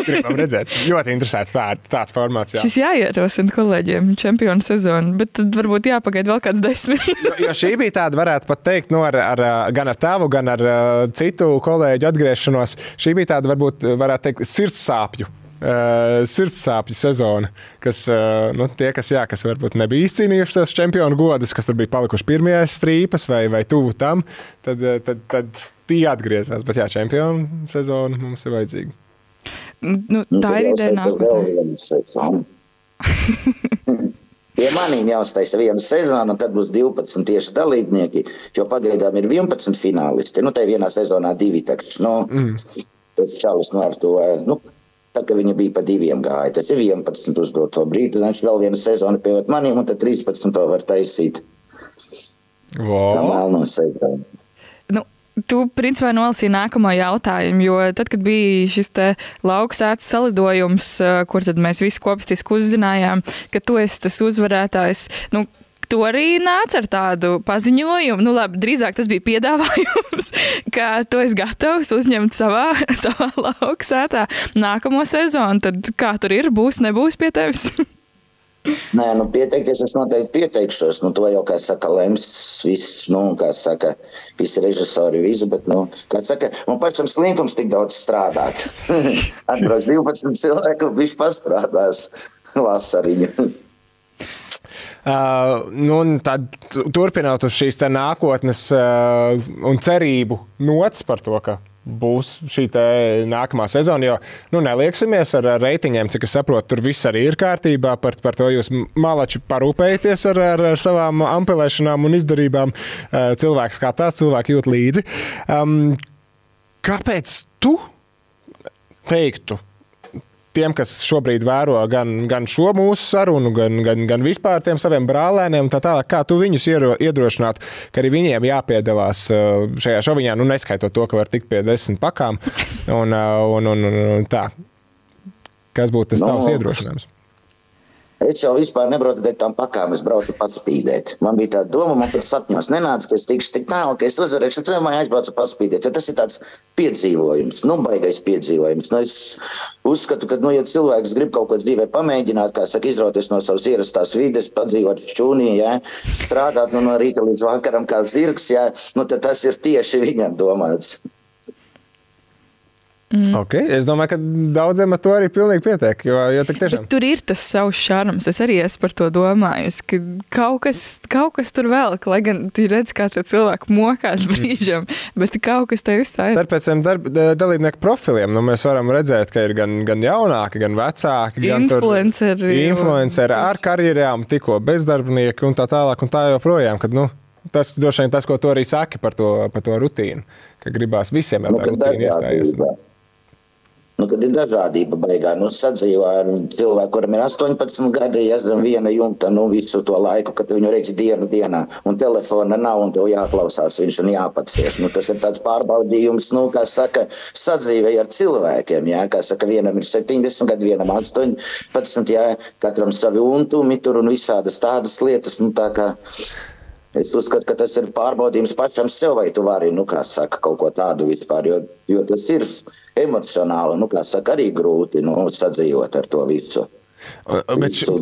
Gribam redzēt. Ļoti interesants tā, tāds formāts. Jā. Šis jāierosina kolēģiem čempionu sezonu, bet tad varbūt jāpagaida vēl kāds desmit. jo, jo šī bija tāda, varētu pat teikt, nu, ar, ar, gan ar tavu, gan ar uh, citu kolēģu atgriešanos. Šī bija tāda, varbūt, varētu teikt, sirdsāpju uh, sirdsāpju sezona, kas, uh, nu, tie, kas, jā, kas varbūt nebija izcīnījuši tos čempionu godus, kas tur bija palikuši pirmajās strīpas vai, vai tuvu tam, tad, uh, tad, tad tie atgriezās. Bet jā, čempionu sezona mums ir vajadzīga. Nu, tā ir ideja nākotnē. Pie maniem jāuztaisa viena sezona, un tad būs 12 tieši dalībnieki. Jo pagaidām ir 11 finālisti. Nu, tā ir vienā sezonā divi. Taču, nu, mm. Tas čalis no ar to. Nu, Tā kā viņa bija pa diviem gāja, tas ir 11 uz to brīdi. Tad viņš vēl vienu sezonu pievienot maniem, un tad 13 to var taisīt. Wow. Tā melno sezonu. Nu, Tu principā nolasīji nākamo jautājumu, jo tad, kad bija šis lauksētas salidojums, kur mēs visi kopistiski uzzinājām, ka tu esi tas uzvarētājs, nu, tu arī nāc ar tādu paziņojumu. Nu, labi, drīzāk tas bija piedāvājums, ka tu esi gatavs uzņemt savā, savā lauksētā nākamo sezonu. Tad kā tur ir, būs, nebūs pie tevis? Nē, nu, pieteikties es noteikti pieteikšos. Nu, to jau, kā saka, lems viss, nu, kā saka, visi režisori, visu, bet, nu, kā saka, man pašam slinkums tik daudz strādāt. Atbrauc 12 cilvēku, viņš pastrādās vasariņu. Uh, nu, tad, turpinot uz šīs nākotnes uh, un cerību nots par to, ka būs šī nākamā sezona. Jo nu, nelieksimies ar reitingiem, cik es saprotu, tur viss arī ir kārtībā. Par, par to jūs malači parūpējaties ar, ar, ar savām ampelēšanām un izdarībām. Cilvēks skatās, cilvēki jūt līdzi. Um, kāpēc tu teiktu? Tiem, kas šobrīd vēro gan, gan šo mūsu sarunu, gan, gan, gan vispār tiem saviem brālēniem, tā tālāk, kā tu viņus iedrošinātu, ka arī viņiem jāpiedalās uh, šajā šoviņā, nu, neskaitot to, ka var tikt pie desmit pakām. Un, uh, un, un, un tā. Kas būtu tas no, tavs iedrošinājums? Es jau vispār nebraucu ar tām pakām, es braucu pats spīdēt. Man bija tā doma, man pat sapņos nenāca, ka es tikšu tik tālu, ka es uzvarēšu, tad man aizbraucu paspīdēt. Ja tas ir tāds piedzīvojums, nu, baigais piedzīvojums. Nu, es uzskatu, ka, nu, ja cilvēks grib kaut ko dzīvē pamēģināt, kā saka, izrauties no savas ierastās vides, padzīvot šķūnī, ja, strādāt nu, no rīta līdz vakaram kā zirgs, ja, nu, tad tas ir tieši viņam domāts. Mm. Okay. Es domāju, ka daudziem ar to arī pilnīgi pietiek. Jo, jo tiešām... Bet tur ir tas savs šarms. Es arī esmu par to domājis, ka kaut kas, kaut kas tur vēl, lai gan tu redz, kā tie cilvēki mokās brīžam, bet kaut kas te visā ir. Tad pēc tam darb, dalībnieku profiliem nu, mēs varam redzēt, ka ir gan, gan jaunāki, gan vecāki, gan influenceri, influenceri ar karjerām, tikko bezdarbnieki un tā tālāk un tā joprojām. Kad, nu, tas droši vien tas, ko tu arī saki par to, par to rutīnu, ka gribās visiem jau nu, tā rutīna iestāties. Nu, tad ir dažādība beigās. Nu, sadzīvo ar cilvēku, kuram ir 18 gadi, jāsaka, viena jumta nu, visu to laiku, kad viņu redz dienu dienā, un telefona nav, un tev jāklausās viņš un jāpacies. Nu, tas ir tāds pārbaudījums, nu, kā saka, sadzīvē ar cilvēkiem. Jā, kā saka, vienam ir 70 gadi, vienam 18, jā, katram savi untumi tur un visādas tādas lietas. Nu, tā kā, Es uzskatu, ka tas ir pārbaudījums pašam sev, vai tu vari, nu, saka, kaut ko tādu vispār, jo, jo tas ir emocionāli, nu, saka, arī grūti nu, sadzīvot ar to visu. Bet š,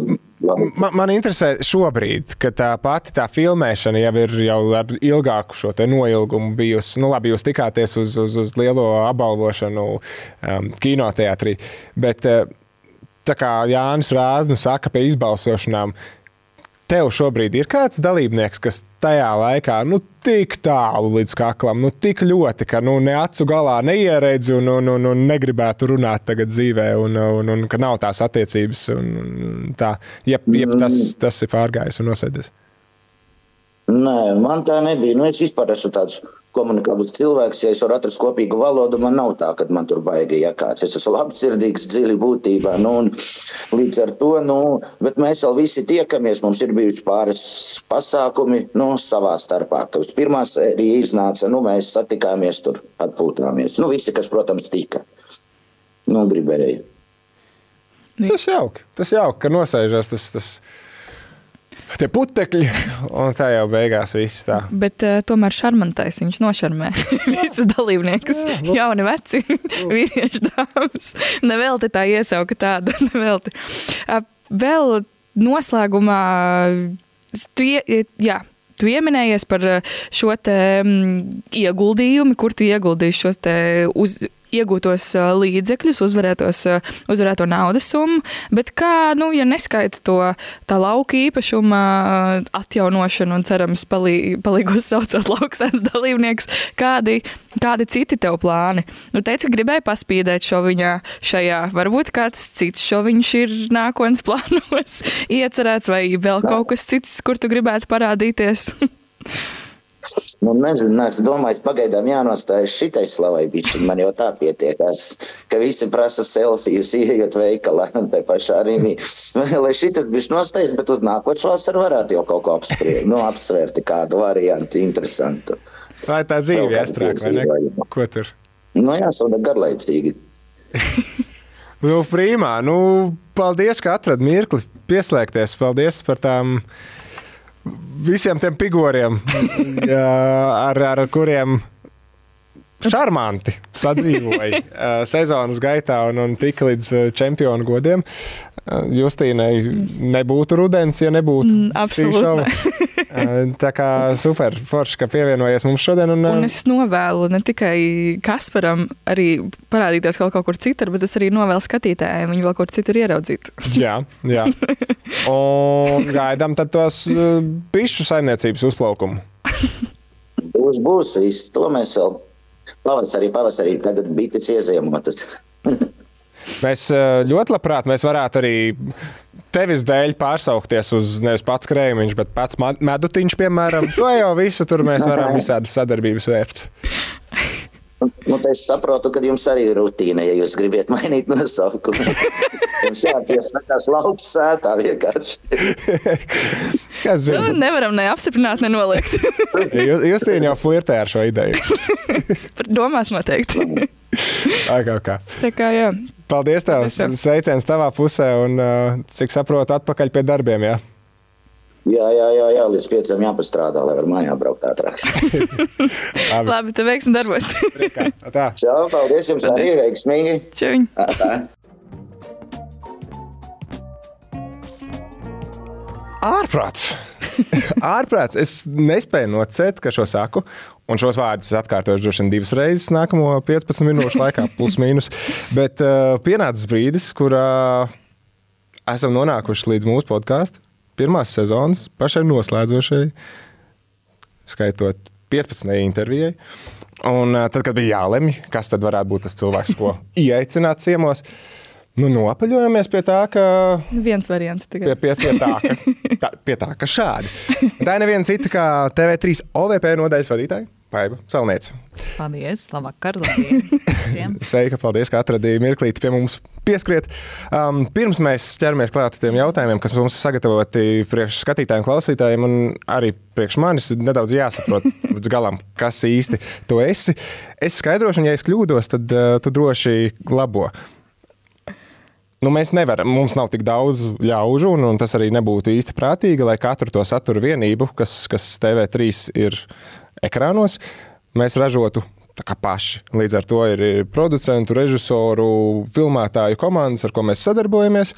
man, man interesē šobrīd, ka tā pati tā filmēšana jau ir jau ar ilgāku šo noilgumu bijusi. Nu, labi, jūs tikāties uz, uz, uz lielo apbalvošanu um, kinoteātrī, bet uh, tā kā Jānis Rāzna saka pie izbalsošanām, tev šobrīd ir kāds dalībnieks, kas tajā laikā nu, tik tālu līdz kaklam, nu, tik ļoti, ka nu, ne acu galā neieredzi un, un, un, un negribētu runāt tagad dzīvē, un, un, un ka nav tās attiecības. Un, un tā, jeb, jeb tas, tas ir pārgājis un nosēdies. Nē, man tā nebija. Nu, es vispār esmu tāds komunikābls cilvēks. Ja es varu atrast kopīgu valodu, man nav tā, ka man tur baigi jākāds. Es esmu labsirdīgs, dziļi būtībā. Nu, līdz ar to, nu, bet mēs vēl visi tiekamies. Mums ir bijuši pāris pasākumi nu, savā starpā. Uz pirmā sērija iznāca, nu, mēs satikāmies tur, atpūtāmies. Nu, visi, kas, protams, tika. Nu, gribēja. Tas jauki, tas jauki, ka nosēžās tas. tas tie putekļi, un tā jau beigās viss tā. Bet uh, tomēr šarmantais viņš nošarmē visus dalībniekus. Jauni, veci, vīrieši, dāmas. Nevelti tā iesauka tāda. Nevelti. Uh, vēl noslēgumā, tu, ie, jā, tu pieminējies par šo te, um, ieguldījumu, kur tu ieguldīsi šos uz, iegūtos līdzekļus, uzvarētos, uzvarēto naudas summu, bet kā, nu, ja neskaita to tā lauka īpašuma atjaunošanu un cerams palī, palīgos saucot lauksēns dalībniekus, kādi, kādi citi tev plāni? Nu, teici, ka gribēji paspīdēt šo viņa šajā, varbūt kāds cits šo viņš ir nākotnes plānos iecerēts vai vēl kaut kas cits, kur tu gribētu parādīties? Nu, nezinu, es domāju, ka pagaidām jānostājas šitai slavai bišķi. Man jau tā pietiekās, ka visi prasa selfijas, ieejot veikalā, un te pašā arī lai šitat bišķi nostājas, bet uz nākošo vasaru varētu jau kaut ko apspriest, nu, apsvērti kādu variantu interesantu. Ir tā dzīve, jāstrāk, vai ne? Ko tur? Nu, jāsauda garlaicīgi. nu, prīmā, nu, paldies, ka atrad mirkli pieslēgties. Paldies par tām visiem tiem figūriem, ar, ar kuriem šarmanti sadzīvoja sezonas gaitā un, un tika līdz čempionu godiem. Justīnai nebūtu rudens, ja nebūtu mm, absolūti. Tā kā super forši, ka pievienojies mums šodien. Un, un es novēlu ne tikai Kasparam arī parādīties kaut, kaut kur citur, bet es arī novēlu skatītājiem viņu vēl kaut kur citur ieraudzīt. jā, jā. Un gaidām tad tos pišu saimniecības uzplaukumu. Būs, būs, viss. To mēs vēl pavasarī, pavasarī tagad bija ieziemotas. Mēs ļoti labprāt mēs varētu arī tevis dēļ pārsaukties uz nevis pats krēmiņš, bet pats medutiņš, piemēram. To jau visu tur mēs varam visādas sadarbības vērt. Nu, es saprotu, ka jums arī ir rutīna, ja jūs gribat mainīt nosaukumu. Jums jāpiesakās lauks sētā vienkārši. Kas zina? Nu, nevaram ne apstiprināt, ne noliegt. jūs jūs jau flirtē ar šo ideju. Domās noteikti. Tā kā, kā. Tā kā jā. Paldies, tev! Sveiciens tavā pusē un, cik saprotu, atpakaļ pie darbiem. Jā? Jā, jā, jā, jā, līdz pieciem jāpastrādā, lai varētu mājā braukt ātrāk. Labi, Labi tu veiksim darbos. tā. Čau, paldies jums paldies. arī veiksmīgi. Čau. Ārprāts! Ārprāts! Es nespēju nocēt, ka šo saku. Un šos vārdus atkārtošu droši vien divas reizes nākamo 15 minūšu laikā, plus mīnus. Bet uh, pienācis brīdis, kurā uh, esam nonākuši līdz mūsu podkāstu pirmās sezonas pašai noslēdzošai, skaitot 15. intervijai. Un uh, tad, kad bija jālemj, kas tad varētu būt tas cilvēks, ko ieaicināt ciemos, nu, nopaļojamies pie tā, ka. Viens variants tikai. Pie, pie, pie, tā, ka, tā, pie tā, ka šādi. Tā ir neviena cita kā TV3 OVP nodaļas vadītāja. Paiba, Celniece. Paldies, labvakar, Sveika, paldies, ka atradīji mirklīti pie mums pieskriet. Um, pirms mēs ķeramies klāt tiem jautājumiem, kas mums ir sagatavoti priekš skatītājiem, klausītājiem, un arī priekš manis nedaudz jāsaprot līdz galam, kas īsti tu esi. Es skaidrošu, un ja es kļūdos, tad uh, tu droši labo. Nu, mēs nevaram, mums nav tik daudz ļaužu, un, un tas arī nebūtu īsti prātīgi, lai katru to satura vienību, kas, kas TV3 ir ekrānos, mēs ražotu paši. Līdz ar to ir producentu, režisoru, filmētāju komandas, ar ko mēs sadarbojamies.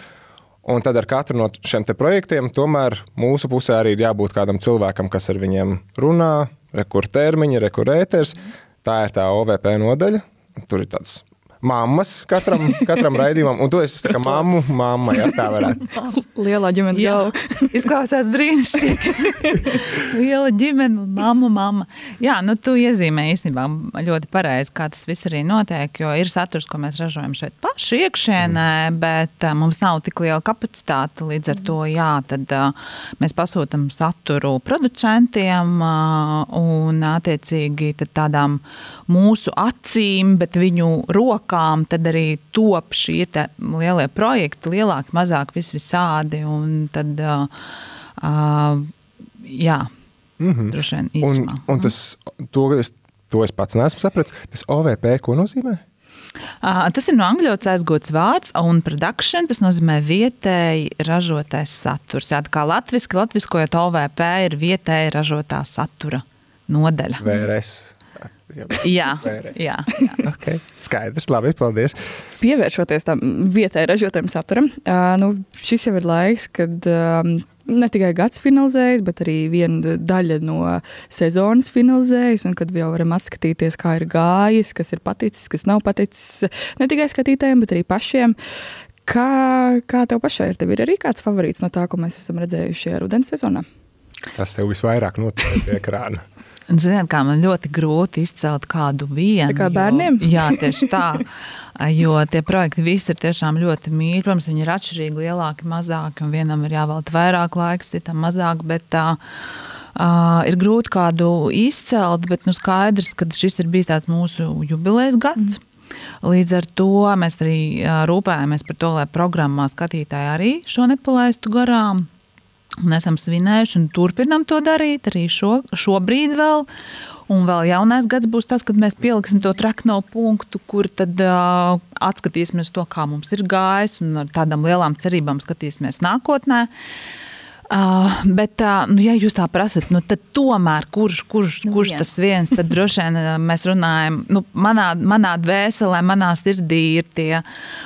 Un tad ar katru no šiem projektiem tomēr mūsu pusē arī ir jābūt kādam cilvēkam, kas ar viņiem runā, rekur termiņi, rekur ēters. Tā ir tā OVP nodaļa. Tur ir tāds mammas katram, katram raidījumam, un tu esi tā kā mammu, mamma, ja tā varētu. Lielā ģimenes galva. Izklausās brīnišķīgi. Liela ģimene, mamma, mamma. Jā, nu tu iezīmē īstenībā ļoti pareizi, kā tas viss arī notiek, jo ir saturs, ko mēs ražojam šeit paši iekšēnē, mm. bet uh, mums nav tik liela kapacitāte. Līdz ar to, jā, tad uh, mēs pasūtam saturu producentiem uh, un attiecīgi tādām mūsu acīm, bet viņu rokām tad arī top šie lielie projekti, lielāki, mazāki, vis visādi. Un tad, uh, uh, jā, mm -hmm. droši vien īsumā. Un, un tas, to, es, to es pats neesmu sapratis. Tas OVP, ko nozīmē? Uh, tas ir no angļu valodas aizgūts vārds, un production tas nozīmē vietēji ražotais saturs. Jā, kā latviešu, latviskojot OVP, ir vietēji ražotā satura nodaļa. VRS. Jā, jā, jā. Okay. Skaidrs, labi, paldies. Pievēršoties tam vietējai ražotajam saturam, uh, nu, šis jau ir laiks, kad um, ne tikai gads finalizējas, bet arī viena daļa no sezonas finalizējas, un kad jau varam atskatīties, kā ir gājis, kas ir paticis, kas nav paticis ne tikai skatītājiem, bet arī pašiem. Kā, kā tev pašai ir? Tev ir arī kāds favorīts no tā, ko mēs esam redzējuši šajā rudens sezonā? Kas tev visvairāk notiek pie ekrāna? Ziniet, kā man ļoti grūti izcelt kādu vienu. Tā kā bērniem? Jo, jā, tieši tā. Jo tie projekti visi ir tiešām ļoti mīļi. Protams, viņi ir atšķirīgi, lielāki, mazāki. Vienam ir jāvelta vairāk laika, citam mazāk. Bet tā uh, ir grūti kādu izcelt. Bet nu, skaidrs, ka šis ir bijis tāds mūsu jubilejas gads. Mm. Līdz ar to mēs arī rūpējamies par to, lai programmā skatītāji arī šo nepalaistu garām. Un esam svinējuši un turpinām to darīt arī šo, šobrīd vēl. Un vēl jaunais gads būs tas, kad mēs pieliksim to trakno punktu, kur tad uh, atskatīsimies to, kā mums ir gājis, un ar tādām lielām cerībām skatīsimies nākotnē. Uh, Uh, bet, uh, nu, ja jūs tā prasat, nu, tad tomēr kurš, kurš, nu, kurš jā. tas viens, tad droši vien mēs runājam, nu, manā, manā dvēselē, manā sirdī ir tie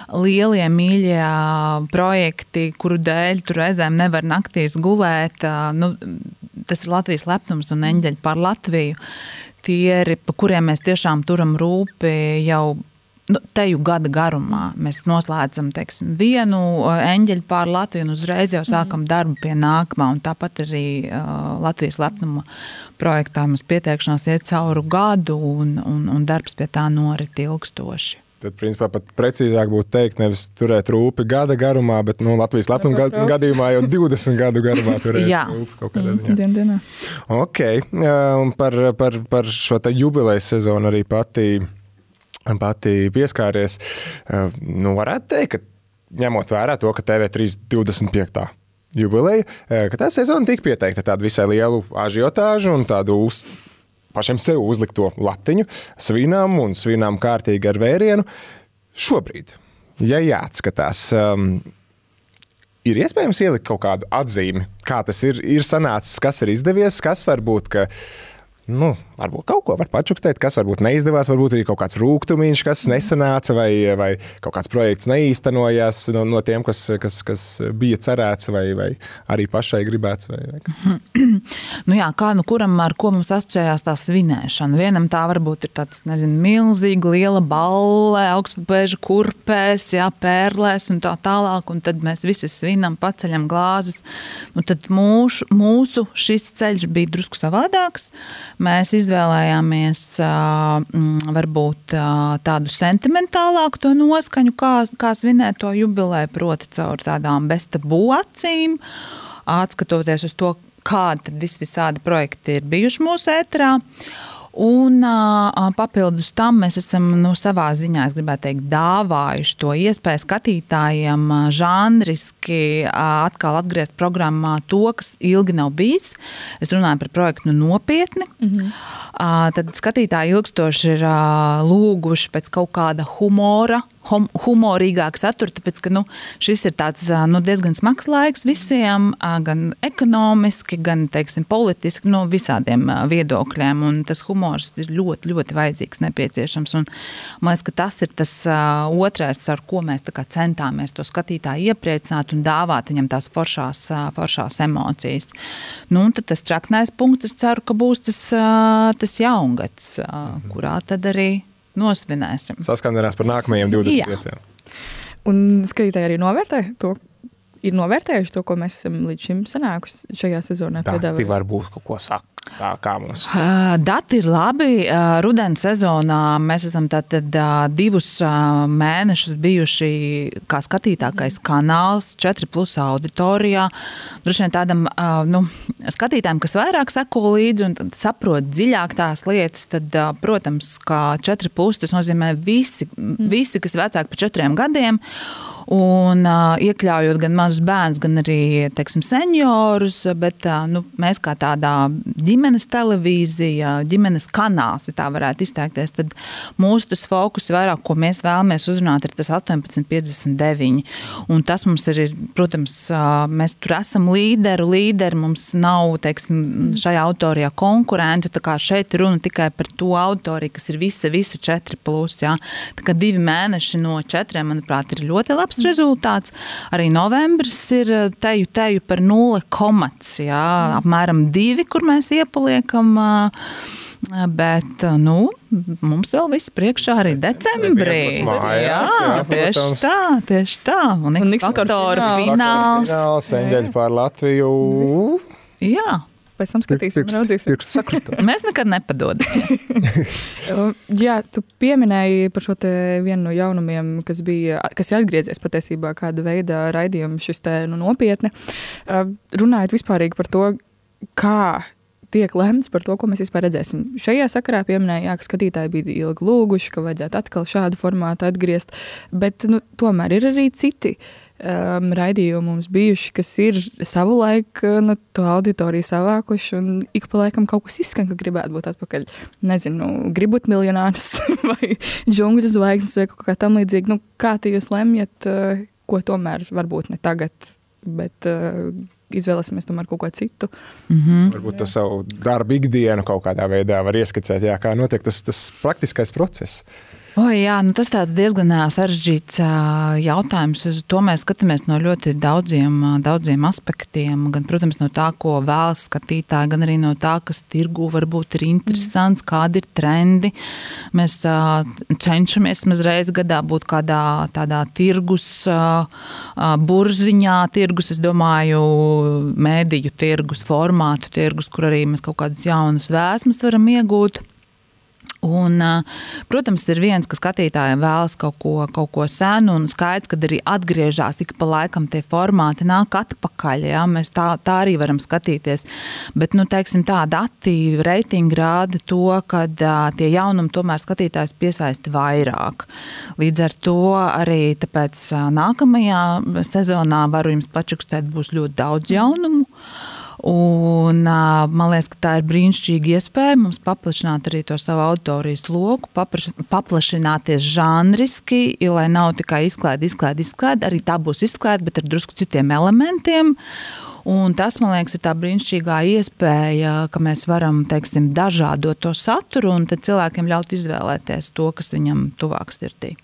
lielie, mīļie projekti, kuru dēļ tur reizēm nevar naktīs gulēt. Uh, nu, tas ir Latvijas lepnums un eņģeļi par Latviju. Tie ir, pa kuriem mēs tiešām turam rūpi jau nu, teju gada garumā. Mēs noslēdzam teiksim, vienu eņģeļu pār Latviju un uzreiz jau sākam mm. darbu pie nākamā. Un tāpat arī uh, Latvijas lepnuma projektā mums pieteikšanās iet cauru gadu un, un, un darbs pie tā norit ilgstoši. Tad, principā, pat precīzāk būtu teikt, nevis turēt rūpi gada garumā, bet nu, Latvijas lepnuma gad, gadījumā jau 20 gadu garumā turēt rūpi kaut kādā ziņā. Dien, dienā. Ok, un par, par, par šo jubilejas sezonu arī pati pati pieskāries. Eh, nu, varētu teikt, ka ņemot vērā to, ka TV3 25. jubileja, eh, ka tā sezona tika pieteikta tādu visai lielu ažiotāžu un tādu uz, pašiem sev uzlikto latiņu, svinām un svinām kārtīgi ar vērienu. Šobrīd, ja jāatskatās, um, ir iespējams ielikt kaut kādu atzīmi, kā tas ir, ir sanācis, kas ir izdevies, kas varbūt, ka nu, varbūt kaut ko var pačukstēt, kas varbūt neizdevās, varbūt arī kaut kāds rūkstošs, kas nesanāca, vai, vai kaut kāds projekts neīstenojās no, no tiem, kas, kas, kas bija cerēts, vai, vai arī pašai gribēts. Vai, vai. nu jā, kā nu kuram ar ko mums asociējās tā svinēšana? Vienam tā varbūt ir tāds, nezinu, milzīga, liela balle, augstpēža kurpēs, jā, pērlēs un tā tālāk, un tad mēs visi svinam, paceļam glāzes. Nu, tad mūsu, mūsu šis ceļš bija drusku savādāks mēs izvēlējāmies mm, varbūt tādu sentimentālāku to noskaņu, kā, kā svinēt to jubileju, proti, caur tādām beztabū acīm, atskatoties uz to, kādi vis visādi projekti ir bijuši mūsu ētrā. Un uh, papildus tam mēs esam nu, savā ziņā, es gribētu teikt, dāvājuši to iespēju skatītājiem uh, žanriski uh, atkal atgriezt programmā to, kas ilgi nav bijis. Es runāju par projektu nu, nopietni. Mm -hmm. uh, tad skatītāji ilgstoši ir uh, lūguši pēc kaut kāda humora hum, humorīgāku saturu, tāpēc ka nu, šis ir tāds, nu, diezgan smags laiks visiem, gan ekonomiski, gan teiksim, politiski, no visādiem viedokļiem. Tas humors ir ļoti, ļoti vajadzīgs, nepieciešams. Un, man liekas, ka tas ir tas otrais, ar ko mēs centāmies to skatītāju iepriecināt un dāvāt viņam tās foršās, foršās emocijas. Nu, tas traknais punkts, es ceru, ka būs tas, tas jaungads, kurā tad arī nosvinēsim. Saskandarās par nākamajiem 25. Jā. Un skatītāji arī novērtē to, ir novērtējuši to, ko mēs esam līdz šim sanākuši šajā sezonā. Tā varbūt kaut ko saka. Kā, kā mums? Dati ir labi. Rudens sezonā mēs esam tātad divus mēnešus bijuši kā skatītākais kanāls, 4 plus auditorijā. Droši vien tādam nu, skatītājam, kas vairāk seko līdzi un saprot dziļāk tās lietas, tad, protams, kā 4 plus tas nozīmē visi, visi kas ir vecāki par 4 gadiem. Un uh, iekļaujot gan mazus bērnus, gan arī teiksim, seniorus, bet uh, nu, mēs kā tādā ģimenes televīzija, ģimenes kanāls, ja tā varētu izteikties, tad mūsu tas fokus vairāk, ko mēs vēlamies uzrunāt, ir tas 1859. Un tas mums ir, protams, uh, mēs tur esam līderi, līderi, mums nav, teiksim, šajā autorijā konkurentu, šeit runa tikai par to autoriju, kas ir visa, visu četri plus, jā. Tā kā divi mēneši no četriem, manuprāt, ir ļoti labs labs rezultāts. Arī novembris ir eh, teju, teju par 0, jā, apmēram 2, kur mēs iepaliekam. Eh, bet nu, mums vēl viss priekšā arī decembrī. Mājās, jā, jā, tieši protams. tā, tieši tā. Un Un X-faktora fināls. Fināls, eņģeļi pār Latviju. Jā, Pēc tam skatīsim, raudzīsim. Mēs nekad nepadodamies. Um, Jā, tu pieminēji par šo vienu no jaunumiem, kas bija, kas ir atgriezies patiesībā kāda veida raidījuma šis te nu, nopietni. Uh, Runājot vispārīgi par to, kā tiek lemts par to, ko mēs vispār redzēsim. Šajā sakarā pieminēja, ka skatītāji bija ilgi lūguši, ka vajadzētu atkal šādu formātu atgriezt, bet nu, tomēr ir arī citi. Um, raidījumi mums bijuši, kas ir savulaik nu, to auditoriju savākuši, un ik pa laikam kaut kas izskan, ka gribētu būt atpakaļ. Nezinu, gribu būt miljonārs vai džungļu zvaigznes vai kaut kā tam līdzīga. Nu, kā tu jūs lemjat, uh, ko tomēr varbūt ne tagad, bet uh, izvēlēsimies tomēr kaut ko citu. Mm -hmm. Varbūt to savu darbu ikdienu kaut kādā veidā var ieskicēt, jā, kā notiek tas, tas praktiskais process. O, jā, nu tas ir diezgan sarežģīts jautājums. Uz to mēs skatāmies no ļoti daudziem, daudziem aspektiem. Gan, protams, no tā, ko vēlas skatītāji, gan arī no tā, kas tirgu varbūt ir interesants, mm. kādi ir trendi. Mēs cenšamies mazreiz gadā būt kādā tādā tirgus burziņā, tirgus, es domāju, mēdīju tirgus, formātu tirgus, kur arī mēs kaut kādas jaunas vēsmas varam iegūt. Un, protams, ir viens, ka skatītājiem vēlas kaut ko, kaut ko senu, un skaidrs, ka arī atgriežas ik pa laikam tie formāti, nāk atpakaļ. Ja? Mēs tā, tā arī varam skatīties. Bet nu, teiksim, tā dati, reitingi rāda to, ka tie jaunumi tomēr skatītājs piesaista vairāk. Līdz ar to arī tāpēc, nākamajā sezonā varu jums pačukstēt, būs ļoti daudz jaunumu. Un, man liekas, ka tā ir brīnišķīga iespēja mums paplašināt arī to savu autorijas loku, paplašināties žanriski, jo, lai nav tikai izklaide, izklaide, izklaide, arī tā būs izklaide, bet ar drusku citiem elementiem. Un tas, man liekas, ir tā brīnišķīgā iespēja, ka mēs varam teiksim, dažādot to saturu un cilvēkiem ļaut izvēlēties to, kas viņam tuvāk sirdī.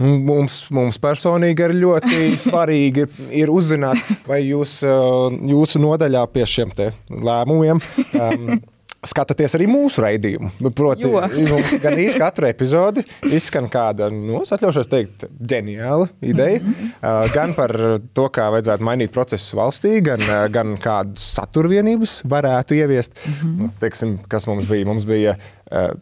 Mums, mums personīgi ir ļoti svarīgi ir uzzināt, vai jūs jūsu nodaļā pie šiem lēmumiem um, skatāties arī mūsu raidījumu. Proti, mums gan īsi katru epizodi izskan kāda, nu, atļaušos teikt, ģeniāla ideja. Uh, gan par to, kā vajadzētu mainīt procesus valstī, gan, gan kādus saturvienības varētu ieviest. Nu, Teiksim, kas mums bija? Mums bija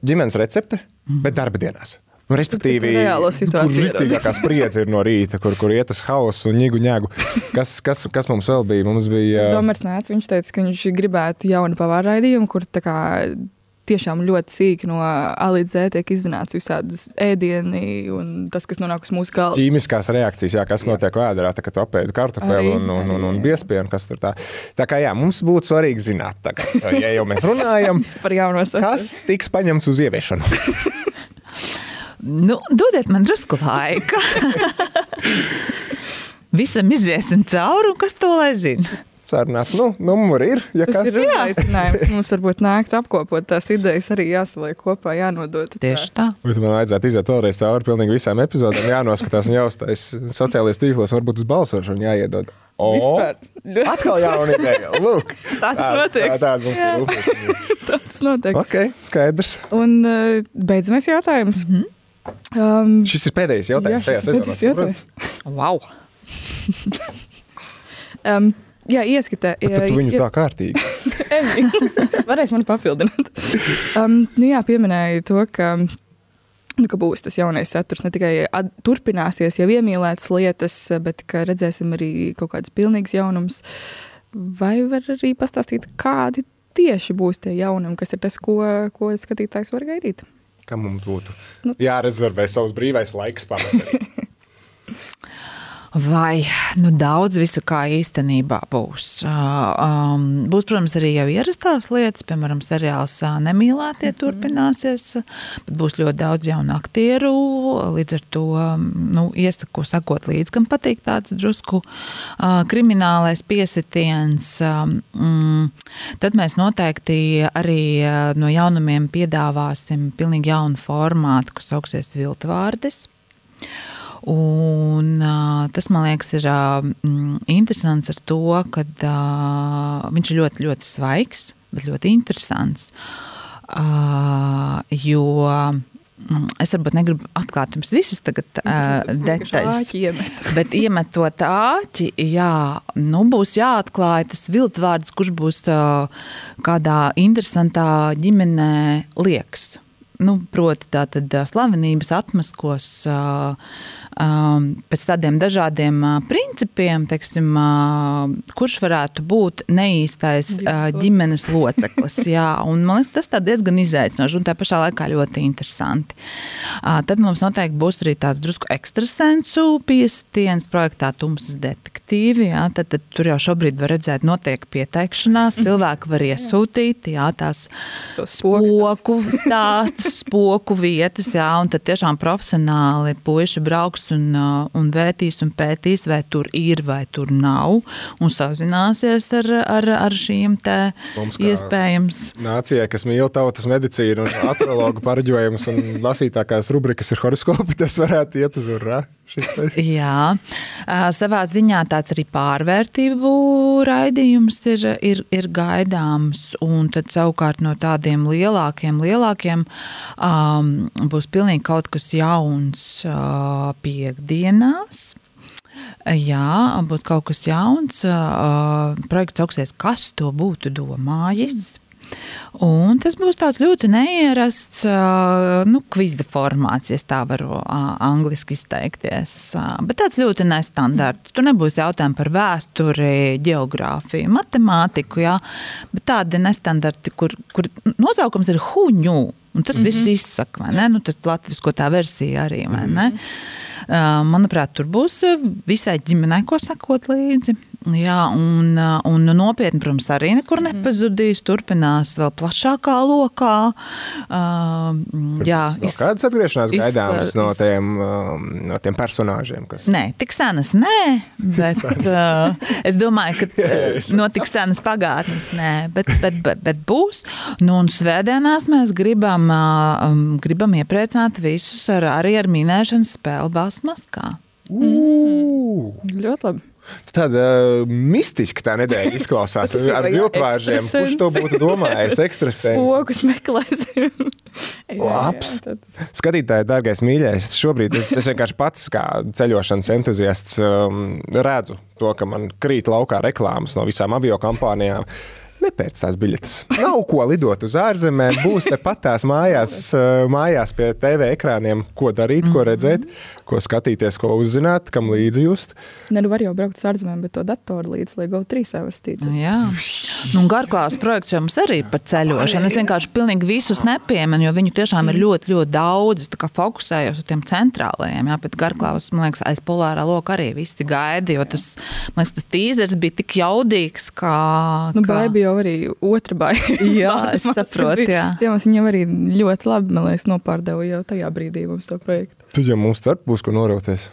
ģimenes recepte, bet darba dienās. Nu, respektīvi, situāciju kur rītīgākā spriedze ir no rīta, kur, kur iet tas hauss un ņēgu ņēgu. Kas, kas, kas mums vēl bija? Mums bija Zomers nāca, viņš teica, ka viņš gribētu jaunu pavāru raidījumu, kur tā kā tiešām ļoti sīki no A līdz Z tiek izzināts visādas ēdieni un tas, kas nonāk uz mūsu galda. ķīmiskās reakcijas, jā, kas notiek vēdā, tā, kad apēdi kartupeli un, un, un, un jā. biespienu, kas tur tā. Tā kā jā, mums būtu svarīgi zināt, tagad, ja jau mēs runājam, Par jauno saturu. kas tiks paņemts uz ieviešanu. Nu, dodiet man drusku laika. Visam iziesim cauri, un kas to lai zina? Sarunāts, nu, numuri ir, ja Tas kas ir uzaicinājums. Mums varbūt nākt apkopot tās idejas, arī jāsaliek kopā, jānodod. Tieši tā. Bet man vajadzētu iziet vēlreiz cauri pilnīgi visām epizodēm, jānoskatās un jāuztais sociālajos tīklos, varbūt uz balsošanu jāiedod. O, Vispār. Atkal jauna ideja. Lūk, Tāds notiek. Tā, tā mums ir. Tas notiek. Ok, skaidrs. Un uh, beidzamais jautājums. Mm -hmm. Um, Šis ir pēdējais jautājums Jā, pēdējais jautājums. Wow. um, jā, ieskatē. Bet tu viņu tā kārtīgi. Emīls. Varēs mani papildināt. Um, nu jā, pieminēja to, ka, nu, ka būs tas jaunais saturs. Ne tikai turpināsies jau iemīlētas lietas, bet ka redzēsim arī kaut kādas pilnīgas jaunumus. Vai var arī pastāstīt, kādi tieši būs tie jaunumi, kas ir tas, ko, ko skatītājs var gaidīt? ka mums būtu nu, jārezervē savs brīvais laiks pavasarī. Vai nu, daudz visa kā īstenībā būs. Um, būs, protams, arī jau ierastās lietas, piemēram, seriāls Nemīlētie turpināsies, bet būs ļoti daudz jaunu aktieru. Līdz ar to nu, iesaku sakot līdzi, kam patīk tāds drusku uh, kriminālais piesitiens. Um, tad mēs noteikti arī no jaunumiem piedāvāsim pilnīgi jaunu formātu, kas sauksies Viltvārdes. Un, tas man liekas, ir interesants ar to, ka viņš ir ļoti, ļoti svaigs, bet ļoti interesants. Jo Es varbūt negribu atklāt jums visas tagad, uh, detaļas. Bet iemetot āķi, jā, nu, būs jāatklāj tas viltvārds, kurš būs uh, kādā interesantā ģimenē liekas. Nu, proti, tā tad slavenības atmaskos. Pēc tādiem dažādiem principiem, teiksim, kurš varētu būt neīstais uh, ģimenes loceklis. jā, un, man liekas, tas diezgan izaicinoši un tā pašā laikā ļoti interesanti. Tad mums noteikti būs arī tāds drusku ekstrasensu piesitiens projektā Tumsas detektīvi. Jā, tad, tad tur jau šobrīd var redzēt, notiek pieteikšanās, cilvēki var iesūtīt jā, tās spoku stāstus, spoku vietas, jā, un tad tiešām profesionāli puiši brauks un, uh, un vērtīs un pētīs, vai tur ir vai tur nav, un sazināsies ar, ar, ar šīm te iespējams. Nācijai, kas mīl tautas medicīnu un astrologu pareģojumus un lasītākās rubrikas ir horoskopi, tas varētu iet uz urā. Jā, savā ziņā tāds arī pārvērtību raidījums ir, ir, ir gaidāms. Un tad savukārt no tādiem lielākiem, lielākiem um, būs pilnīgi kaut kas jauns uh, piekdienās. Jā, būs kaut kas jauns. Uh, projekts augsties, kas to būtu domājis. Un tas būs tāds ļoti neierasts nu, kviza formāts, ja tā varu angliski izteikties. Bet tāds ļoti nestandarts. Tur nebūs jautājumi par vēsturi, geogrāfiju, matemātiku, jā, bet tādi nestandarti, kur, kur nosaukums ir huņu. Un tas mm -hmm. viss izsaka, vai ne? Nu, tas latviešu tā versija arī, vai ne? Mm -hmm. Manuprāt, tur būs visai ģimenei, ko sakot līdzi. Jā, un, un nopietni, protams, arī nekur mhm. nepazudīs. Turpinās vēl plašākā lokā. Uh, jā, iz... Kādas atgriešanās iz... gaidāmas no tiem, no tiem personāžiem? Kas... Nē, tik senas nē, bet uh, es domāju, ka no tik senas pagātnes nē, bet, bet, bet, bet būs. Nu, un svētdienās mēs gribam, uh, gribam iepriecināt visus ar, arī ar minēšanas spēli Balsts Maskā. Mm. Ļoti labi. Tāda uh, mistiska tā nedēļa izklausās ar viltvāržiem. Kurš to būtu domājis? Ekstrasens. Spokus meklēsim. Labs. Skatītāji, dārgais mīļais, šobrīd es, es vienkārši pats kā ceļošanas entuziasts um, redzu to, ka man krīt laukā reklāmas no visām avio kompānijām. Nepēc tās biļetes. Nav ko lidot uz ārzemēm, būs tepat tās mājās, uh, mājās pie TV ekrāniem, ko darīt, ko redzēt, ko skatīties, ko uzzināt, kam līdzi just. Ne, nu var jau braukt uz ārzemēm, bet to datoru līdzi, lai GO3 var stīties. Jā, nu, garklās projekts jums arī par ceļošanu. Es vienkārši pilnīgi visus nepieminu, jo viņu tiešām ir ļoti, ļoti daudz. Es fokusējos uz tiem centrālajiem, jā, bet garklās, man liekas, aiz polārā loka arī visi gaida, jo tas, man liekas, tas tīzers bija tik jaudīgs, kā... Nu, kā... baigi jau arī otra baigi. jā, es saprotu, jā. Ciemos viņam arī ļoti labi, man liekas, nopārdeva jau tajā brīdī mums to projektu. Tad jau mums starp būs ko norauties.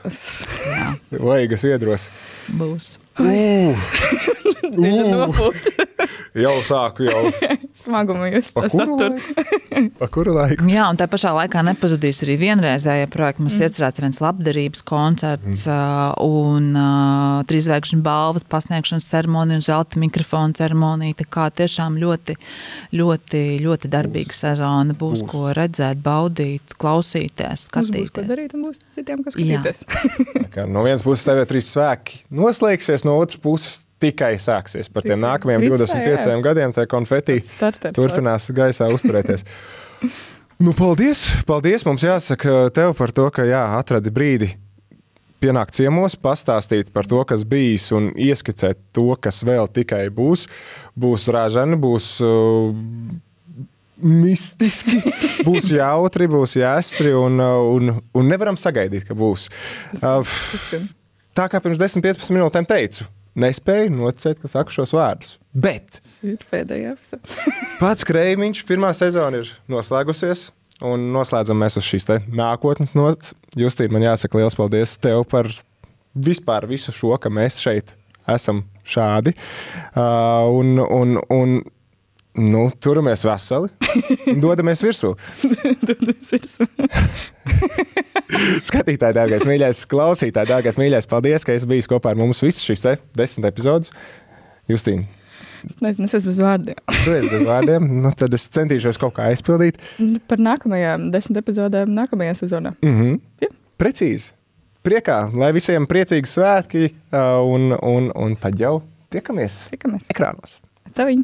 Vaigas iedros. Būs. Jau sāku jau. Smagumu jūs to satur. Pa kuru laiku? Jā, un tā pašā laikā nepazudīs arī vienreizējie projekti. Mums mm. iecerēts viens labdarības koncerts mm. un uh, trīsvēkšņu balvas pasniegšanas ceremonija un zelta mikrofona ceremonija. Tā kā tiešām ļoti, ļoti, ļoti darbīga sezona. Būs, būs. ko redzēt, baudīt, klausīties, skatīties. Būs, ko darīt un būs citiem, kas skatīties. no vienas puses TV3 svēki noslēgsies, no otras puses tikai sāksies. Par tiem nākamajiem 25 jā. gadiem tā konfeti turpinās gaisā uzturēties. nu, paldies! Paldies! Mums jāsaka tev par to, ka jā, atradi brīdi pienākt ciemos, pastāstīt par to, kas bijis, un ieskicēt to, kas vēl tikai būs. Būs rāžani, būs uh, mistiski, būs jautri, būs jāstri, un, uh, un, un nevaram sagaidīt, ka būs. Uh, tā kā pirms 10-15 minūtēm teicu, nespēju noticēt, ka saku šos vārdus. Bet pats Kreimiņš, pirmā sezona ir noslēgusies. Un noslēdzam mēs uz šīs nākotnes nots. Justīna, man jāsaka liels paldies tev par vispār visu šo, ka mēs šeit esam šādi. Uh, un, un, un nu, turamies veseli dodamies virsū. Tas ir Skatītāji, dārgais, mīļais, klausītāji, dārgais, mīļais, paldies, ka esi bijis kopā ar mums visas šīs desmit epizodes. Justīna, Es nezinu, es esmu bez vārdiem. tu esi bez vārdiem, nu, tad es centīšos kaut kā aizpildīt. Par nākamajām desmit epizodēm, nākamajā sezonā. Mm -hmm. Jā. Precīzi. Priekā, lai visiem priecīgi svētki, uh, un, un, un tad jau tiekamies Tikamies. ekrānos. Ceviņi!